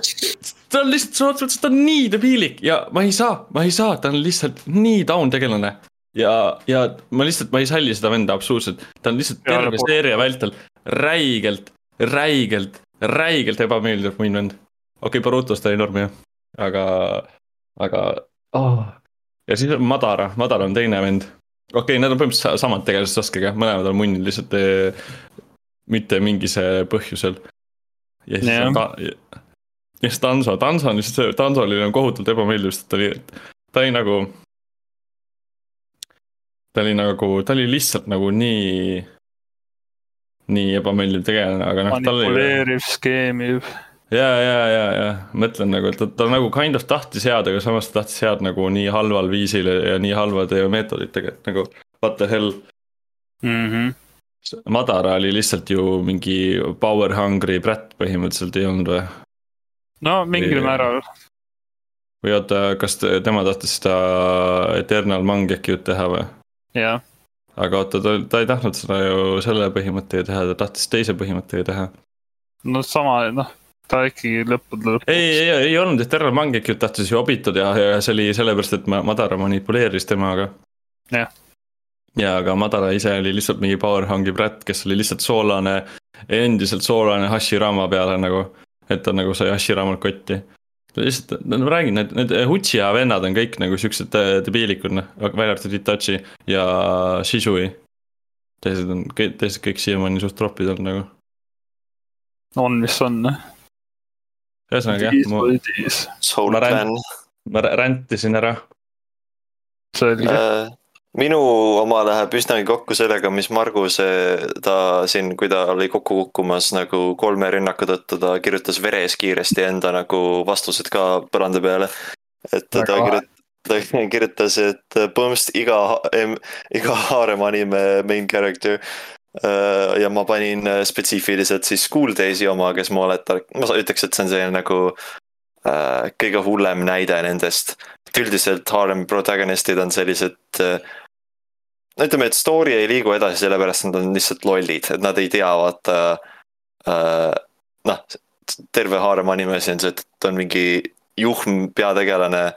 ta on lihtsalt, otseses mõttes ta on nii debiilik ja ma ei saa, ma ei saa, ta on lihtsalt nii down tegelane. ja, ja ma lihtsalt, ma ei salli seda venda absoluutselt, ta on lihtsalt terve seeria vältel räigelt, räigelt, räigelt ebameeldiv muin vend. okei okay,, Borutos ta oli norm jah, aga, aga oh. Ja siis on Madara, Madara on teine vend okei okay,, nad on põhimõtteliselt samad tegelased Sasuke'ga, mõlemad on munnid lihtsalt eh, mitte mingise põhjusel. ja siis yeah. ta, ja siis Danso, Danso on lihtsalt see, Danso oli kohutavalt ebameeldiv, sest ta oli, ta oli nagu. ta oli nagu, ta oli lihtsalt nagu nii, nii ebameeldiv tegelane, aga noh. manipuleeriv, skeemiv ja, ja, ja, ja mõtlen nagu, et ta, ta nagu kind of tahtis head, aga samas ta tahtis head nagu nii halval viisil ja nii halvade meetoditega, et nagu what the hell mm. -hmm. Madara oli lihtsalt ju mingi power hungry brat põhimõtteliselt ei olnud või? no mingil määral. või oota, kas tema tahtis seda Eternal Mangekiut teha või? jah. aga oota, ta, ta ei tahtnud seda ju selle põhimõttega teha, ta tahtis teise põhimõttega teha. no sama, noh ta ikkagi lõppude lõpuks. ei, ei, ei olnud, Eternal Mangekut tahtis ju obitud ja, ja see oli sellepärast, et Madara manipuleeris temaga. jah. ja aga Madara ise oli lihtsalt mingi power hungry brat, kes oli lihtsalt soolane, endiselt soolane Hashirama peale nagu. et ta nagu sai Hashiramalt kotti. lihtsalt, no ma räägin, need, need Uchiha vennad on kõik nagu siuksed äh, debiilikud noh, välja arvatud Itachi ja Shisui. teised on, teised kõik siiamaani suht tropid olnud nagu on, mis on ühesõnaga jah, mu. ma ränd-, ma räntisin ära. selge äh,. minu oma läheb üsnagi kokku sellega, mis Margus ta siin, kui ta oli kokku kukkumas nagu kolme rünnaku tõttu, ta kirjutas veres kiiresti enda nagu vastused ka põranda peale. et ta kirjutas ta kirjutas, et põhimõtteliselt iga, iga Haarem anime main character ja ma panin äh, spetsiifiliselt siis School Days'i oma, kes ma oletan, ma ütleks, et see on selline nagu äh, kõige hullem näide nendest. et üldiselt Harlem protagonistid on sellised äh,. no ütleme, et story ei liigu edasi, sellepärast nad on lihtsalt lollid, et nad ei tea, vaata äh,. noh, terve Harlem animesi on see, et on mingi juhm peategelane,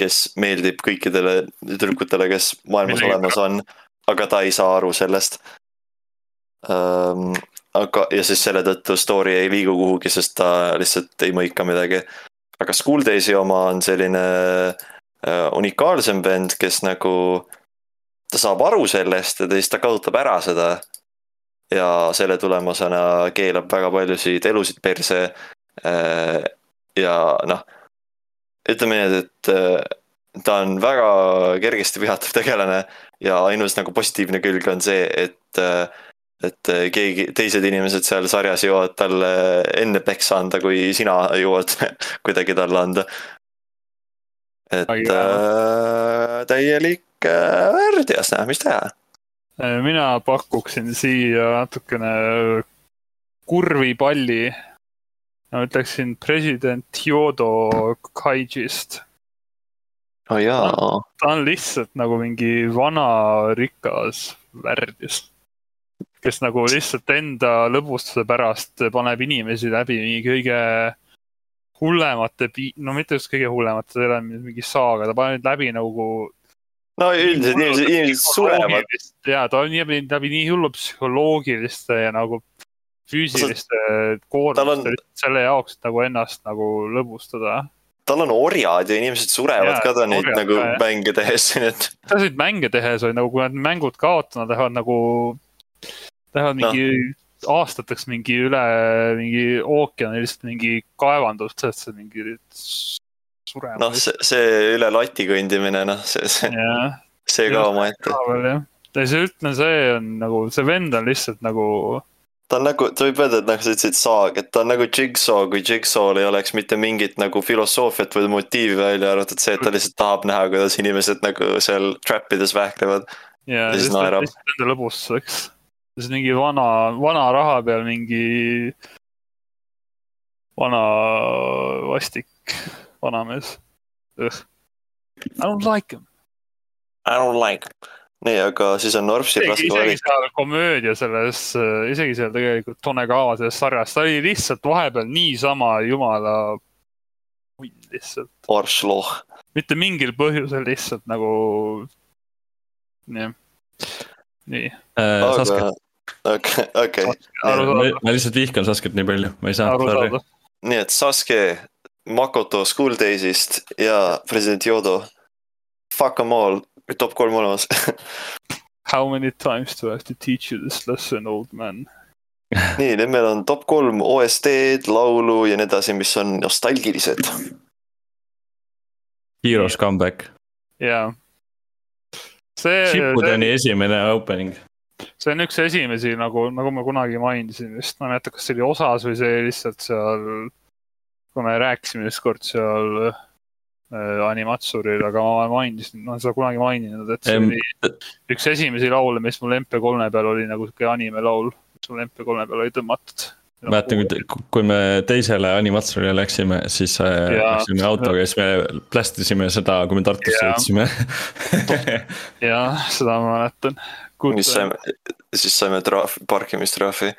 kes meeldib kõikidele tüdrukutele, kes maailmas Mille olemas on aga ta ei saa aru sellest ähm,. aga, ja siis selle tõttu story ei liigu kuhugi, sest ta lihtsalt ei mõika midagi. aga School Days'i oma on selline äh, unikaalsem vend, kes nagu, ta saab aru sellest ja siis ta kasutab ära seda. ja selle tulemusena keelab väga paljusid elusid perse äh,. ja noh, ütleme nii, et äh, ta on väga kergesti vihatav tegelane ja ainus nagu positiivne külg on see, et äh, et äh, keegi, teised inimesed seal sarjas jõuavad talle enne peksa anda, kui sina jõuad kuidagi talle anda. et äh, täielik äh, värdjas, näe, mis teha. Äh, mina pakuksin siia natukene kurvi palli. ma ütleksin president Yodo Kaijist. oh ta on lihtsalt nagu mingi vana rikas värdjas kes nagu lihtsalt enda lõbustuse pärast paneb inimesi läbi mingi kõige hullemate, no mitte just kõige hullemate, see ei ole mingi saaga, ta paneb läbi nagu. no üldiselt inimesed, inimesed surevad. ja ta on läbi, läbi nii hullu psühholoogiliste ja nagu füüsiliste koormuste on... selle jaoks, et nagu ennast nagu lõbustada tal on orjad ja inimesed surevad ja, ka ta neid nagu ja. mänge tehes, nii et. täpselt mänge tehes nagu, kui nad mängud kaotavad, lähevad nagu Lähevad mingi no. aastateks mingi üle mingi ookeani lihtsalt mingi kaevandust, sest see mingi surema. noh, see, see üle lati kõndimine, noh, see, see, see ka omaette. ja see ütleme, see on nagu, see vend on lihtsalt nagu ta on nagu, sa võib öelda, et nagu sa ütlesid saag, et ta on nagu Jigsaw, kui Jigsaw'l ei oleks mitte mingit nagu filosoofiat või motiivi välja arvatud see, et ta lihtsalt tahab näha, kuidas inimesed nagu seal trap ides vähklevad. ja, siis naerab. Nende lõbustuseks siis mingi vana, vana raha peal mingi vana vastik vanamees. I don't like him. I don't like him. nii, aga siis on Norpsil raske valida. isegi seal komöödia selles, isegi seal tegelikult Tonegawa selles sarjas, ta oli lihtsalt vahepeal niisama jumala munn lihtsalt. Aršloh. mitte mingil põhjusel lihtsalt nagu, jah, nii äh,. Sasket. okei, okei. ma lihtsalt vihkan Sasket nii palju, ma ei saa. nii et Saske, Makoto School Days'ist ja president Yodo. Fuck em all top kolm olemas How many times do I have to teach you this lesson, old man? nii, nüüd meil on top kolm OST-d, laulu ja nii edasi, mis on nostalgilised. Heroes comeback. jaa. See. Shippudeni esimene opening. see on üks esimesi nagu, nagu ma kunagi mainisin vist, ma ei mäleta, kas see oli osas või see lihtsalt seal, kui me rääkisime ükskord seal Äh, Animatsuril, aga ma mainisin, ma olen seda kunagi maininud, et see oli üks esimesi laule, mis mul MP3 peal oli nagu sihuke anime laul, mis mul MP3 peal oli tõmmatud. Mäletan, kui me teisele Animatsurile läksime, siis äh, ja, läksime autoga ja siis me plästisime seda, kui me Tartusse jõudsime jah, seda ma mäletan. mis saime, siis saime trahv, parkimistrahvi.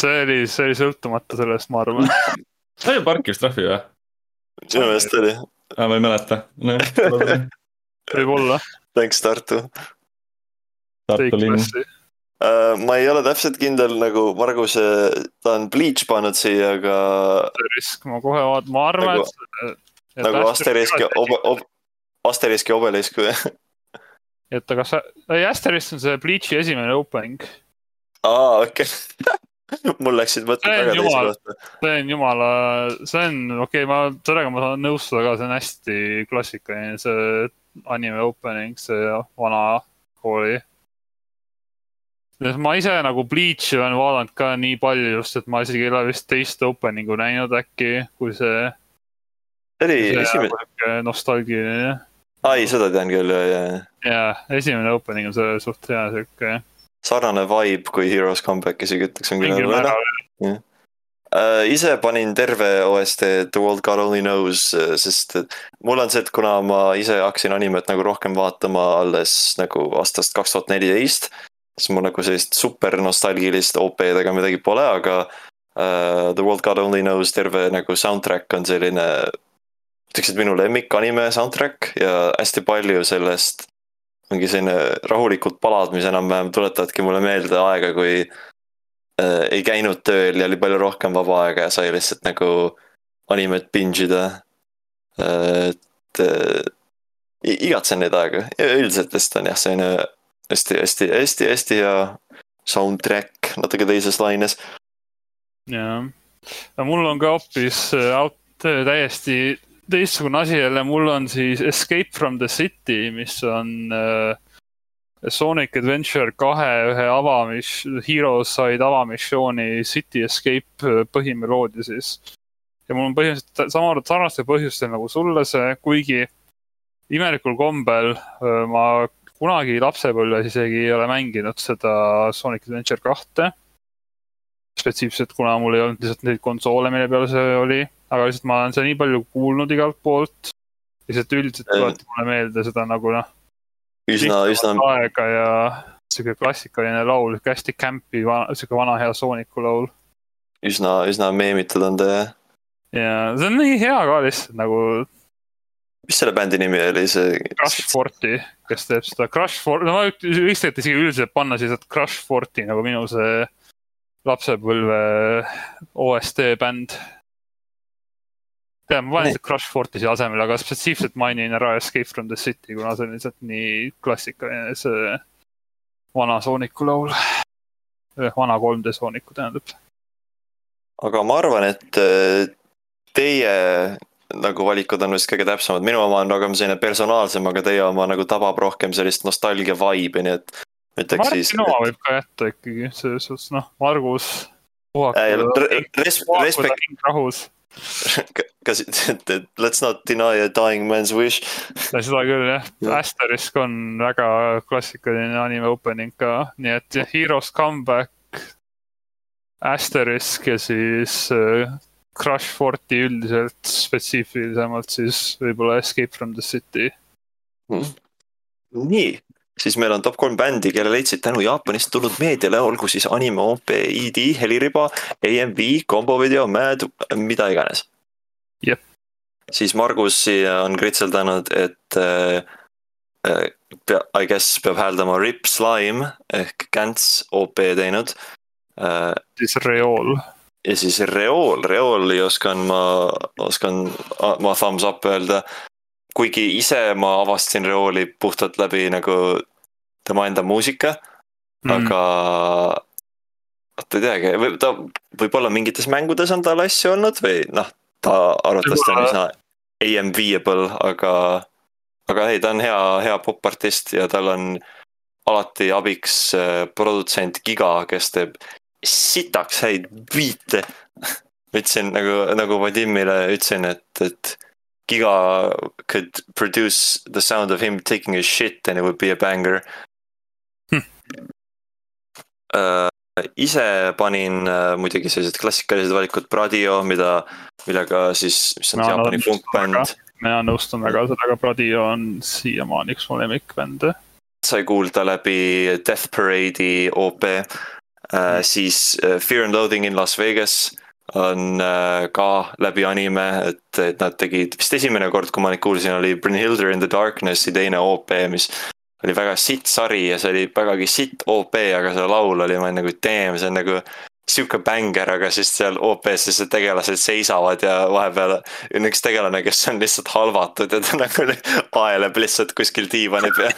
see oli, see oli sõltumata sellest, ma arvan sai parkimistrahvi või? minu meelest oli aa, ma ei mäleta no,. võib-olla. Thanks Tartu. Tartu linn. Ma ei ole täpselt kindel nagu Margus, ta on Bleach pannud siia, aga. Asterisk, ma kohe vaatan, ma arvan nagu,, et. nagu Asterisk ja ob-, ob-, Asterisk ja Obelisk või? et aga sa, ei Asterisk on see Bleachi esimene opening. aa, okei okay. mul läksid mõtted väga teise kohta. see on jumala, see on, okei okay,, ma, sellega ma saan nõustuda ka, see on hästi klassikaline, see anime opening, see vana kooli. Ma ise nagu Bleach'i olen vaadanud ka nii palju just, et ma isegi ei ole vist teist opening'u näinud äkki, kui see. oli esimene. nostalgiline. ai, seda tean küll, ja, ja. ja, esimene opening on selle suht hea sihuke sarnane vibe kui Heroes Comeback isegi ütleks on küll. Uh, äh, ise panin terve OST The World God Only Knows, äh, sest mul on see, et kuna ma ise hakkasin animet nagu rohkem vaatama alles nagu aastast kaks tuhat neliteist. Siis mul nagu sellist super nostalgilist OP-dega midagi pole, aga uh, The World God Only Knows terve nagu soundtrack on selline. ütleks, et minu lemmik anime soundtrack ja hästi palju sellest ongi selline rahulikud palad, mis enam-vähem tuletavadki mulle meelde aega, kui äh, ei käinud tööl ja oli palju rohkem vaba aega ja sai lihtsalt nagu animet binge ida äh,. et äh, igatsen neid aegu ja üldiselt lihtsalt on jah, selline hästi, hästi, hästi, hästi hea soundtrack natuke teises laines. jah, mul on ka hoopis out täiesti teistsugune asi jälle, mul on siis Escape from the City, mis on äh, Sonic Adventure kahe ühe avamis-, Heroes said avamissiooni City Escape äh, põhimeloodia siis. ja mul on põhimõtteliselt sama, sarnastel põhjustel nagu sulle see, kuigi imelikul kombel äh, ma kunagi lapsepõlves isegi ei ole mänginud seda Sonic Adventure kahte. spetsiifiliselt, kuna mul ei olnud lihtsalt neid konsoole, mille peal see oli aga lihtsalt ma olen seda nii palju kuulnud igalt poolt. lihtsalt üldiselt tuletab mulle meelde seda nagu noh. üsna, üsna. aega ja sihuke klassikaline laul, sihuke hästi camp'i, sihuke vana hea Sooniku laul. üsna, üsna meemitud on ta jah. ja see on nii hea ka lihtsalt nagu. Mis selle bändi nimi oli, see? Crush Forty, kes teeb seda Crush Forty, no ma võiks tegelikult isegi üldiselt panna siis, et Crush Forty nagu minu see lapsepõlve OST bänd tead, ma panen lihtsalt Crush Forti siia asemele, aga spetsiifiliselt mainin ära Escape from the City, kuna see on lihtsalt nii klassikaline, see vana Sooniku laul. vana 3D Sooniku tähendab. aga ma arvan, et äh, teie nagu valikud on vist kõige täpsemad, minu oma on rohkem selline personaalsem, aga teie oma nagu tabab rohkem sellist nostalgia vibe'i, nii et. ütleks siis. Martin oma võib ka jätta ikkagi, selles suhtes noh, Margus. Rahus kas, let's not deny a dying man's wish. seda küll jah ja., Asterisk on väga klassikaline anime opening ka, nii et Heroes Comeback, Asterisk ja siis Crush Forty üldiselt spetsiifilisemalt siis võib-olla Escape from the City hmm.. nii, siis meil on top kolm bändi, kelle leidsid tänu Jaapanist tulnud meediale, olgu siis anime, OP, ED, heliriba, AMV, kombovideo, Mad, mida iganes. jep. siis Margus on kritseldanud, et äh, pea, I guess peab hääldama Rip Slime ehk Gantz OP teinud äh,. siis Reol. Ja siis Reol, Reoli oskan ma, oskan ma thumbs up öelda. Kuigi ise ma avastasin Reoli puhtalt läbi nagu tema enda muusika mm., aga vot ei teagi, võib ta, võib-olla mingites mängudes on tal asju olnud või noh, ta arvatavasti on üsna AM-viable, aga, aga ei, ta on hea, hea popartist ja tal on alati abiks äh, produtsent Giga, kes teeb sitaks häid biite. Ütlesin nagu, nagu Vadimile ütlesin, et, et Giga could produce the sound of him taking a shit and it would be a banger. Hm.. Uh, ise panin uh, muidugi sellised klassikalised valikud Pradio, mida, millega siis, mis on Jaapani funkbänd. mina nõustun väga sellega, Pradio on siiamaani üks mu lemmikbände. sai kuulda läbi Death Parade'i OP uh,, hm. siis uh, Fear and Loathing in Las Vegas on äh, ka läbi anime, et, et nad tegid, vist esimene kord, kui ma neid kuulsin, oli Brynhilder in the Darknessi teine OP, mis oli väga sitt sari ja see oli vägagi sitt OP, aga see laul oli, ma olin nagu damn, see on nagu sihuke bänger, aga siis seal OP-s siis tegelased seisavad ja vahepeal on üks tegelane, kes on lihtsalt halvatud ja ta nagu aeleb lihtsalt kuskil diivani peal.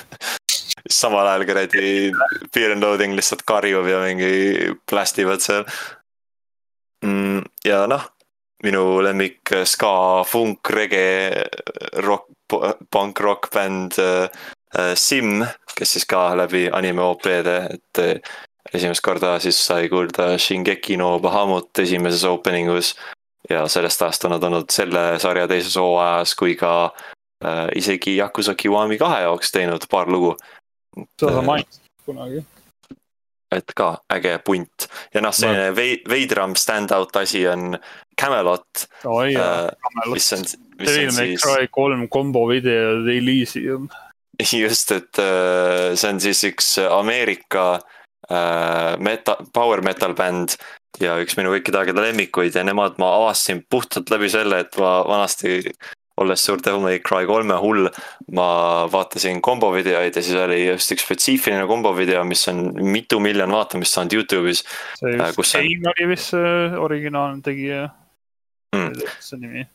Samal ajal kuradi Fear and Loathing lihtsalt karjub ja mingi plastivad seal mm,. ja noh, minu lemmik ska, funk, rege, rock, punk rock bänd äh, äh, Sim, kes siis ka läbi anime OP-de, et äh, esimest korda siis sai kuulda Shingeki no Bahamut esimeses opening us. ja sellest ajast on nad olnud selle sarja teises hooajas kui ka äh, isegi Yakuza Kiwami kahe jaoks teinud paar lugu. Seda sa mainisid kunagi et ka äge punt ja noh, selline no. veidram stand-out asi on Camelot oh,. Äh, mis on, mis on siis. kolm kombo videod Elysium. just, et äh, see on siis üks Ameerika äh, meta-, power metal bänd ja üks minu kõikide aegade lemmikuid ja nemad ma avastasin puhtalt läbi selle, et ma vanasti olles suur Devil May Cry kolme hull, ma vaatasin kombovideoid ja siis oli just üks spetsiifiline kombovideo, mis on mitu miljon vaatamist saanud Youtube'is. see äh, just Kane on... oli vist see originaalne tegija mm., see nimi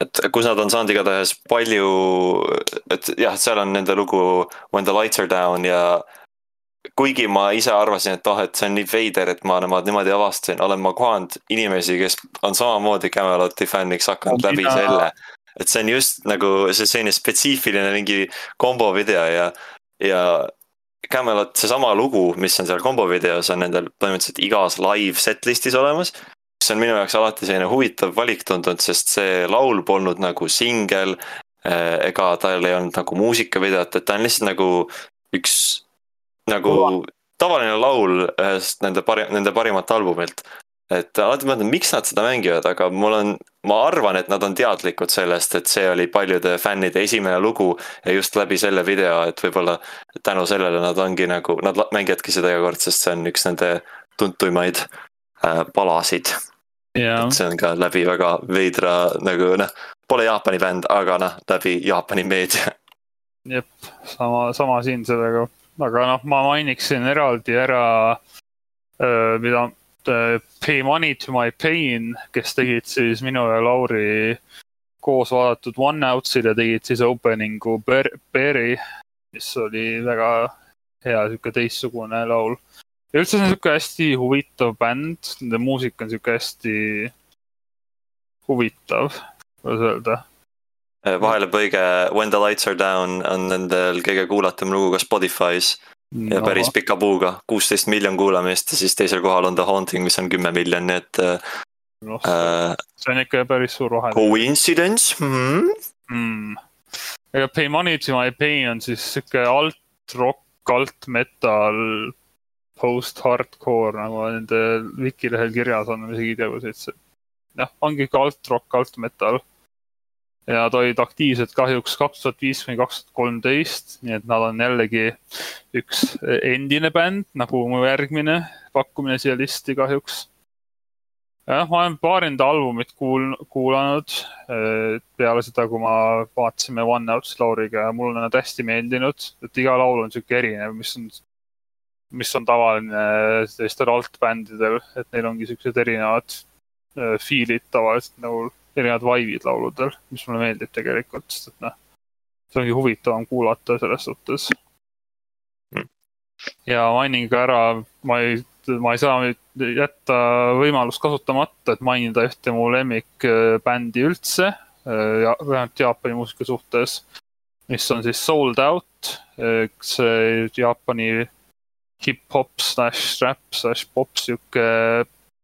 et kus nad on saanud igatahes palju, et jah, seal on nende lugu When the lights are down ja kuigi ma ise arvasin, et oh, et see on nii veider, et ma nemad niimoodi avastasin, olen ma kohanud inimesi, kes on samamoodi Cameloti fänniks hakanud ja, läbi mina... selle et see on just nagu see selline spetsiifiline mingi kombo video ja, ja Camelot, seesama lugu, mis on seal kombo videos, on nendel põhimõtteliselt igas live setlist'is olemas. mis on minu jaoks alati selline huvitav valik tundunud, sest see laul polnud nagu singel. Eh, ega tal ei olnud nagu muusikavideot, et ta on lihtsalt nagu üks nagu tavaline laul ühest nende pari-, nende parimat albumilt et alati mõtlen, miks nad seda mängivad, aga mul on, ma arvan, et nad on teadlikud sellest, et see oli paljude fännide esimene lugu. ja just läbi selle video, et võib-olla tänu sellele nad ongi nagu, nad mängivadki seda iga kord, sest see on üks nende tuntuimaid äh, palasid. et see on ka läbi väga veidra nagu noh, pole Jaapani bänd, aga noh, läbi Jaapani meedia. jep, sama, sama siin sellega, aga noh, ma mainiksin eraldi ära, mida Pay Money to My Pain, kes tegid siis minu ja Lauri koos vaadatud One Outsid ja tegid siis opening'u Berry, mis oli väga hea sihuke teistsugune laul. ja üldse see on sihuke hästi huvitav bänd, nende muusika on sihuke hästi huvitav, kuidas öelda äh, vahelepõige When the lights are down on nendel kõige kuulatum lugu ka Spotify's ja päris pika puuga, kuusteist miljon kuulamist ja siis teisel kohal on The Haunting, mis on kümme miljonit, et no,. Äh, see on ikka päris suur vahe. Coincidence mm? mm.? ega Pay Money to my pain on siis sihuke alt-rock, alt-metal, post-hardcore nagu nende wiki lehel kirjas on, ma isegi ei tea, kuidas see. jah, ongi ikka alt-rock, alt-metal. Ja nad olid aktiivsed kahjuks kaks tuhat viis kuni kaks tuhat kolmteist, nii et nad on jällegi üks endine bänd nagu mu järgmine pakkumine siia listi kahjuks. jah, ma olen paari enda albumit kuul-, kuulanud peale seda, kui ma vaatasime One Out's Lauriga ja mulle on nad hästi meeldinud, et iga laul on sihuke erinev, mis on, mis on tavaline sellistel altbändidel, et neil ongi siuksed erinevad feel'id tavaliselt nagu erinevad vibe'id lauludel, mis mulle meeldib tegelikult, sest et noh, see ongi huvitavam kuulata selles suhtes. Mm.. ja mainin ka ära, ma ei, ma ei saa jätta võimalust kasutamata, et mainida ühte mu lemmikbändi üldse ja vähemalt Jaapani muusika suhtes, mis on siis Sold Out, see Jaapani hip-hop slash rap slash pop sihuke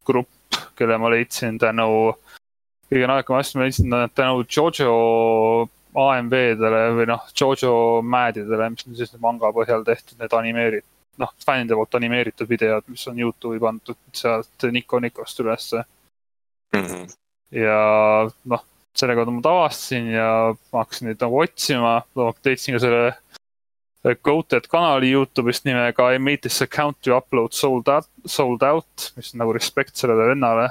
grupp, kelle ma leidsin tänu kõige naljakam asja, ma leidsin tänu Jojo AMV-dele või noh, Jojo Madidele, mis on siis manga põhjal tehtud, need animeeritud, noh, fännide poolt animeeritud videod, mis on Youtube'i pandud sealt Nico Nicost ülesse mm. -hmm. ja noh, selle kaudu ma avastasin ja ma hakkasin neid nagu otsima, leidsin ka selle Goated kanali Youtube'ist nimega I made this account to upload sold out, sold out, mis on nagu respekt sellele vennale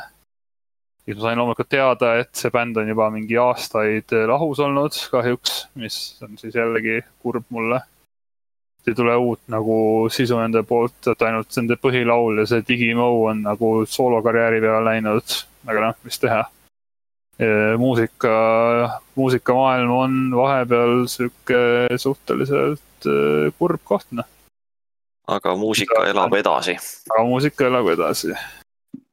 siis ma sain loomulikult teada, et see bänd on juba mingi aastaid lahus olnud kahjuks, mis on siis jällegi kurb mulle. ei tule uut nagu sisu nende poolt, et ainult nende põhilaul ja see Digimo on nagu soolokarjääri peale läinud, aga noh, mis teha. muusika, muusikamaailm on vahepeal sihuke suhteliselt äh, kurb koht, noh. aga muusika elab edasi. aga muusika elab edasi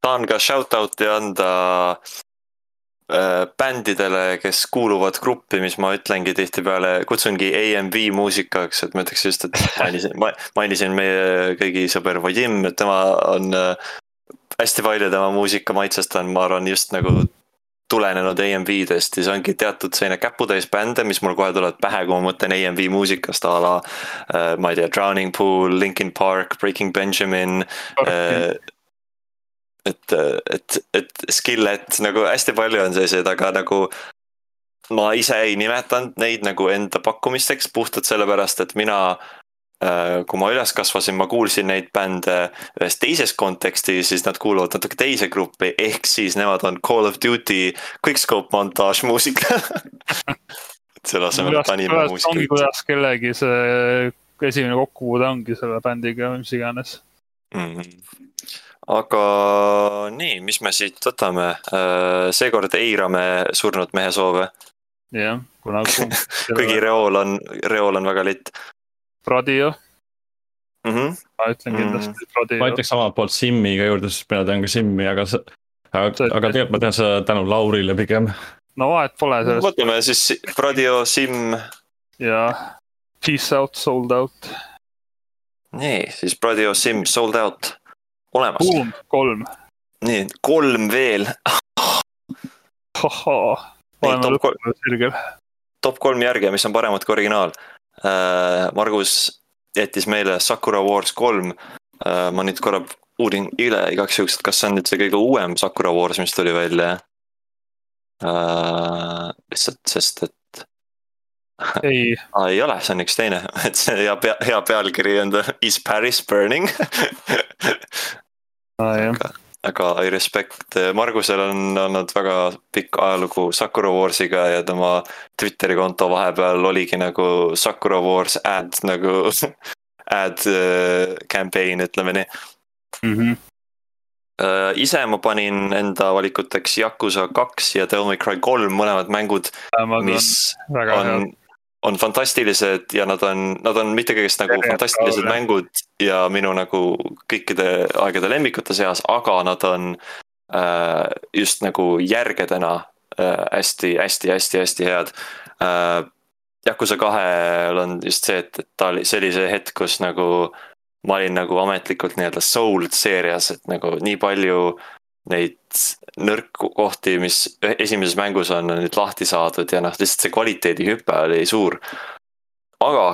tahan ka shout-out'i anda äh, bändidele, kes kuuluvad gruppi, mis ma ütlengi tihtipeale, kutsungi AMV muusikaks, et ma ütleks just, et mainisin, mainisin meie kõigi sõber Vadim, et tema on äh, hästi palju tema muusikamaitsest on, ma arvan, just nagu tulenenud AMV-dest ja see ongi teatud selline käputäis bände, mis mul kohe tulevad pähe, kui ma mõtlen AMV muusikast a la äh,. ma ei tea, Drowning Pool, Linkin Park, Breaking Benjamin äh, et, et, et skill'et nagu hästi palju on selliseid, aga nagu ma ise ei nimetanud neid nagu enda pakkumisteks puhtalt sellepärast, et mina äh, kui ma üles kasvasin, ma kuulsin neid bände ühes teises kontekstis, siis nad kuuluvad natuke teise gruppi, ehk siis nemad on Call of Duty quickscope montaaž muusika selle asemel, et anime muusika. ongi, kuidas kellegi see esimene kokkupuude ongi selle bändiga või mis iganes mm. -hmm aga nii, mis me siit võtame, äh, seekord eirame surnud mehe soove. jah, kuna kuigi reool on, reool on väga litt. Radio mm. -hmm. ma ütlen kindlasti mm -hmm. Radio. ma ütleks omalt poolt Simmi ka juurde, sest mina tean ka Simmi, aga, aga, aga tegelikult ma tean seda tänu Laurile pigem. no vahet pole sellest. võtame siis Radio, Sim. ja Peace out, sold out. nii, siis Radio, Sim, sold out olemas. kolm, kolm. nii, kolm veel. oleme lõppenud sirgel. top kolm järge, mis on paremad kui originaal. Äh, Margus jättis meile Sakura Wars kolm. Äh, ma nüüd korra uurin üle igaks juhuks, et kas see on nüüd see kõige uuem Sakura Wars, mis tuli välja. Äh, lihtsalt, sest et ei ah,. ei ole, see on üks teine, et see hea pea, hea pealkiri on ta Is Paris burning ah,. aga, aga I respect, Margusel on olnud väga pikk ajalugu Sakura Warsiga ja tema Twitteri konto vahepeal oligi nagu Sakura Wars ad nagu ad uh, campaign, ütleme nii mm. -hmm. Uh, ise ma panin enda valikuteks Yakuza kaks ja Devil May Cry kolm, mõlemad mängud, mis on, on on fantastilised ja nad on, nad on mitte kõigest nagu fantastilised ja, mängud ja minu nagu kõikide aegade lemmikute seas, aga nad on äh, just nagu järgedena äh, hästi, hästi, hästi, hästi head äh,. Yakuza kahel on just see, et, et ta oli, see oli see hetk, kus nagu ma olin nagu ametlikult nii-öelda sold seerias, et nagu nii palju neid nõrku kohti, mis esimeses mängus on, on nüüd lahti saadud ja noh, lihtsalt see kvaliteedihüpe oli suur. aga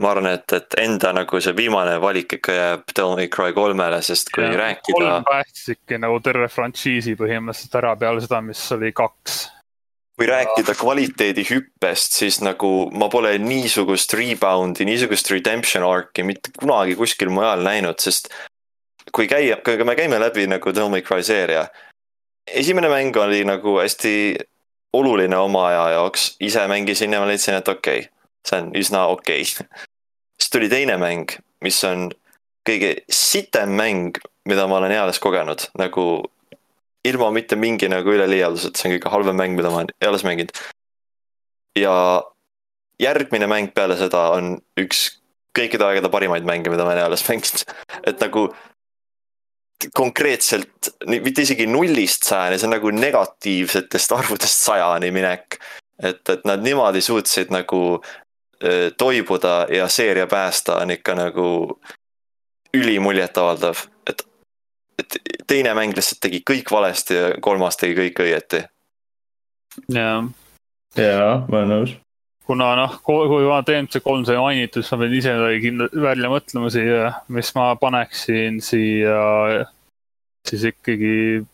ma arvan, et, et enda nagu see viimane valik ikka jääb Devil May Cry kolmele, sest kui ja, rääkida. kolm päästis ikka nagu terve frantsiisi põhimõtteliselt ära peale seda, mis oli kaks. kui rääkida kvaliteedi hüppest, siis nagu ma pole niisugust rebound'i, niisugust redemption arc'i mitte kunagi kuskil mujal näinud, sest kui käia, kui me käime läbi nagu Devil May Cry seeria, esimene mäng oli nagu hästi oluline oma aja jaoks, ise mängisin ja ma leidsin, et okei okay,, see on üsna okei okay. siis tuli teine mäng, mis on kõige sitem mäng, mida ma olen eales kogenud, nagu ilma mitte mingi nagu üleliialduseta, see on kõige halvem mäng, mida ma olen eales mänginud. ja järgmine mäng peale seda on üks kõikide aegade parimaid mänge, mida ma olen eales mänginud, et nagu konkreetselt mitte isegi nullist sajani, see on nagu negatiivsetest arvudest sajani minek. et, et nad niimoodi suutsid nagu toibuda ja seeria päästa on ikka nagu ülimuljetavaldav, et, et teine mäng lihtsalt tegi kõik valesti ja kolmas tegi kõik õieti. jah. jaa, ma olen nõus. Kuna noh, kui ma DMC kolm sai mainitud, siis ma pean ise midagi kindla-, välja mõtlema siia, mis ma paneksin siia siis ikkagi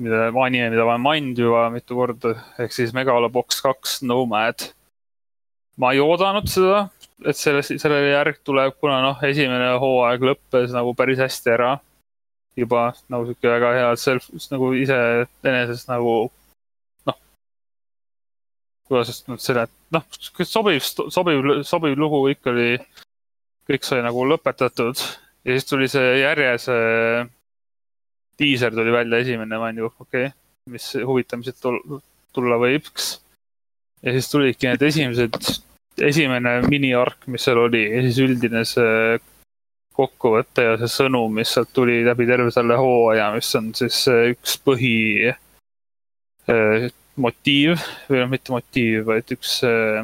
mida, anime, mida ma olen maininud juba mitu korda, ehk siis Megalobox kaks Nomad. ma ei oodanud seda, et sellest, sellele järg tuleb, kuna noh, esimene hooaeg lõppes nagu päris hästi ära. juba nagu sihuke väga hea self, nagu iseenesest nagu. Kuidas nüüd selle, noh, sobiv, sobiv, sobiv lugu ikka oli, kõik sai nagu lõpetatud ja siis tuli see järje, see diiser tuli välja esimene, ma olin ju okei okay,, mis huvitamised tulla võiks. ja siis tulidki need esimesed esimene miniark, mis seal oli ja siis üldine see kokkuvõte ja see sõnum, mis sealt tuli läbi terve selle hooaja, mis on siis üks põhi äh, motiiv või noh, mitte motiiv, vaid üks äh,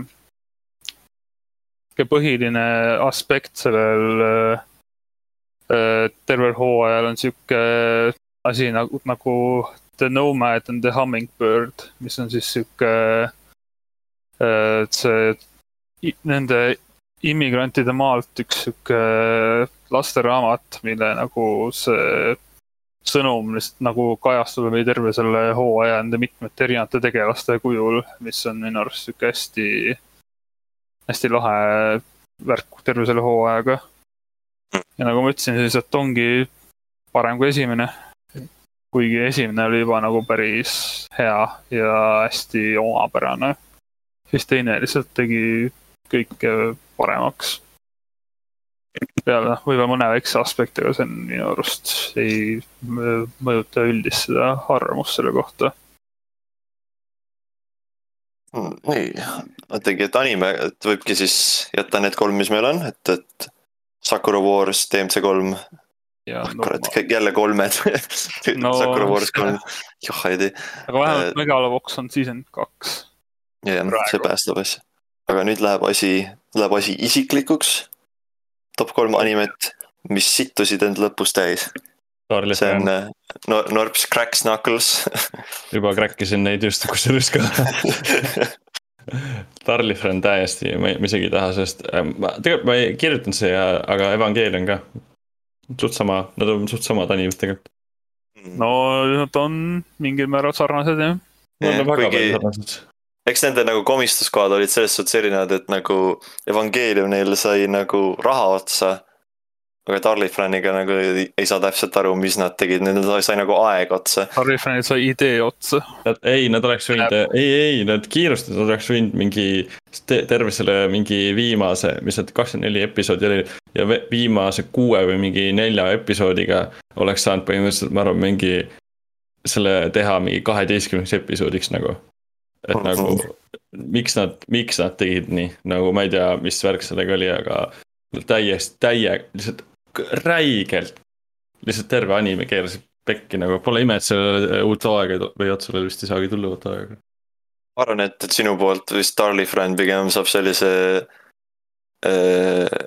põhiline aspekt sellel äh, tervel hooajal on sihuke asi nagu, nagu The Nomad and the Hummingbird, mis on siis sihuke see nende immigrantide maalt üks sihuke lasteraamat, mille nagu see sõnum lihtsalt nagu kajastub läbi terve selle hooaja nende mitmete erinevate tegelaste kujul, mis on minu arust sihuke hästi, hästi lahe värk terve selle hooajaga. ja nagu ma ütlesin, siis, et ongi parem kui esimene. kuigi esimene oli juba nagu päris hea ja hästi omapärane, siis teine lihtsalt tegi kõike paremaks. Peale võib-olla mõne väikse aspektiga, see on minu arust ei mõjuta üldist seda arvamust selle kohta hmm, nii, mõtlengi, et anime, et võibki siis jätta need kolm, mis meil on, et, et Sakura Wars, DMC kolm. kurat, jälle kolmed no, Sakura Wars kolm, joh ei tea. aga vähemalt Megalobox on season kaks. jah, see päästab asja aga nüüd läheb asi, läheb asi isiklikuks. Top kolm animet, mis sittusid end lõpus täis. see on äh, no, Norps Cracks Knuckles juba crack isin neid just kusjuures ka Darlifer on täiesti, ma isegi ei taha sellest, äh, ma tegelikult ma ei kirjutanud siia, aga Evangelion ka. suht sama, nad on suht samad animid tegelikult. no nad on mingil määral sarnased jah. Nad on väga palju sarnased eks nende nagu komistuskohad olid selles suhtes erinevad, et nagu Evangeliumil sai nagu raha otsa. aga Darlifraniga nagu ei, ei saa täpselt aru, mis nad tegid, neil sai nagu aeg otsa. Darlifranil sai idee otsa. ei, nad oleks võinud, ei, ei, nad kiirustasid, nad oleks võinud mingi terve selle mingi viimase, mis see kakskümmend neli episoodi oli. ja viimase kuue või mingi nelja episoodiga oleks saanud põhimõtteliselt, ma arvan, mingi selle teha mingi kaheteistkümneks episoodiks nagu et nagu miks nad, miks nad tegid nii, nagu ma ei tea, mis värk sellega oli, aga täiesti, täie, lihtsalt räigelt. lihtsalt terve anime keerasid pekki nagu, pole ime, et sellele uut hooaega või otsusele vist ei saagi tulla uut hooaega. ma arvan, et, et sinu poolt vist Starly Friend pigem saab sellise äh,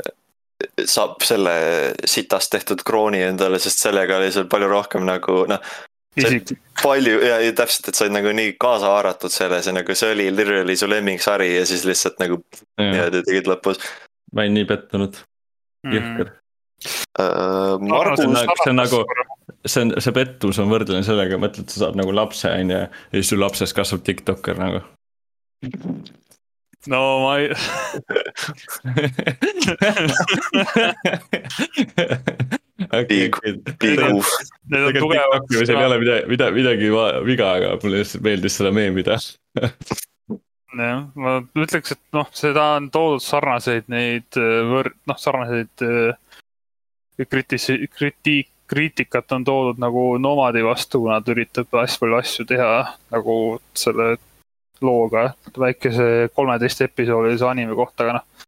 saab selle sitast tehtud krooni endale, sest sellega oli seal palju rohkem nagu noh, palju ja, ja täpselt, et sa oled nagu nii kaasa haaratud selles ja nagu see oli literally su lemmiksari ja siis lihtsalt nagu niimoodi tegid lõpus. ma olin nii pettunud, mhm. jõhker mm.. Uh, Margus. see on nagu, see on, see pettus on võrdlane sellega, mõtled, sa saad nagu lapse, on ju, ja siis su lapsest kasvab tiktokker nagu. no ma ei Big move. tegelikult TikToki ei ole midagi, midagi, midagi viga, aga mulle lihtsalt meeldis seda meemi teha jah, ma ütleks, et noh, seda on toodud sarnaseid neid äh, võr-, noh, sarnaseid äh, kritis-, kritiik, kriitikat on toodud nagu Nomadi vastu, kuna ta üritab hästi palju asju teha nagu selle looga, väikese kolmeteist episoodilise anime kohta, aga noh.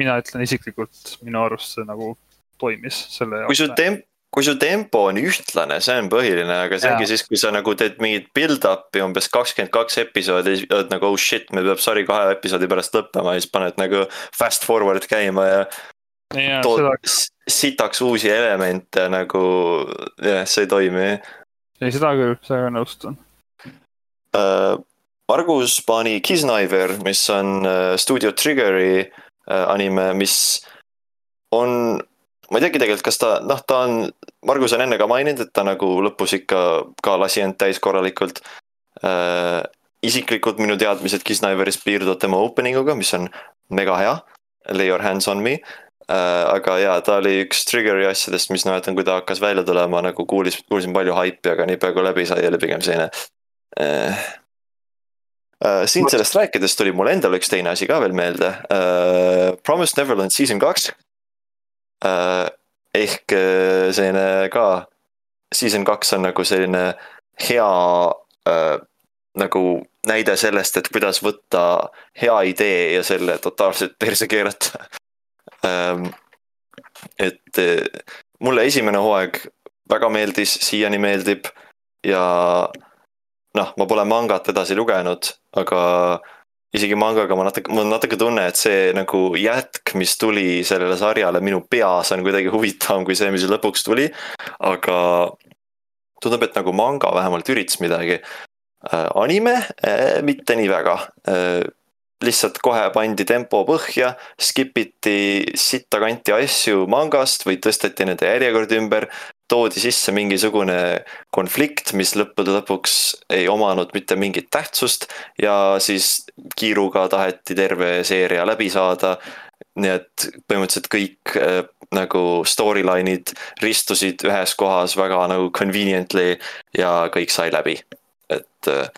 mina ütlen isiklikult, minu arust see nagu toimis selle jaoks. kui su temp-, kui su tempo on ühtlane, see on põhiline, aga see ongi siis, kui sa nagu teed mingit build-up'i umbes kakskümmend kaks episoodi, siis oled nagu oh shit, meil peab sari kahe episoodi pärast lõppema ja siis paned nagu fast forward käima ja. ja tood seda... sitaks uusi elemente nagu, jah, see ei toimi. ei, seda küll, sellega nõustun uh, Margus pani Kisniver, mis on uh, stuudio Triggeri uh, anime, mis on, ma ei teagi tegelikult, kas ta, noh, ta on, Margus on enne ka maininud, et ta nagu lõpus ikka ka lasi end täis korralikult uh,. isiklikult minu teadmised Kisniverist piirduvad tema opening uga, mis on mega hea, lay your hands on me uh,. aga jaa, ta oli üks Triggeri asjadest, mis ma mäletan, kui ta hakkas välja tulema, nagu kuulis, kuulsin palju haipi, aga niipea kui läbi sai, oli pigem selline uh, Uh, siin sellest rääkides tuli mul endal üks teine asi ka veel meelde uh,. Promised Neverland season kaks. Ehk selline ka, season kaks on nagu selline hea uh, nagu näide sellest, et kuidas võtta hea idee ja selle totaalselt perse keerata um,. et mulle esimene hooaeg väga meeldis, siiani meeldib ja noh, ma pole mangat edasi lugenud, aga isegi mangaga ma natuke, mul on natuke tunne, et see nagu jätk, mis tuli sellele sarjale minu peas on kuidagi huvitavam kui see, mis lõpuks tuli. aga tundub, et nagu manga vähemalt üritas midagi. Äh, anime äh, mitte nii väga äh, lihtsalt kohe pandi tempo põhja, skip iti sitta kanti asju mangast või tõsteti nende järjekord ümber. toodi sisse mingisugune konflikt, mis lõppude lõpuks ei omanud mitte mingit tähtsust ja siis kiiruga taheti terve seeria läbi saada. nii et põhimõtteliselt kõik äh, nagu storyline'id ristusid ühes kohas väga nagu conveniently ja kõik sai läbi. et äh,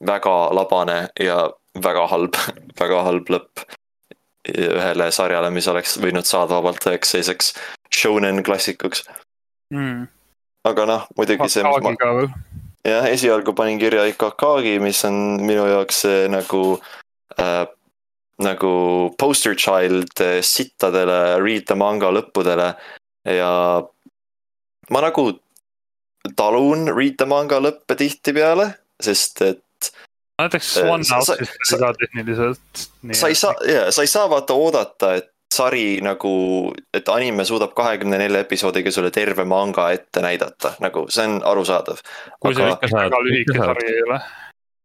väga labane ja väga halb, väga halb lõpp ühele sarjale, mis oleks võinud saada vabalt üheks selliseks shonen klassikuks. Mm.. aga noh, muidugi see, mis ma. jah, esialgu panin kirja ikka Akagi, mis on minu jaoks nagu äh,, nagu poster child sittadele read the manga lõppudele. Ja ma nagu talun read the manga lõppe tihtipeale, sest et näiteks äh, One House'ist oli ka tehniliselt. sa ei saa, jaa, sa ei saa vaata oodata, et sari nagu, et anime suudab kahekümne nelja episoodiga sulle terve manga ette näidata, nagu see on arusaadav. kui see ikka väga lühike sari ei ole.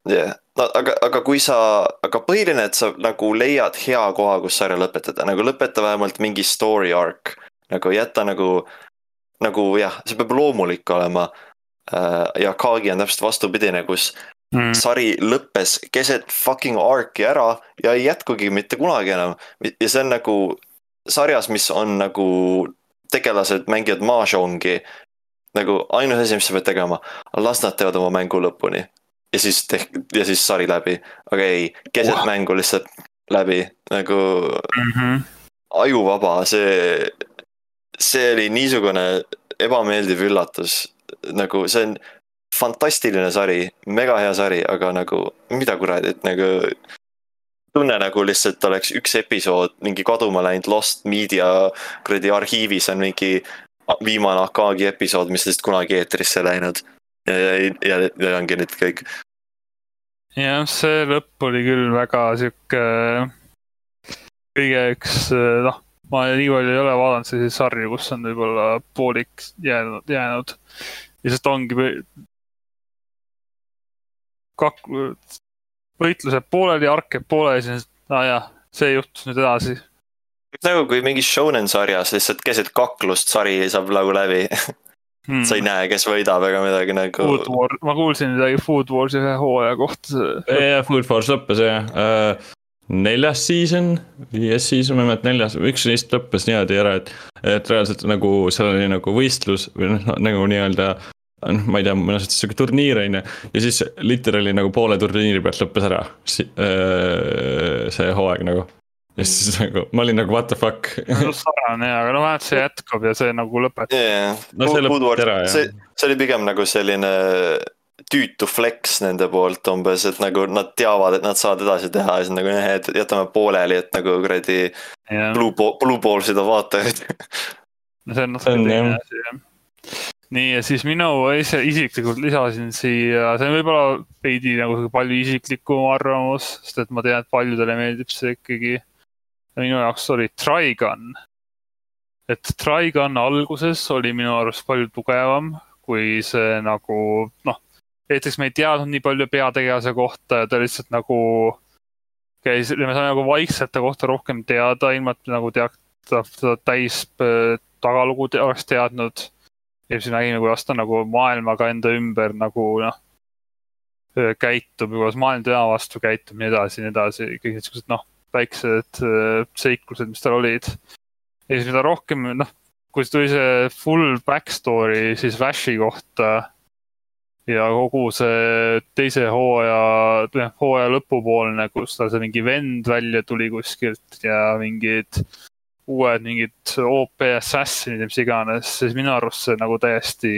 jah yeah., no aga, aga kui sa, aga põhiline, et sa nagu leiad hea koha, kus sarja lõpetada, nagu lõpeta vähemalt mingi story arc. nagu jäta nagu, nagu jah, see peab loomulik olema. Äh, ja Kagi on täpselt vastupidine, kus mm. sari lõppes keset fucking arc'i ära ja ei jätkugi mitte kunagi enam. ja see on nagu sarjas, mis on nagu tegelased mängivad mahjongi. nagu ainus asi, mis sa pead tegema, las nad teevad oma mängu lõpuni. ja siis tehk-, ja siis sari läbi, aga ei, keset wow. mängu lihtsalt läbi nagu mm. -hmm. ajuvaba, see, see oli niisugune ebameeldiv üllatus nagu see on fantastiline sari, mega hea sari, aga nagu mida kuradi, et nagu. tunne nagu lihtsalt oleks üks episood mingi kaduma läinud Lost Media kuradi arhiivis on mingi viimane Akagi episood, mis lihtsalt kunagi eetrisse läinud. ja, ja, ja, ongi nüüd kõik. jah, see lõpp oli küll väga sihuke kõige üks noh, ma nii palju ei ole vaadanud selliseid sarju, kus on võib-olla poolik jäänud, jäänud. lihtsalt ongi kak-, võitlused pooleli, ark jääb pooleli, siis aa jah, see juhtus nüüd edasi. nagu kui mingis shonen sarjas lihtsalt keset kaklust sari saab nagu läbi hmm. sa ei näe, kes võidab ega midagi nagu. Food War, ma kuulsin midagi Food Warsi ühe hooaja kohta. jah, Food Wars lõppes jah uh, neljas season, viies season, ma ei mäleta, neljas, üks neist lõppes niimoodi ära, et, et reaalselt nagu seal oli nagu võistlus või noh, nagu nii-öelda noh, ma ei tea, mõnes mõttes sihuke turniir on ju, ja siis literaali nagu poole turniiri pealt lõppes ära si äh, see hooaeg nagu ja siis nagu ma olin nagu what the fuck. no sarnane ja, aga no vähemalt see jätkub ja see nagu lõpetab yeah.. no see lõpetab ära jah. see, see oli pigem nagu selline tüütu flex nende poolt umbes, et nagu nad teavad, et nad saavad edasi teha ja siis nagu jah, et jätame pooleli, et nagu kuradi yeah. blue ball, blue ball seda vaatajaid no see on natuke teine asi jah. Nii ja siis minu ise isiklikult lisasin siia, see on võib-olla veidi nagu palju isiklikum arvamus, sest et ma tean, et paljudele meeldib see ikkagi minu jaoks oli Trigun. et Trigun alguses oli minu arust palju tugevam kui see nagu noh, esiteks me ei teadnud nii palju peategelase kohta ja ta lihtsalt nagu käis, me saime nagu vaikselt ta kohta rohkem teada, ilma et nagu teaks seda täis äh, tagalugu te oleks teadnud. Ja siis nägime, kuidas ta nagu maailmaga enda ümber nagu noh, käitub, kuidas maailm tema vastu käitub, nii edasi, nii edasi, kõik niisugused noh väiksed seiklused, mis tal olid. ja siis mida rohkem, noh, kui tuli see full backstory siis Vashi kohta ja kogu see teise hooaja, hooaja lõpupoolne, kus tal see mingi vend välja tuli kuskilt ja mingid uued mingid OP assassin'id ja mis iganes, siis minu arust see nagu täiesti.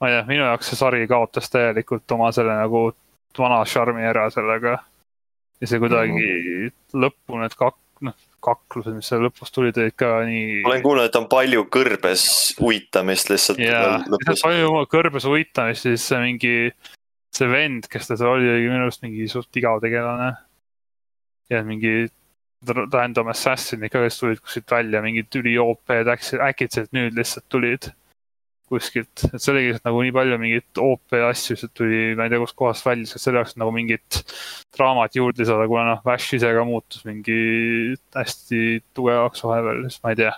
ma ei tea, minu jaoks see sari kaotas täielikult oma selle nagu vana šarmi ära sellega ja see kuidagi mm -hmm. lõppu need kak-, noh, kaklused, mis seal lõpus tulid, olid ka nii. olen kuulnud, et on palju kõrbes uitamist lihtsalt. jaa, palju kõrbes uitamist, siis see mingi, see vend, kes ta seal oli, oli minu arust mingi suht igav tegelane. ja mingi random assassin'id ka, kes tulid kuskilt välja, mingid üli-OP-d äkitselt nüüd lihtsalt tulid kuskilt, et see oligi lihtsalt nagu nii palju mingeid OP asju, lihtsalt tuli, ma ei tea, kustkohast välja, sest selle jaoks nagu mingit draamat juurde saada, kuna noh, Vash ise ka muutus mingi hästi tugevaks vahepeal, siis ma ei tea.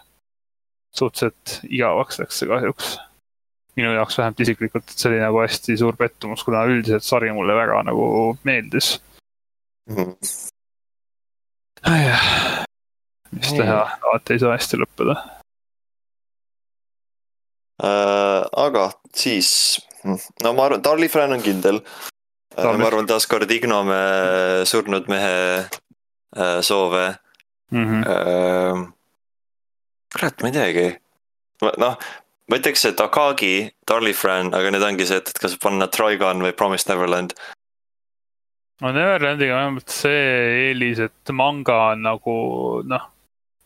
suhteliselt igavaks läks see kahjuks. minu jaoks vähemalt isiklikult, et see oli nagu hästi suur pettumus, kuna üldiselt sari mulle väga nagu meeldis mm. -hmm. Mis teha, alati ei saa hästi lõppeda äh,. aga siis, no ma arvan, Tarli Fran on kindel äh,. ma arvan taaskord Ignome surnud mehe äh, soove mm. -hmm. Äh, kurat, ma ei teagi, noh ma ütleks, et Akagi, Darlifran, aga nüüd ongi see, et, et kas panna Trigon või Promised Neverland. No Neverlandiga vähemalt see eelis, et manga on nagu noh,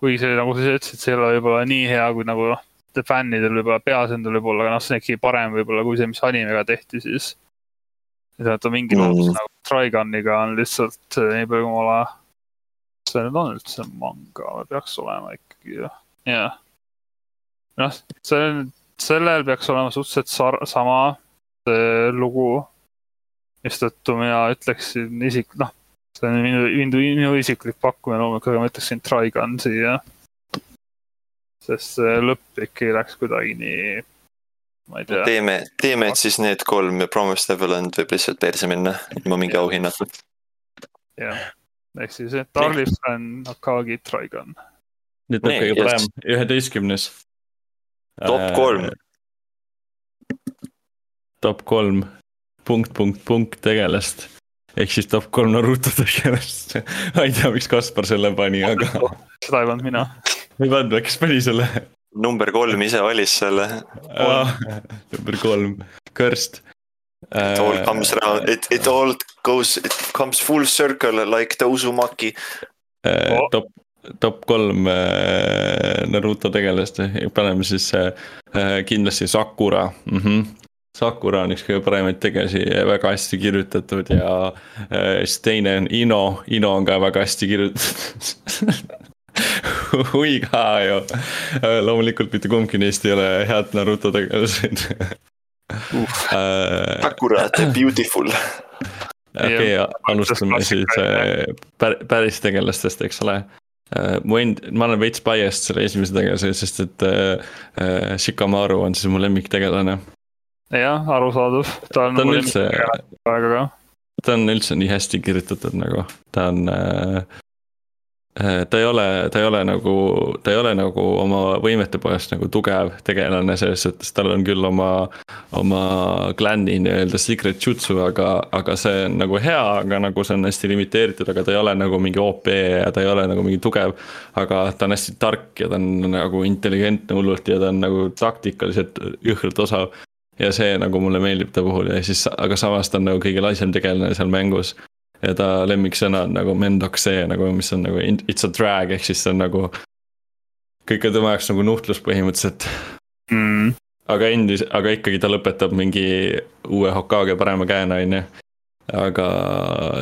kuigi see nagu sa ütlesid, see ei ole võib-olla nii hea kui nagu noh, fännidel võib-olla peaasjandel võib-olla, aga noh, see on ikkagi parem võib-olla kui see, mis animega tehti siis. ja ta mingi mm. loodus nagu Triguniga on lihtsalt nii palju, kui ma olen. kas see nüüd on üldse manga peaks olema ikkagi jah, jah. noh, see, sellel peaks olema suhteliselt sar-, sama lugu. Mistõttu mina ütleksin isik-, noh, see on minu, minu, minu isiklik pakkumine loomulikult, aga ma ütleksin Trigun siia sest see lõpp ikkagi läks kuidagi nii, ma ei tea. teeme, teeme siis need kolm ja Promised Neverland võib lihtsalt perse minna ilma mingi auhinnata. jah, ehk siis Darlifan, Akagi, Trigon. nüüd on kõige parem, üheteistkümnes. top äh, kolm. top kolm, punkt, punkt, punkt tegelast ehk siis top kolm Naruto tegelast ma ei tea, miks Kaspar selle pani, aga. seda ei pannud mina ei pannud, kes pani selle? number kolm ise valis selle. number kolm, Kõrst. It all comes round, it, it all goes, it comes full circle like the Uzumaki uh,. top, top kolm uh, Naruto tegelast, paneme siis uh, kindlasti Sakura mm. -hmm. Sakura on üks kõige paremaid tegelasi, väga hästi kirjutatud ja uh, siis teine on Ino, Ino on ka väga hästi kirjutatud hui ka ju. loomulikult mitte kumbki neist ei ole head Naruto tegelased uh,. Sakura the beautiful. okei okay,, alustame siis äh, päris tegelastest, eks ole. äh,. mu end-, ma olen veits biased selle esimese tegelase, sest et äh, Shikamaru on siis mu lemmiktegelane. Jah, arusaadav, ta on. ta on üldse, ta on üldse nii hästi kirjutatud nagu, ta on äh, Äh, ta ei ole, ta ei ole nagu, ta ei ole nagu oma võimete poolest nagu tugev tegelane selles suhtes, tal on küll oma, oma klanni nii-öelda secret jutsu, aga, aga see on nagu hea, aga nagu see on hästi limiteeritud, aga ta ei ole nagu mingi OP ja ta ei ole nagu mingi tugev. aga ta on hästi tark ja ta on nagu intelligentne hullult ja ta on nagu taktikaliselt jõhkralt osav ja see nagu mulle meeldib ta puhul ja siis, aga samas ta on nagu kõige laisem tegelane seal mängus ja ta lemmiksõna on nagu mendoksee nagu, mis on nagu it's a drag ehk siis see on nagu. kõik on tema jaoks nagu nuhtlus põhimõtteliselt mm.. aga endis, aga ikkagi ta lõpetab mingi uue Hokage parema käena, on ju. aga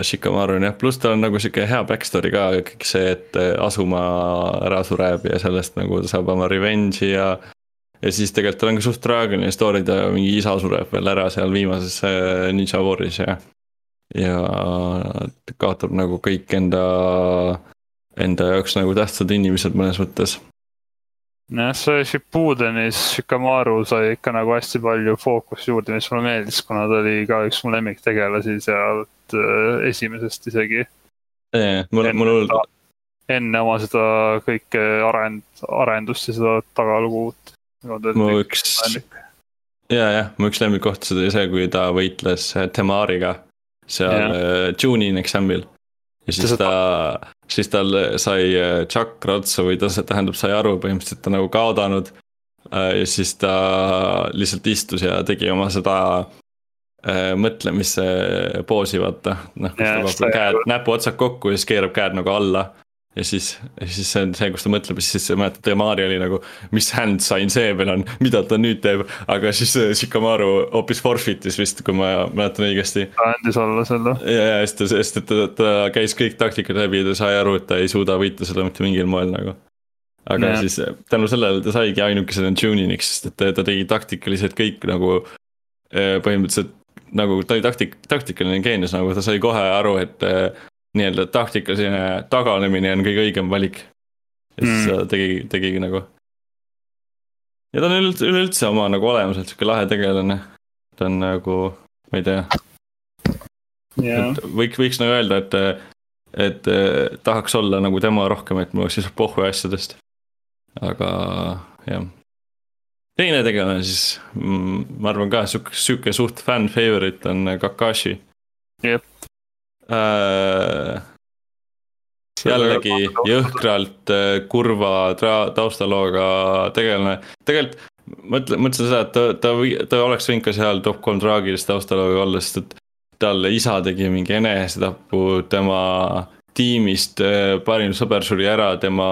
Shikamaru on jah, pluss tal on nagu sihuke hea backstory ka, kõik see, et Asuma ära sureb ja sellest nagu ta saab oma revenge'i ja ja siis tegelikult tal on ka suht traagiline story, ta mingi isa sureb veel ära seal viimases äh, Ninja War'is ja ja kaotab nagu kõik enda, enda jaoks nagu tähtsad inimesed mõnes mõttes. jah, see Shippudenis Shikamaru sai ikka nagu hästi palju fookust juurde, mis mulle meeldis, kuna ta oli ka üks mu lemmiktegelasi sealt äh, esimesest isegi. mul, mul hullult. enne oma seda kõike arend-, arendust ja seda tagalugu. Mu üks, ja, jah, mu üks lemmikkohtasid oli see, kui ta võitles Temariga seal yeah. tuning exam'il. ja siis ta, siis tal sai tšakra äh, otsa või ta, tähendab, sai aru põhimõtteliselt, ta nagu kaotanud. Äh, ja siis ta lihtsalt istus ja tegi oma seda äh, mõtlemise poosi, vaata. noh, kus ta paneb käed, näpuotsad kokku ja siis keerab käed nagu alla ja siis, siis see on see, kus ta mõtleb ja siis mäletad, Maari oli nagu, mis hand sign see veel on, mida ta nüüd teeb. aga siis äh, Shikamaru hoopis forfeit'is vist, kui ma mäletan õigesti. ta andis alla selle. ja, ja sest sest et ta, ta käis kõik taktikad läbi ja ta sai aru, et ta ei suuda võita seda mitte mingil moel nagu. aga ja. siis tänu sellele ta saigi ainukesena tuning'iks, sest et ta tegi taktikaliselt kõik nagu äh, põhimõtteliselt nagu ta oli taktik, taktikaline geenius, nagu ta sai kohe aru, et nii-öelda taktikaline taganemine on kõige õigem valik. ja siis mm. tegi, tegigi nagu. ja ta on üleüldse, üleüldse oma nagu olemuselt sihuke lahe tegelane. ta on nagu, ma ei tea yeah.. võiks, võiks nagu öelda, et, et tahaks olla nagu tema rohkem, et mul oleks lihtsalt pohhu asjadest. aga jah teine tegelane siis, mm, ma arvan ka sihuke, sihuke suht fänn favorite on Kakashi. jah, äh,. jällegi jõhkralt äh, kurva taustalooga tegelane, tegelikult mõtle, mõtlesin seda, et ta, ta, ta oleks võinud ka seal top kolm traagilist taustalooga olla, sest et talle isa tegi mingi enesetapu, tema tiimist äh, parim sõber suri ära, tema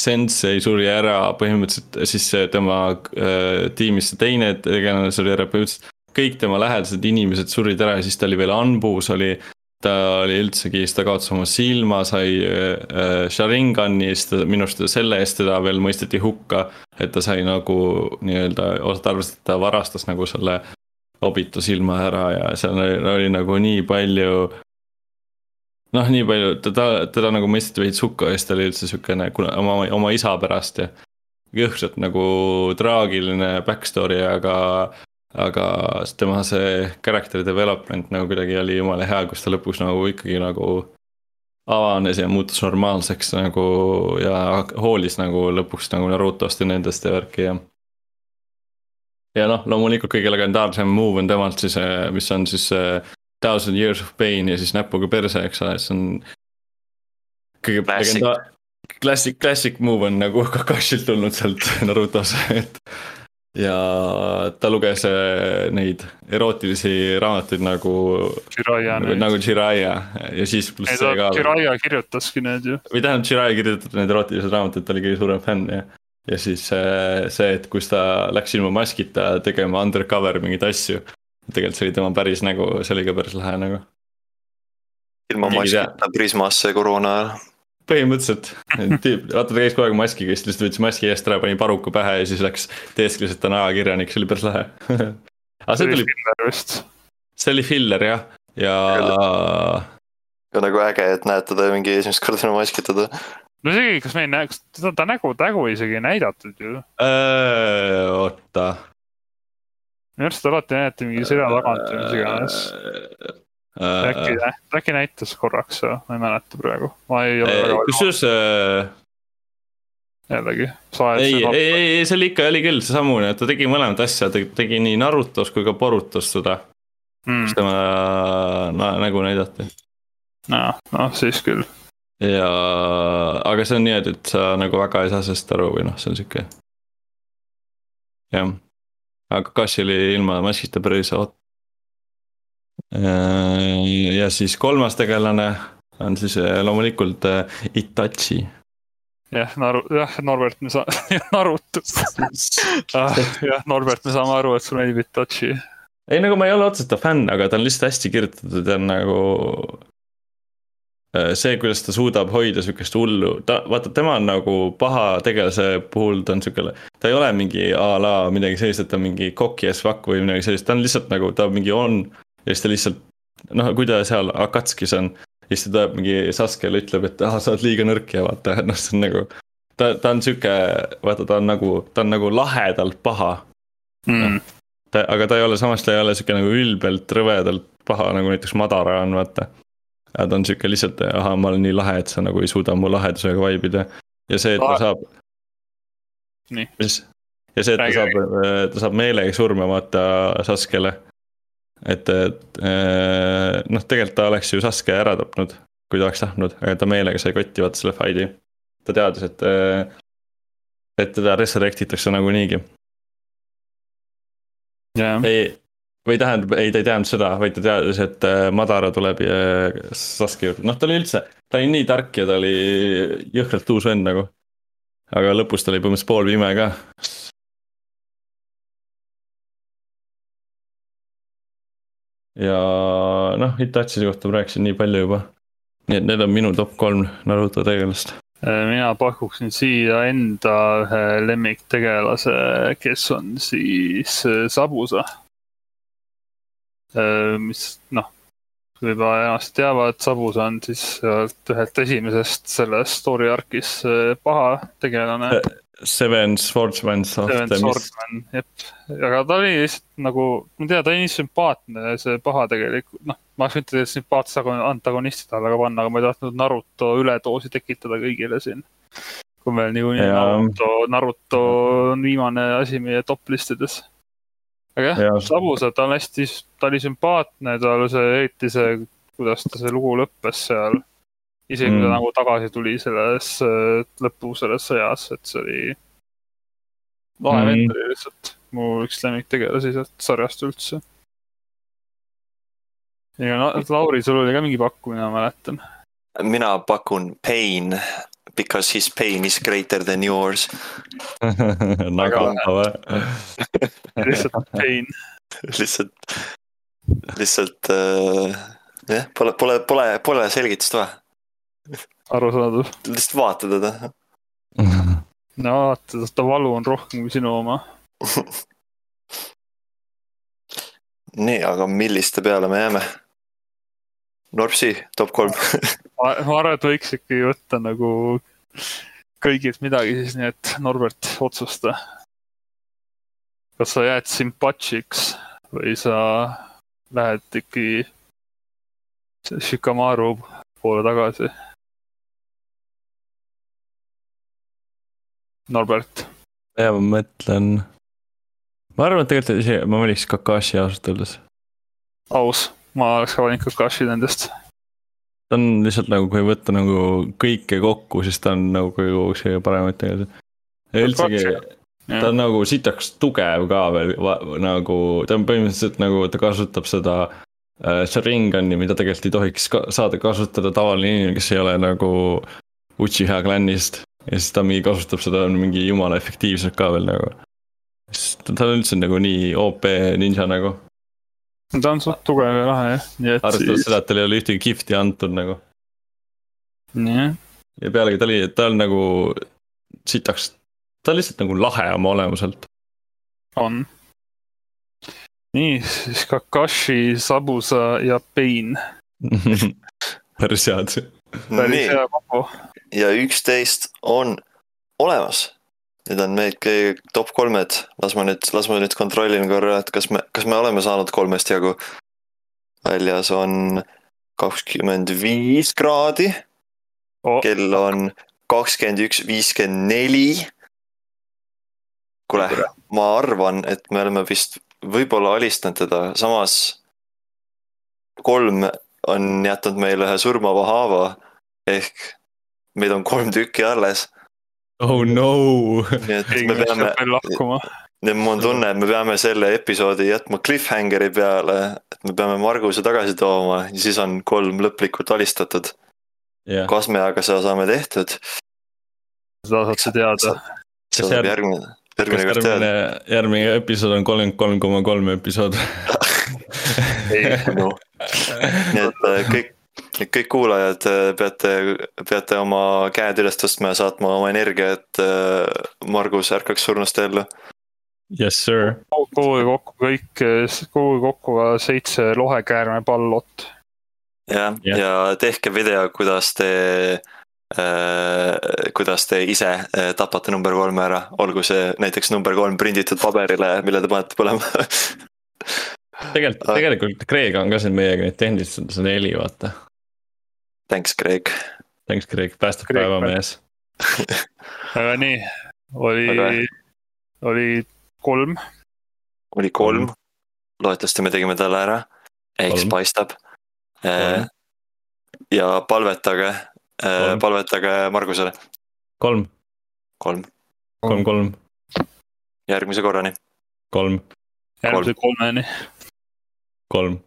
sensei suri ära, põhimõtteliselt siis tema äh, tiimist see teine tegelane suri ära, põhimõtteliselt kõik tema lähedased inimesed surid ära ja siis ta oli veel Anbus oli ta oli üldsegi, siis ta kaotas oma silma, sai äh, Sharingani, siis ta minu arust selle eest teda veel mõisteti hukka. et ta sai nagu nii-öelda, osad arvasid, et ta varastas nagu selle Obito silma ära ja seal oli, oli nagu nii palju. noh, nii palju, teda, teda nagu mõisteti veits hukka ja siis ta oli üldse siukene, kuna oma, oma isa pärast ja. jõhkralt nagu traagiline back story, aga aga tema see character development nagu kuidagi oli jumala hea, kus ta lõpuks nagu ikkagi nagu avanes ja muutus normaalseks nagu ja hoolis nagu lõpuks nagu Narutost ja nendest ja värki ja. ja noh, loomulikult kõige legendaarsem move on temalt siis, eh, mis on siis eh, Thousand Years of Pain ja siis näpuga perse, eks ole, see on. kõige legenda-, classic, classic move on nagu Kakashilt tulnud sealt Narutos, et ja ta luges äh, neid erootilisi raamatuid nagu. nagu, nagu Jiraiya ja siis pluss see ka. Jiraiya kirjutaski need ju. või tähendab, Jiraiya kirjutatud need erootilised raamatud, ta oli kõige suurem fänn ja. ja siis äh, see, et kus ta läks ilma maskita tegema undercover mingeid asju. tegelikult see oli tema päris nägu, see oli ka päris lahe nagu. ilma maskita Prismasse koroona ajal põhimõtteliselt, tüüp, vaata ta käis kogu aeg maskiga, siis lihtsalt võttis maski eest ära, pani paruka pähe ja siis läks teeskles, et ta on ajakirjanik, see oli päris lahe aga see tuli. see oli see oli filler jah, ja. nagu äge, et näed teda mingi esimest korda maskitada. no isegi, kas me ei näe, kas ta, ta nägu, nägu isegi ei näidatud ju. oota. minu arust alati näidati mingi selja tagant või mis iganes. Äkki, äkki näitas korraks, ma ei mäleta praegu, ma ei ole väga. kusjuures jällegi. ei, ei, ei, see oli ikka, oli küll seesamune, et ta tegi mõlemat asja, ta tegi nii Narutos kui ka Borutos seda mm.. kus tema na, nägu näidati. noh, noh siis küll. ja, aga see on niimoodi, et sa nagu väga ei saa sellest aru või noh, see on sihuke. jah, aga Kashi oli ilma maskita päris oot-. Ja siis kolmas tegelane on siis eh, loomulikult eh, Itachi jah, Naru-, jah, Norbert, me saa-, Naruto ah,. jah, Norbert, me saame aru, et sulle meeldib Itachi. ei, nagu ma ei ole otseselt ta fänn, aga ta on lihtsalt hästi kirjutatud ja nagu. Äh, see, kuidas ta suudab hoida sihukest hullu, ta, vaata, tema on nagu paha tegelase puhul, ta on sihuke, ta ei ole mingi a la midagi sellist, et ta on mingi cocky as fuck või midagi sellist, ta on lihtsalt nagu, ta mingi on. Ja siis ta lihtsalt, noh, kui ta seal Akatskis on ja siis ta tuleb mingi Saskele ütleb, et ah, sa oled liiga nõrk ja vaata, noh, see on nagu. ta, ta on sihuke, vaata, ta on nagu, ta on nagu lahedalt paha mm.. ta, aga ta ei ole, samas ta ei ole sihuke nagu ülbelt rõvedalt paha, nagu näiteks Madara on, vaata. ta on sihuke lihtsalt, ahah, ma olen nii lahe, et sa nagu ei suuda mu lahedusega vaibida. ja see, et ta saab. mis? ja see, et ta saab, ta saab meelega surma vaata Saskele et, et äh, noh, tegelikult ta oleks ju Sasuke ära tapnud, kui ta oleks tahtnud, aga ta meelega sai kotti vaata selle fight'i. ta teadis, et, äh, et teda resurrect itakse nagunii. ei, või tähendab, ei, ta ei teadnud seda, vaid ta teadis, et äh, Madara tuleb Sasuke juurde, noh, ta oli üldse, ta oli nii tark ja ta oli jõhkralt uus vend nagu. aga lõpus ta oli põhimõtteliselt poolpime ka, ja noh, Itachi kohta ma rääkisin nii palju juba. nii et need on minu top kolm Naruto tegelast. Äh, mina pakuksin siia enda ühe lemmiktegelase, kes on siis äh, Sabusa. Äh, mis noh, juba enamasti teavad, Sabusa on siis sealt ühelt esimesest selles story arc'is paha tegelane Seven Swordsman of Seven the Swordsman, jep. aga ta oli lihtsalt nagu, ma ei tea, ta oli nii sümpaatne, see paha tegelikult, noh, ma oleks võinud teda sümpaatsed antagonistide alla ka panna, aga ma ei tahtnud Naruto üledoosi tekitada kõigile siin. kui meil niikuinii Naruto, Naruto on viimane asi meie top listides. aga jah ja., Sabusa, ta on hästi, ta oli sümpaatne, tal see, eriti see, kuidas ta see lugu lõppes seal isegi kui mm. ta nagu tagasi tuli selles äh, lõpu selles sõjas, et see oli lahe mm. vend oli lihtsalt mu üks lemmiktegelasi sealt sarjast üldse. ja no, Lauri, sul oli ka mingi pakkumine, ma mäletan. mina pakun Pain because his pain is greater than yours nagu või? lihtsalt pain lihtsalt, lihtsalt äh, jah, pole, pole, pole, pole selgitust vaja arusaadav. lihtsalt vaata teda. no vaata, ta valu on rohkem kui sinu oma nii, aga milliste peale me jääme? Norpsi top kolm ma arvan, et võiks ikkagi võtta nagu kõigilt midagi siis, nii et Norbert, otsusta. kas sa jääd Simpachiks või sa lähed ikkagi Shikamaru poole tagasi Norbert? ja ma mõtlen, ma arvan, et tegelikult ise ma valiks Kakashi ausalt öeldes. aus, ma oleks ka valinud Kakashi nendest. ta on lihtsalt nagu, kui võtta nagu kõike kokku, siis ta on nagu üks kõige paremaid tegelasi. ja üldsegi, ta on nagu sitaks tugev ka veel nagu, ta on põhimõtteliselt nagu, ta kasutab seda äh, Sharingani, mida tegelikult ei tohiks ka, saada kasutada tavaline inimene, kes ei ole nagu Uchiha klännist ja siis ta mingi kasutab seda mingi jumala efektiivselt ka veel nagu. sest ta on üldse nagu nii OP ninja nagu. ta on suht tugev ja lahe jah. arvestades siis... seda, et tal ei ole ühtegi gift'i antud nagu. jah. ja pealegi ta oli, ta on nagu sitaks, ta on lihtsalt nagu lahe oma olemuselt. on. nii, siis Kakashi, Sabusa ja Pain päris head. päris hea kombo. Ja üksteist on olemas. Need on need kõige top kolmed, las ma nüüd, las ma nüüd kontrollin korra, et kas me, kas me oleme saanud kolmest jagu. väljas on kakskümmend viis kraadi, Oh, kell on kakskümmend üks, viiskümmend neli. kuule, ma arvan, et me oleme vist võib-olla alistanud teda, samas kolm on jätnud meile ühe surmava haava ehk meid on kolm tükki alles, oh no. nii et keegi me peab peame, veel lahkuma. nüüd mul on tunne, et me peame selle episoodi jätma cliffhangeri peale, et me peame Marguse tagasi tooma ja siis on kolm lõplikult alistatud. jah, kas me aga seda saame tehtud, seda saad sa teada. see tuleb järgmine, järgmine kord järgmine teada., järgmine episood on kolmkümmend kolm koma kolm episood. no nii et äh, kõik, kõik kuulajad äh, peate, peate oma käed üles tõstma ja saatma oma energia, et äh, Margus ärkaks surnust ellu. Yes sir. koguge kokku kõik, koguge kokku ka seitse lohekäärmepallot. jah, Jah. ja tehke video, kuidas te äh,, kuidas te ise äh, tapate number kolme ära, olgu see näiteks number kolm prinditud paberile, mille te panete põlema. tegelikult, tegelikult Kreeg on ka siin meiega nüüd tehniliselt neli, vaata. Thanks, Craig. Thanks Kreeg, päästab Kreek, päeva mees. aga nii, oli Aga-, oli kolm, oli kolm, loodetavasti me tegime talle ära, eks Kolm. paistab. Kolm. ja palvetage, Kolm. palvetage Margusele, kolm, kolm, kolm, kolm, järgmise korrani. kolm, järgmise kolmeni. kolm